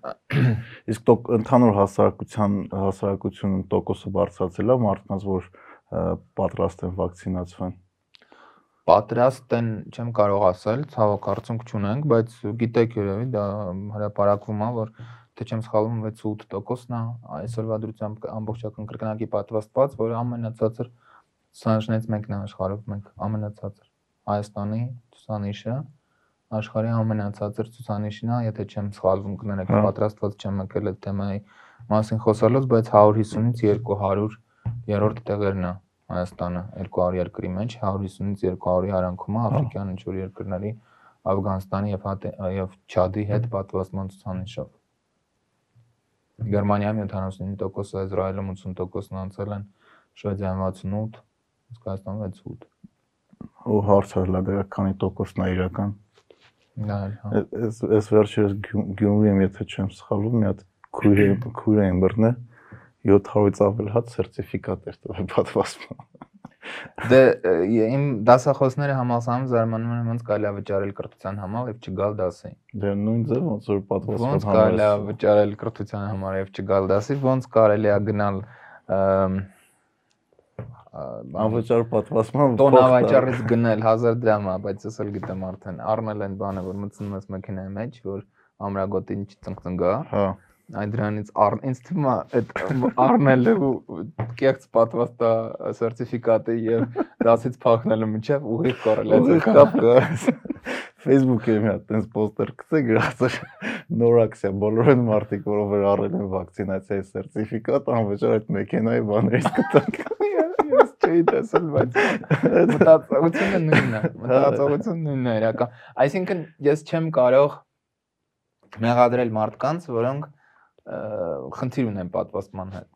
Speaker 1: Իսկ տոկ ընդհանուր հասարակության հասարակությունն տոկոսը բարձրացել է մարդկանց, որ պատրաստ են վակցինացվեն։
Speaker 2: պատրաստ են, չեմ կարող ասել, ցավոք արդյունք չունենք, բայց գիտեք երևի դա հրապարակվում է, որ թե չեմ սխալվում 6-8%-ն է այսօրվա դրությամբ ամբողջական կրկնակի պատվաստված, որ ամենացածր ցուցանիշներից մեկն է աշխարհում, մենք ամենացածր Հայաստանի ցուցանիշը աշխարհի ամենացածր ցուցանիշն է, եթե չեմ սխալվում, կներեք,
Speaker 1: Հա։
Speaker 2: պատրաստված չեմ եկել այդ թեմայի մասին խոսալուց, բայց 150-ից 200 երրորդ տեղերն է Հայաստանը 200 երկրի մեջ 150-ից 200-ի արանքում է աֆրիկյան ինչ որ երկրների Աֆղանստանի եւ եւ Չադի հետ պատվաստման ցուցանիշով։ Գերմանիայում 79%, Իսրայելում 80%-ն անցել են, Շվեդիայում 68, իսկ Հայաստանում 68։
Speaker 1: Ու հարցը հլա դրա քանի տոկոսն է իրական։
Speaker 2: էլ հա։
Speaker 1: Այս այս վերջերս Գյու- Գյումրի եմ, եթե չեմ սխալվում, մի հատ քույր քույր եմ բռնել 700-ից ավել հատ սերտիֆիկատ էր տվել պատվաստման։
Speaker 2: Դե իմ դասախոսները համալսարանում զարմանում են ոնց կարելի է վճարել կրթության համար եւ չգալ դասի։
Speaker 1: Դե նույն ձև ոնց որ պատվաստման
Speaker 2: Ոնց կարելի է վճարել կրթության համար եւ չգալ դասի, ոնց կարելի է գնալ
Speaker 1: անվճար պատվաստման
Speaker 2: տոնավաճառից գնել 1000 դրամ, է, բայց ես էլ գիտեմ արդեն առնել են բանը, որ մտցնում ես մեքենայի մեջ, որ ամրագոտին չծնկծնգա,
Speaker 1: Հա,
Speaker 2: այդ դրանից առ ինձ թվում է այդ առնելը ու կեղծ պատվաստա սերտիֆիկատը եւ դասից փախնելը միջև ուղիղ կորելացիա
Speaker 1: կապ կա։ Facebook-ը մի հատ տես պոստեր գցե գրած էր նոր ակցիա բոլոր են մարդիկ, որոնք առել են վակցինացիայի սերտիֆիկատ, անվճար այդ մեքենայի բաներից կտանք։
Speaker 2: ես չէի տեսել, բայց մտածողությունը նույնն է։ Մտածողությունը նույնն է իրական։ Այսինքն ես չեմ կարող մեղադրել մարդկանց, որոնք խնդիր ունեն պատվաստման հետ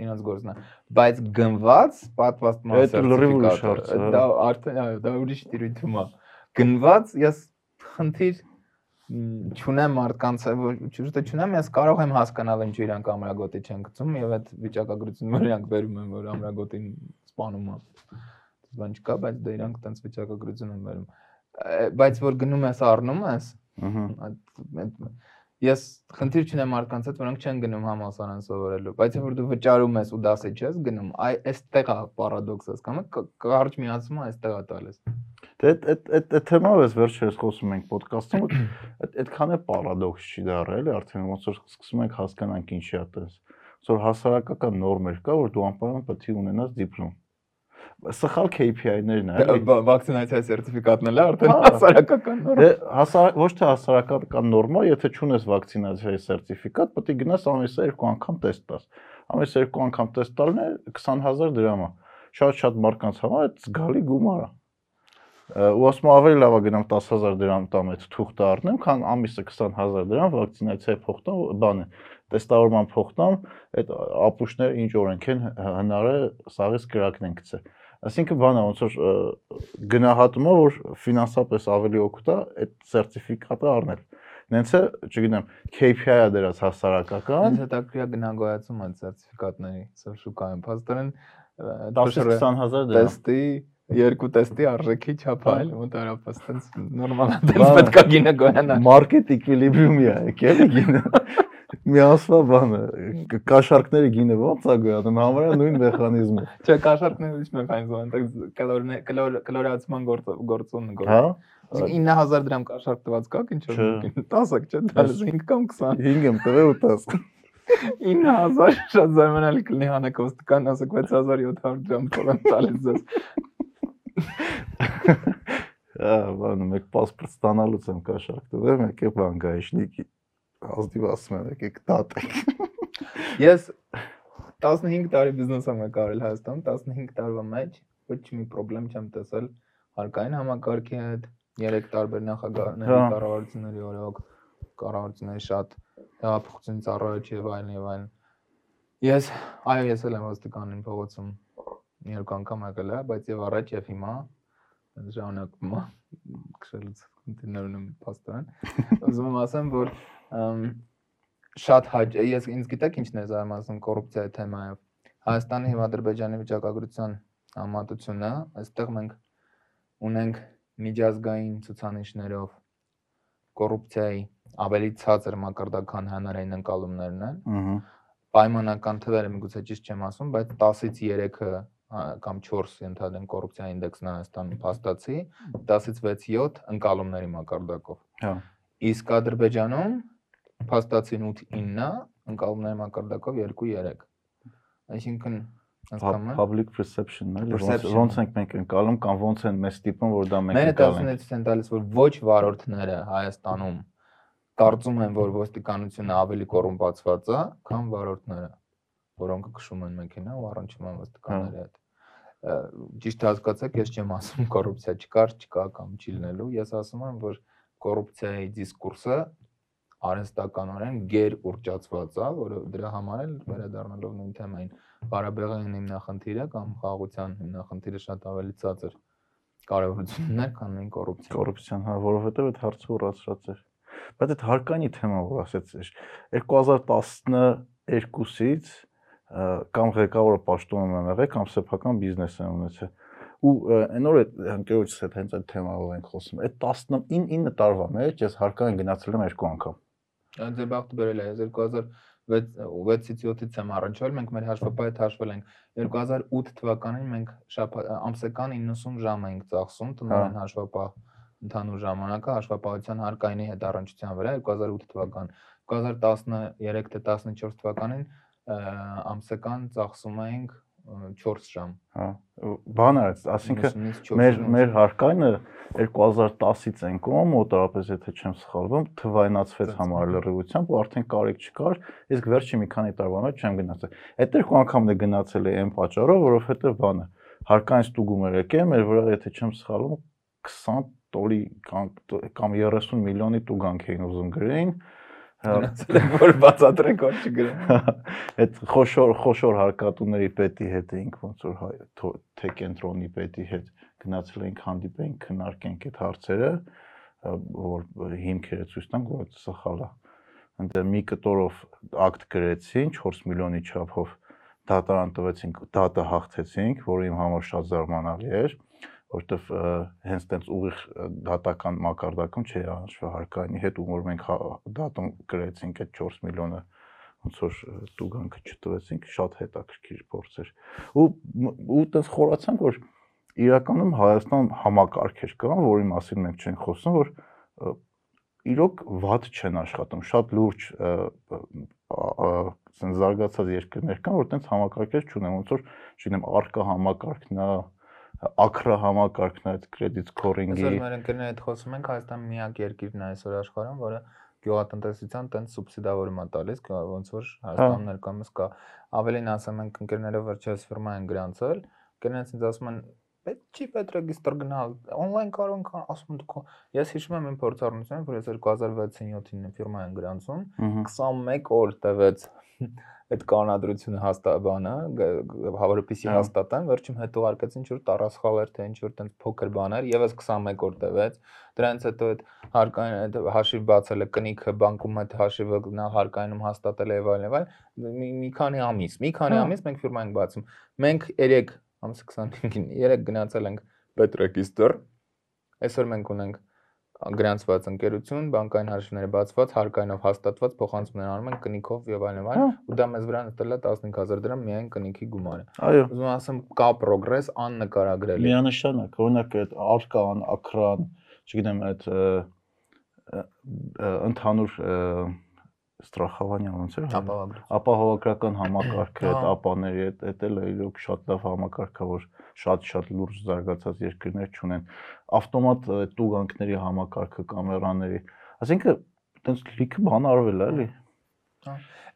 Speaker 2: իրենց գործն է բայց գնված պատվաստման
Speaker 1: է, հա։
Speaker 2: դա արդեն այո դա ուրիշ տիրույթում է գնված ես խնդիր չունեմ մարդկանց որ ճիշտը չունեմ ես կարող եմ հասկանալ ինչու իրանք ամրագոտի չեն գցում եւ այդ վիճակագրությունն որ իրանք վերում են որ ամրագոտին սպանում է բան չկա բայց դա իրանք տենց վիճակագրություն են վերում բայց որ գնում ես առնում ես այդ այդ- ես խնդիր չունեմ մարդկանց հետ, որոնք չեն գնում համալսարան սովորելու, բայց երբ որ դու վճարում ես ու դասի չես գնում, այ այստեղ է պարադոքսը, հասկանում եք, կարճ միացումը այստեղ է տալիս։
Speaker 1: Դե այդ այդ այդ այդ թեմայով էս վերջերս խոսում ենք ոդկասթում, այդ այդքան է պարադոքս չի դառել, էլի արդեն ոնց որ սկսում ենք հասկանանք ինչի է տես։ Ոնց որ հասարակական նորմեր կա, որ դու անպայման պետք է ունենաս դիպլոմ։ Սխալ KPI-ներն է, էլի։
Speaker 2: Վակցինացիա սերտիֆիկատն էլ է արդեն
Speaker 1: Հա։
Speaker 2: հասարակական նորմ։
Speaker 1: Դե հասար ոչ թե հասարակական նորմա, եթե չունես վակցինացիայի սերտիֆիկատ, պետք է գնաս ամիսը երկու անգամ տեստ տաս։ Ամիսը երկու անգամ տեստ տալն է 20000 դրամ է։ Շատ-շատ մարդկանց համար այդ զգալի գումար է։ Ու ասում ավելի լավ է գնամ 10000 դրամ տամ այդ թուղթը առնեմ, քան ամիսը 20000 դրամ վակցինացիայի փոխտամ, բան է, տեստավորման փոխտամ, այդ ապուշները ինչ օրենք են հնար է սաղից կրակն են գցել։ Այսինքն բանը ոնց որ գնահատումը որ ֆինանսապես ավելի օգուտ է այդ սերտիֆիկատը առնել։ Նենց է, չգիտեմ, KPI-ը դրած հասարակական
Speaker 2: Ինձ հետաքրքիր է գնահատացում այդ սերտիֆիկատների սա շուկայում։ Փաստորեն
Speaker 1: 10-20000 դրամ։
Speaker 2: տեստի երկու տեստի արժեքի չափայլ մոտարապես տենց նորմալ է պետք է գինը գոյանա
Speaker 1: Մարքետ էկվիլիբրիումի է, եկել գինը։ Մի ասվա բանը, կաշարկները գինը ո՞նց է գոյատում, համարյա նույն մեխանիզմը։
Speaker 2: Չէ, կաշարկները ինչ մեխանիզմ են, դե կլոր կլորացման գործոնն գործ։
Speaker 1: Հա։
Speaker 2: 9000 դրամ կաշարկ տված
Speaker 1: կա,
Speaker 2: ինչո՞ւ։ 10-ը չէ, 15 կամ 20։
Speaker 1: 5 եմ տվել ու 10։
Speaker 2: 9000 շատ զարմանալի կլինի հանակոստական, ասեք 6700 դրամ փորան տալիս ձեզ։
Speaker 1: Ահա, բանը մեկ պասպորտ ստանալուց եմ կաշառք տվել, մեկ է բանգայիշնիկի ազդիվ ասում եմ, եկեք դատեք։
Speaker 2: Ես 15 տարի բիզնես եմ եկարել Հայաստանում, 15 տարվա մեջ ոչ մի խնդրեմ չեմ տեսել հարկային համակարգի հետ, 3 տարբեր նախագահների
Speaker 1: Հա։
Speaker 2: կառավարությունների օրոք, կառավարությունների շատ հեղափոխությունից առաջ եւ այլն եւ այլն։ Ես այո, ես էլ եմ ոստիկանին փողոցում երկու անգամ եկել եմ, բայց եւ առաջ եւ հիմա ժամանակում քշելուց քննիներ ունեմ փաստորեն։ Ուզում եմ ասեմ, որ շատ հաճ ես ինձ գիտեք ինչն է զարմացնում կոռուպցիայի թեմայով։ Հայաստանի եւ Ադրբեջանի վիճակագրության համատությունը, այստեղ մենք ունենք միջազգային ցուցանիշներով կոռուպցիայի ավելի ցածր մակարդական հանրային ընկալումներն են։
Speaker 1: Ահա
Speaker 2: Պայմանական թվերը միգուցե ճիշտ չեմ ասում, բայց 10-ից 3-ը կամ 4 ընդհանրեն կոռուպցիայի ինդեքսն Հայաստանում փաստացի, 10-ից 6-7 ընկալումների մակարդակով։
Speaker 1: Հա։
Speaker 2: Իսկ Ադրբեջանում փաստացին 8-9-ը, ընկալումների մակարդակով 2-3։ Այսինքն
Speaker 1: Public perception-ն էլի ոնց ոնց ենք մենք ընկալում կամ ոնց են մեզ տիպում որ դա մենք
Speaker 2: Մերը
Speaker 1: ընկալենք։
Speaker 2: տասնից են տալիս, որ ոչ վարորդները Հայաստանում կարծում են, որ ոստիկանությունը ավելի կոռումպացված է, քան վարորդները, որոնք քշում են մեքենա ու առնչվում են ոստիկանների հետ։ Ա, Ճիշտ հասկացեք, ես չեմ ասում կոռուպցիա չկար, չկա կամ չի լինելու, ես ասում եմ, որ կոռուպցիայի դիսկուրսը արհեստականորեն գեր ուռճացված է, որը դրա համար էլ վերադառնալով նույն թեմային, Ղարաբաղյան հիմնախնդիրը կամ խաղաղության հիմնախնդիրը շատ ավելի ցածր կարևորությունն է, քան նույն կոռուպցիան։
Speaker 1: կոռուպցիան, հա, որովհետև այդ հարցը ուրացրած էր։ Բայց այդ հարկանի թեմա որ ասեցիր, 2012-ից կամ ղեկավարը պաշտոնում եմ եղել կամ սեփական բիզնես եմ ունեցել։ Ու այն օր այդ ընկերոջս հետ հենց այդ թեմայով ենք խոսում։ Այդ 19 տարվա մեջ ես հարկային գնացել եմ երկու անգամ։
Speaker 2: Բախտը բերել է, ես 2006-ից 7-ից եմ առնչվել, մենք մեր հաշվապահի հետ հաշվել ենք 2008 թվականին մենք ամսական 90 ժամ էինք ծախսում տնօրեն հաշվապահ ընդհանուր ժամանակը հաշվապահության հարկայինի հետ առնչության վրա 2008 թվական 2013 թե 14 թվականին ամսական ծախսում էինք 4 ժամ
Speaker 1: Հա։ Բան արած, ասինքն
Speaker 2: 90-ից 4
Speaker 1: մեր մեր հարկայինը 2010-ից են կողմ մոտավորապես եթե չեմ սխալվում, թվայնացվեց համար
Speaker 2: հա։
Speaker 1: լրիվությամբ ու արդեն կարիք չկար, իսկ վերջի մի քանի տարվա մեջ չեմ գնացել։ Այդ երկու անգամն է գնացել այն պատճառով, որովհետև բանը հարկային ստուգում էր եկել, մեր վրա եթե չեմ սխալվում 20 տոլի կամ կամ 30 միլիոնի տուգանք էին ուզում գրեին։ հա,
Speaker 2: Գնացել ենք, որ բացատրենք որ չգրեմ
Speaker 1: Այդ խոշոր խոշոր հարկատուների պետի հետ էինք ոնց որ թե կենտրոնի պետի հետ գնացել էինք հանդիպենք, քննարկենք այդ հարցերը, որ հիմքերը ցույց տանք, որ դա սխալ է։ Ընդ մի կտորով ակտ գրեցին 4 միլիոնի չափով դատարան տվեցինք, դատը հաղթեցինք, որը իմ համար շատ զարմանալի էր, որովհետև հենց տենց ուղիղ դատական մակարդակում չի անշվա հարկայինի հետ, ու որ մենք հա- դատում գրեցինք այդ 4 միլիոնը ոնց որ տուգանքը չտվեցինք, շատ հետաքրքիր փորձ էր։ Ու ու տես խորացանք, որ իրականում Հայաստանում համակարգեր կան, որի մասին մենք չենք խոսում, որ իրոք ված չեն աշխատում, շատ լուրջ ասեն զարգացած երկրներ կան, որ տենց համակարգեր չունեն, ոնց որ, չգիտեմ, արկա համակարգն է, ակրա համակարգն այդ credit scoring-ի
Speaker 2: Այսօր մեր ընկերների հետ խոսում ենք Հայաստան միակ երկիրն է այսօր աշխարհում, որը գյուղատնտեսության տենց սուբսիդավորում է տալիս, ոնց որ Հայաստանում ներկայումս կա։ Ավելին ասեմ, մենք ընկերներով վերջերս ֆիրմա են գրանցել, ընկերներս ինձ ասում են պետք չի պետք ռեգիստր գնալ, on-line կարող ենք ասում դուք ես հիշում եմ այն փորձառությունները, որ ես 2006-7-ին ֆիրմա են գրանցում,
Speaker 1: Ահա
Speaker 2: 21 օր տևեց այդ կանոնադրությունը հաստաբանը, հավորպիսի
Speaker 1: Հա։
Speaker 2: հաստատան, վերջում հետո արկեցին ինչ որ տարասխալ էր, թե ինչ որ տենց փոքր բաներ, եւս 21 օր տևեց։ Դրանից հետո այդ հարկային այդ հաշիվ բացելը, կնիքը բանկում այդ հաշիվը գնալ հարկայինում հաստատել եւ այլն եւ այլն, մի, քանի ամիս, մի քանի
Speaker 1: Հա։
Speaker 2: ամիս մենք ֆիրմա ենք բացում։ Մենք 3 ամսի 25-ին 3 գնացել ենք պետրեգիստր։ Այսօր մենք ունենք գրանցված ընկերություն, բանկային հաշիվները բացված, հարկայինով հաստատված, փոխանցումներ անում են կնիքով եւ այլն այլն,
Speaker 1: Հա։
Speaker 2: ու դա մեզ վրա նստել է 15000 դրամ միայն կնիքի գումարը։
Speaker 1: Այո,
Speaker 2: Ուզում եմ ասեմ, կա պրոգրես աննկարագրելի։
Speaker 1: միանշանակ, օրինակ այդ արկան, ակրան, չգիտեմ, այդ ընդհանուր ը, ստրախավանյան ոնց էր?
Speaker 2: Ապահովագրություն։
Speaker 1: ապահովագրական համակարգը, այդ
Speaker 2: Հա։
Speaker 1: ապաների հետ, այդ էլ իրոք շատ լավ համակարգ է, որ շատ-շատ լուրջ զարգացած երկրներ չունեն։ Ավտոմատ տուգանքների համակարգը, կամերաների, ասինքն այտենց լիքը բան արվել է, էլի։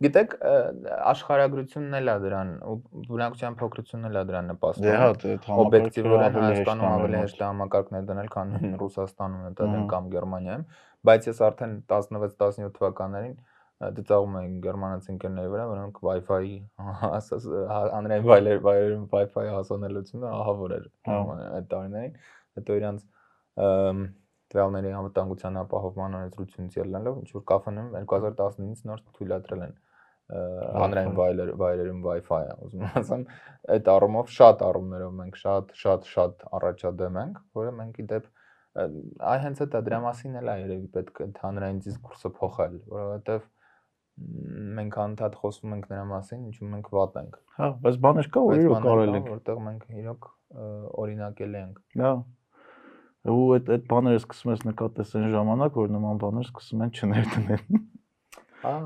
Speaker 2: Գիտեք, աշխարհագրությունն էլ է դրան, ու բնակության փոքրությունն էլ է դրան նպաստում։
Speaker 1: Դե հա, այդ
Speaker 2: օբյեկտիվորեն
Speaker 1: համակարգը
Speaker 2: Հայաստանում
Speaker 1: ավելի հեշտ
Speaker 2: է համակարգներ դնել, քան Ռուսաստանում, ընդհանրեն
Speaker 1: Ահա։
Speaker 2: կամ Գերմանիայում, բայց ես արդեն 16-17 թվականներին ը, դծաղում էի գերմանացի ընկերների վրա, որոնք Wi-Fi ասած անրային վայրեր վայրերում Wi-Fi հասանելիությունը ահավոր էր
Speaker 1: Հա։
Speaker 2: այդ տարիներին, հետո իրանց տվյալների անվտանգության ապահովման օրենսդրությունից ելնելով ինչ որ կաֆենում 2019-ից նոր թույլատրել են հանրային վայրեր վայրերում Wi-Fi-ը, ուզում եմ ասեմ, այդ առումով շատ առումներով մենք շատ շատ շատ առաջադեմ ենք, որը մենք իդեպ այ հենց դա դրա մասին էլ է երևի պետք է հանրային դիսկուրսը փոխել, որովհետև մենք անդադ խոսում ենք նրա մասին, ինչու մենք վատ ենք։
Speaker 1: Հա, բայց բաներ կա, որ իրոք կարել ենք,
Speaker 2: որտեղ մենք իրոք օրինակել ենք։
Speaker 1: Հա։ Ու այդ այդ բաները սկսում ես նկատես այն ժամանակ, որ նման բաներ սկսում են չներդնել։
Speaker 2: Հա։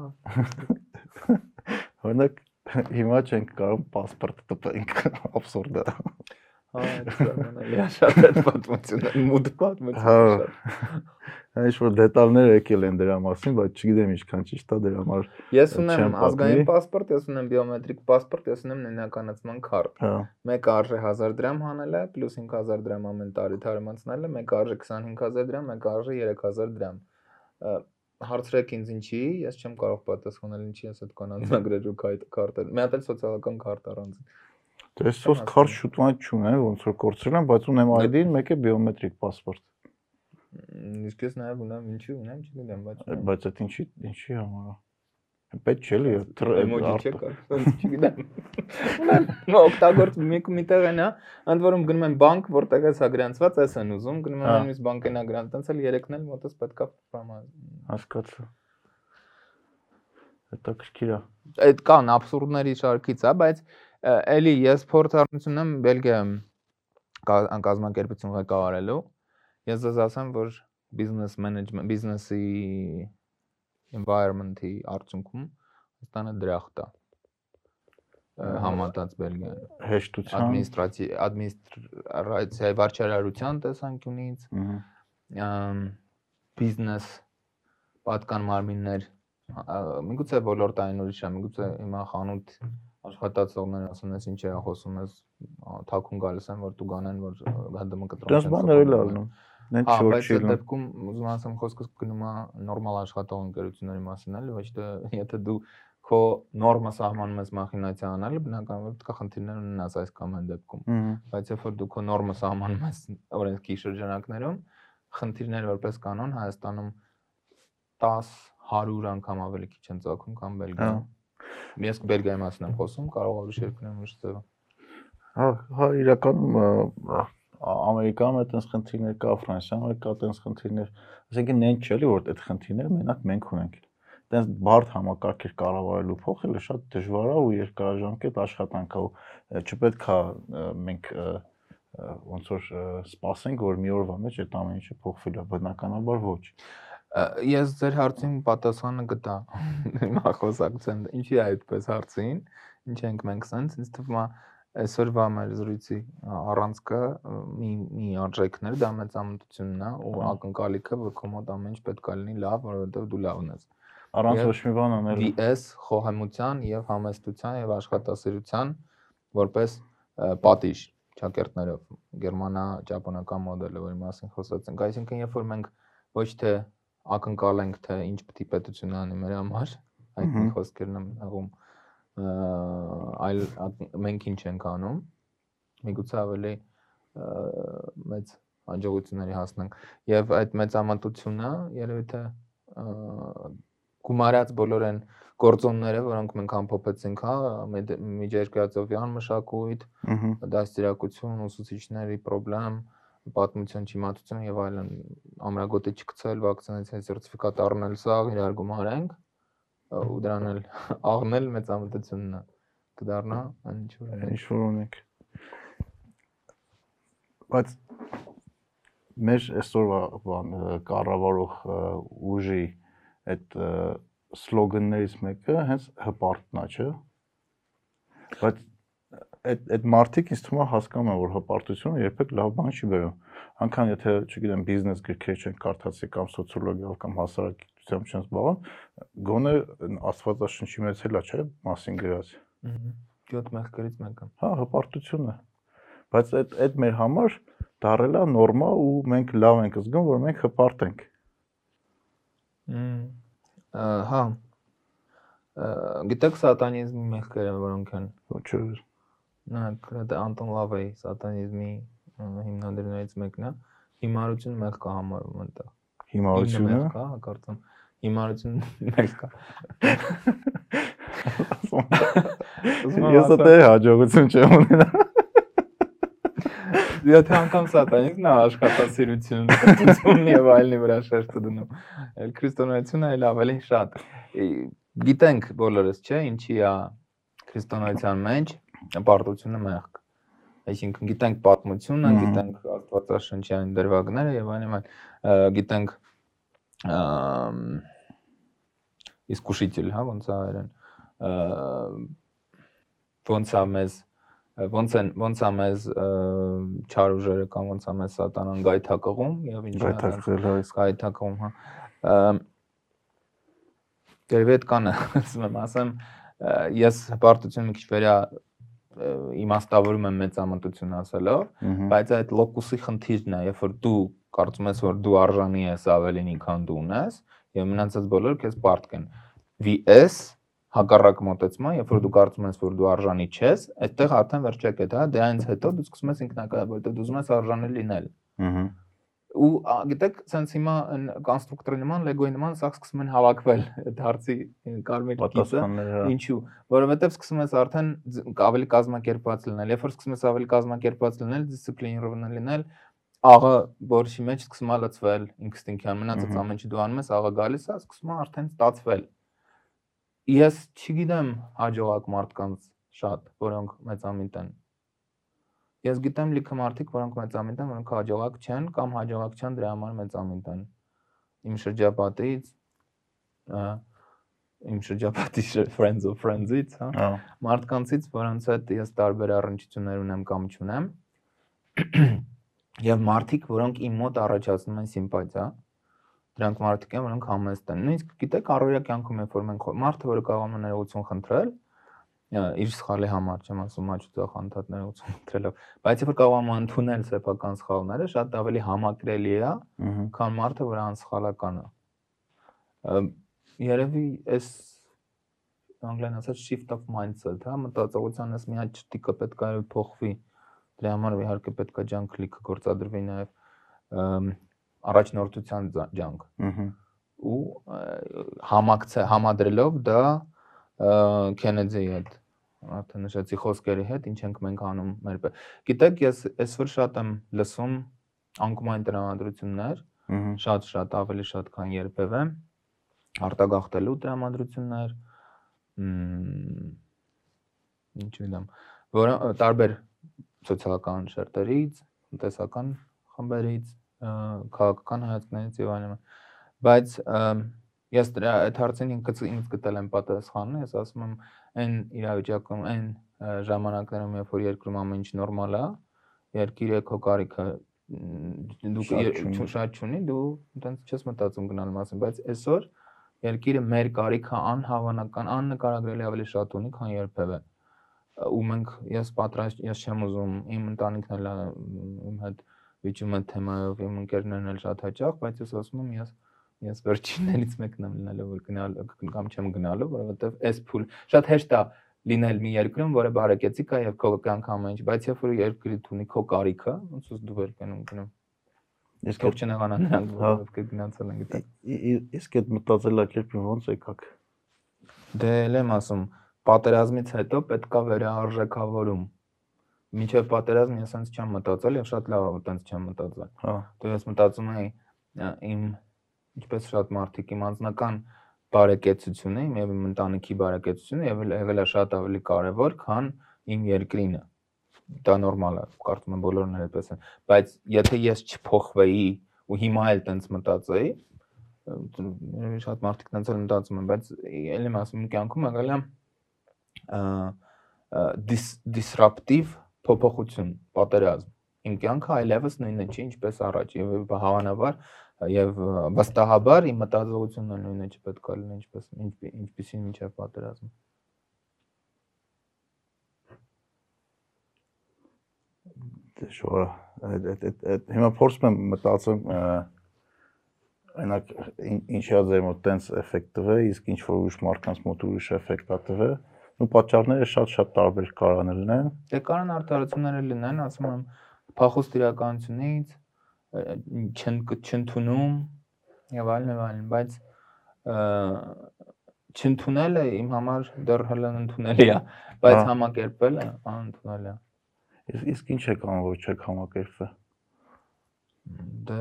Speaker 1: Օրինակ հիմա չենք կարող паспорտ տպենք, абսուրդ է։
Speaker 2: Հա, այդ ժամանակ շատ այդ պատմությունը, մուտ պատմությունը
Speaker 1: շատ Ինչ որ դետալներ եկել են դրա մասին, բայց չգիտեմ ինչքան ճիշտ է դրա համար։
Speaker 2: Ես ունեմ ազգային паспорт, ես ունեմ բիոմետրիկ паспорт, ես ունեմ նույնականացման քարտ։
Speaker 1: Հա։
Speaker 2: Մեկը արժե 1000 դրամ հանելը, պլյուս 5000 դրամ ամեն տարի թարմանցնելը, մեկը արժե 25000 դրամ, մեկը արժե 3000 դրամ հարցրեք ինձ ինչի, ես չեմ կարող պատասխանել ինչի ես այդ կանոնագրերու քարտեր։ Մի հատ էլ սոցիալական քարտ առանձին։
Speaker 1: Դե սոց քարտ շուտվան չունեմ, ոնց որ կորցրել եմ, բայց ունեմ ID-ին, մեկը բիոմետրիկ паспорт։
Speaker 2: Իսկ ես նաև ունեմ, ինչի ունեմ, չգիտեմ, բայց
Speaker 1: բայց այդ ինչի ինչի համար է։ Պետք չէ լի,
Speaker 2: էմոջի չէ կար, չգիտեմ։ Ունեմ օգտագործ մեկ միտեղ են, ընդ որում գնում եմ բանկ, որտեղ է սա գրանցված, էս են ուզում, գնում եմ նույնիսկ բանկենա գրանց, տենց էլ երեքն էլ մոտս պետքա պրոմա։
Speaker 1: Հասկացա։ Դա քրքիրա։
Speaker 2: Այդ կան абսուրդների շարքից, հա, բայց էլի ես փորձառնություն եմ Բելգիայում կազմակերպություն ղեկավարելու։ Ես ձեզ ասեմ, որ business management, business-ի environment-ի արդյունքում Հայաստանը դրախտ է համատած Բելգիան
Speaker 1: հեշտության
Speaker 2: ադմինիստրացիա ադմինիստրացիայի վարչարարության տեսանկյունից բիզնես պատկան մարմիններ միգուցե ոլորտային ուրիշ է միգուցե հիմա խանութ աշխատածողները ասում ես ինչ է խոսում ես թակուն գալիս են որ դու գանեն որ հանդիպում կտրում
Speaker 1: են դες բաներ էլ ալնում
Speaker 2: Նենց շորչիլ։ Բայց դեպքում ուզում ասեմ խոսքը գնում է նորմալ աշխատող ընկերությունների մասին էլ, ոչ թե եթե դու քո նորմը սահմանում ես մախինացիա անելը, բնականաբար պետք է խնդիրներ ունենաս այս կամ այն դեպքում։ Բայց երբ որ դու քո նորմը սահմանում ես օրենքի շրջանակներում, խնդիրներ որպես կանոն Հայաստանում 10 100 անգամ ավելի քիչ են ծագում կամ Բելգիայում։ Ես Բելգիայի մասին եմ խոսում, կարող է ուրիշ երկրներում ուրիշ ձևը։
Speaker 1: Հա, հա իրականում Ամերիկայում այդպես խնդիրներ կա, Ֆրանսիայում կա այդպես խնդիրներ։ Այսինքն նենց չէ՞ որ այդ խնդիրները մենակ մենք ունենք։ Այդպես բարդ համակարգեր կառավարելու փոխելը շատ դժվար է ու երկարաժամկետ աշխատանք է ու չպետք է մենք ոնց որ սպասենք, որ մի օրվա մեջ այդ ամեն ինչը փոխվի, բնականաբար ոչ։
Speaker 2: Ես ձեր հարցին պատասխանը գտա։ Հիմա խոսակցեն, ինչի է այդպես հարցին, ինչ ենք մենք սենց, ինձ թվում է այսօրվա մեր զրույցի առանցքը մի մի արժեքներ դա մեծամտությունն է ու ակնկալիքը որ քո մոտ ամեն ինչ պետք է լինի լավ որովհետև դու լավն ես
Speaker 1: առանց ոչ մի բան անել
Speaker 2: VS խոհեմության եւ համեստության եւ աշխատասիրության որպես պատիժ ճակերտներով գերմանա ճապոնական մոդելը որի մասին խոսած ենք այսինքն երբ որ մենք ոչ թե ակնկալենք թե ինչ պետք է պետությունը անի մեր համար այդ մի խոսքերն եմ հղում այլ մենք ինչ ենք անում միգուցե ավելի մեծ հաջողությունների հասնենք եւ այդ մեծամտությունը երևի թե գումարած բոլոր այն գործոնները, որոնք մենք ամփոփեցինք, հա, միջերկրածովյան մշակույթ, դաստիարակություն, ուսուցիչների խնդրեմ, պատմություն, չիմացություն եւ այլն ամրագոտի չգցել, վակցինացիայի սերտիֆիկատ առնել, սա իրար գումարենք, ու դրան էլ աղնել մեծամտությունն է կդառնա ինչ որ
Speaker 1: ինչ որ ունենք բայց մեր այսօրվա բան կառավարող ուժի այդ սլոգաններից մեկը հենց հպարտն է, չէ՞։ Բայց այդ այդ մարտիկ ինձ թվում է հասկանում են որ հպարտությունը երբեք լավ բան չի բերում։ Անկան եթե, չգիտեմ, բիզնես գրքեր չեն կարդացի կամ սոցիոլոգիա կամ հասարակ գիտությամբ չեն զբաղվում, գոնե Աստվածաշնչի մեջ էլա չէ մասին գրած։
Speaker 2: 7 մեղքերից մեկը։
Speaker 1: Հա, հպարտությունը։ Բայց այդ այդ մեր համար դարելա նորմա ու մենք լավ ենք զգում, որ մենք հպարտ ենք։
Speaker 2: Հա։ Գիտեք սատանիզմի մեղքերը որոնք են։
Speaker 1: Ոչ։
Speaker 2: Նա դա Անտոն Լավեի սատանիզմի հիմնադրումներից մեկն է։ Հիմարություն մեղք է համարում այնտեղ։
Speaker 1: Հիմարությունը։
Speaker 2: Հա, կարծում հիմարություն մեկ կա։
Speaker 3: Ես դե հաջողություն չեմ ունենա։
Speaker 2: Եթե անգամ սատանիկն է աշխատասիրություն, տծում եւ այլնի վրա շեշտը դնում։ Էլ քրիստոնեությունը էլ ավելի շատ։ Գիտենք բոլորս, չէ, ինչի է քրիստոնեության մեջ պարտությունը մեղք։ Այսինքն գիտենք պատմությունը, գիտենք Աստվածաշնչյան դրվագները եւ այլն, գիտենք искушитель, հա, ոնց է արեն ոնց է մեզ ոնց են ոնց է մեզ չար ուժերը կամ ոնց է մեզ սատանան գայթակղում եւ ինչ
Speaker 3: գայթակղել հա
Speaker 2: գայթակղում հա Գերվի այդ կանը ասում եմ ասեմ ես հպարտությունը մի քիչ վերա իմաստավորում եմ մեծամտություն ասելով բայց այդ լոկուսի խնդիրն է երբ որ դու կարծում ես որ դու արժանի ես ավելին, քան դու ունես, եւ մնացած բոլորը քեզ պարտք են։ VS հակառակ մոտեցման, երբ որ դու կարծում ես, որ դու արժանի չես, այդտեղ արդեն վերջակ է դա, հա, դե այնց հետո դու սկսում ես ինքնակայաբերել, դու ուզում ես արժանի լինել։
Speaker 3: Ահա։
Speaker 2: Ու գիտեք, ցենց հիմա կոնստրուկտորի նման, Lego-ի նման սա սկսում են հավաքվել դարձի կարմիր կիսը։
Speaker 3: հա։
Speaker 2: Ինչու՞։ Որովհետև սկսում ես արդեն ավելի կազմակերպված լինել։ Երբ որ սկսում ես ավելի կազմակերպված լինել, դիսցիպլինիրованно լինել, աղը որշի մեջ սկսում է լծվել ինստինկտիան, մնացած ամեն ինչ դու անում ես, աղը գալիս է, սկսում է արդեն ստացվել ես չգիտեմ հաջողակ մարդկանց շատ, որոնք մեծամիտ են։ Ես գիտեմ լիքը մարդիկ, որոնք մեծամիտ են, որոնք հաջողակ չեն կամ հաջողակ չեն դրա համար մեծամիտ են։ Իմ շրջապատից իմ շրջապատի friends of friends-ից, Հա։ Մարդկանցից, որոնց հետ ես տարբեր առնչություններ ունեմ կամ չունեմ։ Եվ մարդիկ, որոնք իմ մոտ առաջացնում են սիմպաթիա, դրանք մարդիկ են, որոնք համեստ են։ Նույնիսկ գիտեք, առօրյա կյանքում երբ որ մենք մարդը, որը կարող է ներողություն խնդրել, իր սխալի համար, չեմ ասում աճուծախ անդադ ներողություն խնդրելով, բայց երբ որ կարող է ընդունել սեփական սխալները, շատ ավելի համակրելի է, քան մարդը, որը անսխալական է։ Երևի այս անգլերեն ասած shift of mindset, հա, մտածողության այս մի հատ չտիկը պետք է փոխվի։ Դրա համար իհարկե պետք է ջանք լիքը գործադրվի նաև առաջնորդության ջանք։
Speaker 3: Ահա
Speaker 2: ու համակցը համադրելով դա Քենեդիի հետ արդեն նշեցի խոսքերի հետ ինչ ենք մենք անում մեր գիտեք ես այսօր շատ եմ լսում անկումային տրամադրություններ շատ շատ ավելի շատ քան երբևէ արտագաղթելու տրամադրություններ ինչ գիտեմ որը տարբեր սոցիալական շերտերից տնտեսական խմբերից քաղաքական հայացքներից եւ այլն բայց ես դրա այդ հարցին ինքս ինձ գտել եմ պատասխանը ես ասում եմ այն իրավիճակում այն ժամանակներում երբ որ երկրում ամեն ինչ նորմալ է երկիրը քո կարիքը դու շատ չունի դու այնտենց չես մտածում գնալ մասին բայց այսօր երկիրը մեր կարիքը անհավանական աննկարագրելի ավելի շատ ունի քան երբևէ ու մենք ես պատրաստ ես չեմ ուզում իմ ընտանիքն էլ իմ հետ վիճում են թեմայով իմ ընկերներն էլ շատ հաճախ, բայց ես ասում եմ ես ես վերջիններից մեկն եմ լինելու որ գնալ կամ չեմ գնալու, որովհետև այս փուլ շատ հեշտ է լինել մի երկրում, որը բարեկեցիկ է եւ քո կյանք ամեն ինչ, բայց երբ որ երկրի ունի քո կարիքը, ոնց ուս դու վերկենում գնում։ Ես քո չնեղանա նրանք,
Speaker 3: հա։
Speaker 2: որովհետև կգնացել են գիտե։
Speaker 3: Իսկ այդ մտածելակերպին ո՞նց եկաք։
Speaker 2: Դե էլ եմ ասում, պատերազմից հետո պետքա վերահարժեքավորում Մինչև պատերազմը ես այնց չեմ մտածել եւ շատ լավ է այնց չեմ մտածել։
Speaker 3: Հա։
Speaker 2: Դու ես մտածում էի իմ ինչպես շատ մարդիկ իմ անձնական բարեկեցությունը, եւ իմ ընտանիքի բարեկեցությունը եւ եղել է շատ ավելի կարեւոր, քան իմ երկրինը։ Դա նորմալ է, կարծում եմ բոլորն էլ այդպես են, բայց եթե ես չփոխվեի ու հիմա էլ տենց մտածեի, շատ մարդիկ տենց էլ մտածում են, բայց ելի եմ ասում, կյանքում եղել է disruptive փոփոխություն, պատերազմ։ Իմ կյանքը այլևս նույնը չի, ինչպես առաջ եւ հավանաբար եւ վստահաբար իմ մտածողությունն էլ նույնը չպետք է լինի, ինչպես ինչպեսին միջև պատերազմը։
Speaker 3: Դժվար է։ Այդ հիմա փորձում եմ մտածեմ այնակ ինչա ձեր մոտ տենց էֆեկտ տվե, իսկ ինչ որ ուրիշ մարդկանց մոտ ուրիշ էֆեկտ ա տվե ու պատճառները շատ-շատ տարբեր կարան լինեն։
Speaker 2: Դե կարան արտարությունները լինեն, ասում եմ, փախուստ իրականությունից չընդունում եւ այլն եւ այլն, բայց չընդունելը իմ համար դեռ հələ ընդունելի է, բայց համակերպելը անընդունելի է։
Speaker 3: Իսկ ինչ եք անում, որ չեք համակերպվել։
Speaker 2: Դե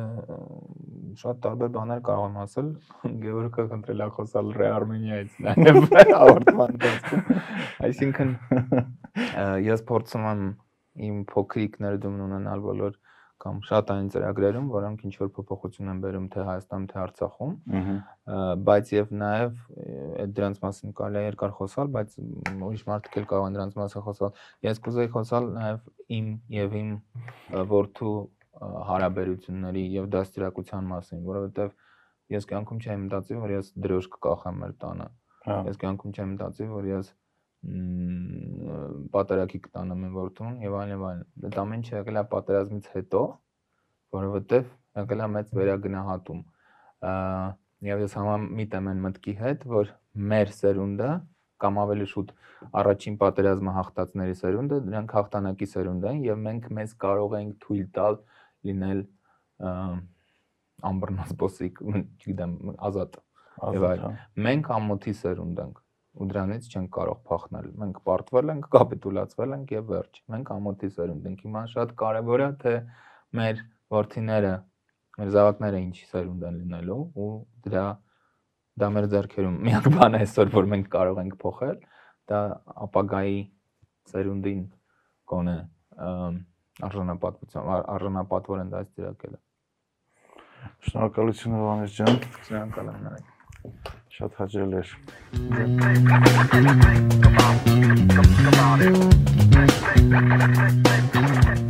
Speaker 2: շատ տարբեր բաներ կարող եմ ասել։ Գևորգը խնդրել է խոսալ Ռե Արմենիայից նաև հաղորդման ընթացքում։ Այսինքն ես փորձում եմ իմ փոքրիկ ներդրում ունենալ բոլոր կամ շատ այն ծրագրերում, որոնք ինչ որ փոփոխություն են բերում թե Հայաստանում, թե Արցախում, բայց եւ նաեւ այդ դրանց մասին կարելի է երկար խոսալ, բայց ուրիշ մարդիկ էլ կարող են դրանց մասին խոսալ։ Ես կուզեի խոսալ նաեւ իմ եւ իմ որդու հարաբերությունների եւ դաստիարակության մասին, որովհետեւ ես կյանքում չեմ մտածի, որ ես դրոշ կկախեմ մեր տանը։ հա։ Ես կյանքում չեմ մտածի, որ ես պատերակի կտանեմ այն որդուն եւ այլն եւ այլն։ Դա ամեն ինչ եղել է պատերազմից հետո, որովհետեւ եղել է մեծ վերագնահատում։ Եվ ես համամիտ եմ այն մտքի հետ, որ մեր սերունդը կամ ավելի շուտ առաջին պատերազմը հաղթածների սերունդը, դրանք հաղթանակի սերունդ են եւ մենք մեզ կարող ենք թույլ տալ լինել ամբռնած բոսիկ, չգիտեմ, ազատ եւ այլն։ հա։ Մենք ամոթի սերունդ ենք ու դրանից չենք կարող փախնել։ Մենք պարտվել ենք, կապիտուլացվել ենք եւ վերջ։ Մենք ամոթի սերունդ ենք։ Հիմա շատ կարեւոր է թե մեր ворթիները, մեր զավակները ինչ սերունդ են լինելու ու դրա դա մեր ձեռքերում միակ բանը այսօր որ մենք կարող ենք փոխել, դա ապագայի սերունդին կոնե արժանապատվության արժանապատվոր են դաստիարակելը։
Speaker 3: Շնորհակալություն Հովանես ջան։
Speaker 2: Շնորհակալ եմ նաև։
Speaker 3: Շատ հաճելի էր։ Come on, come on.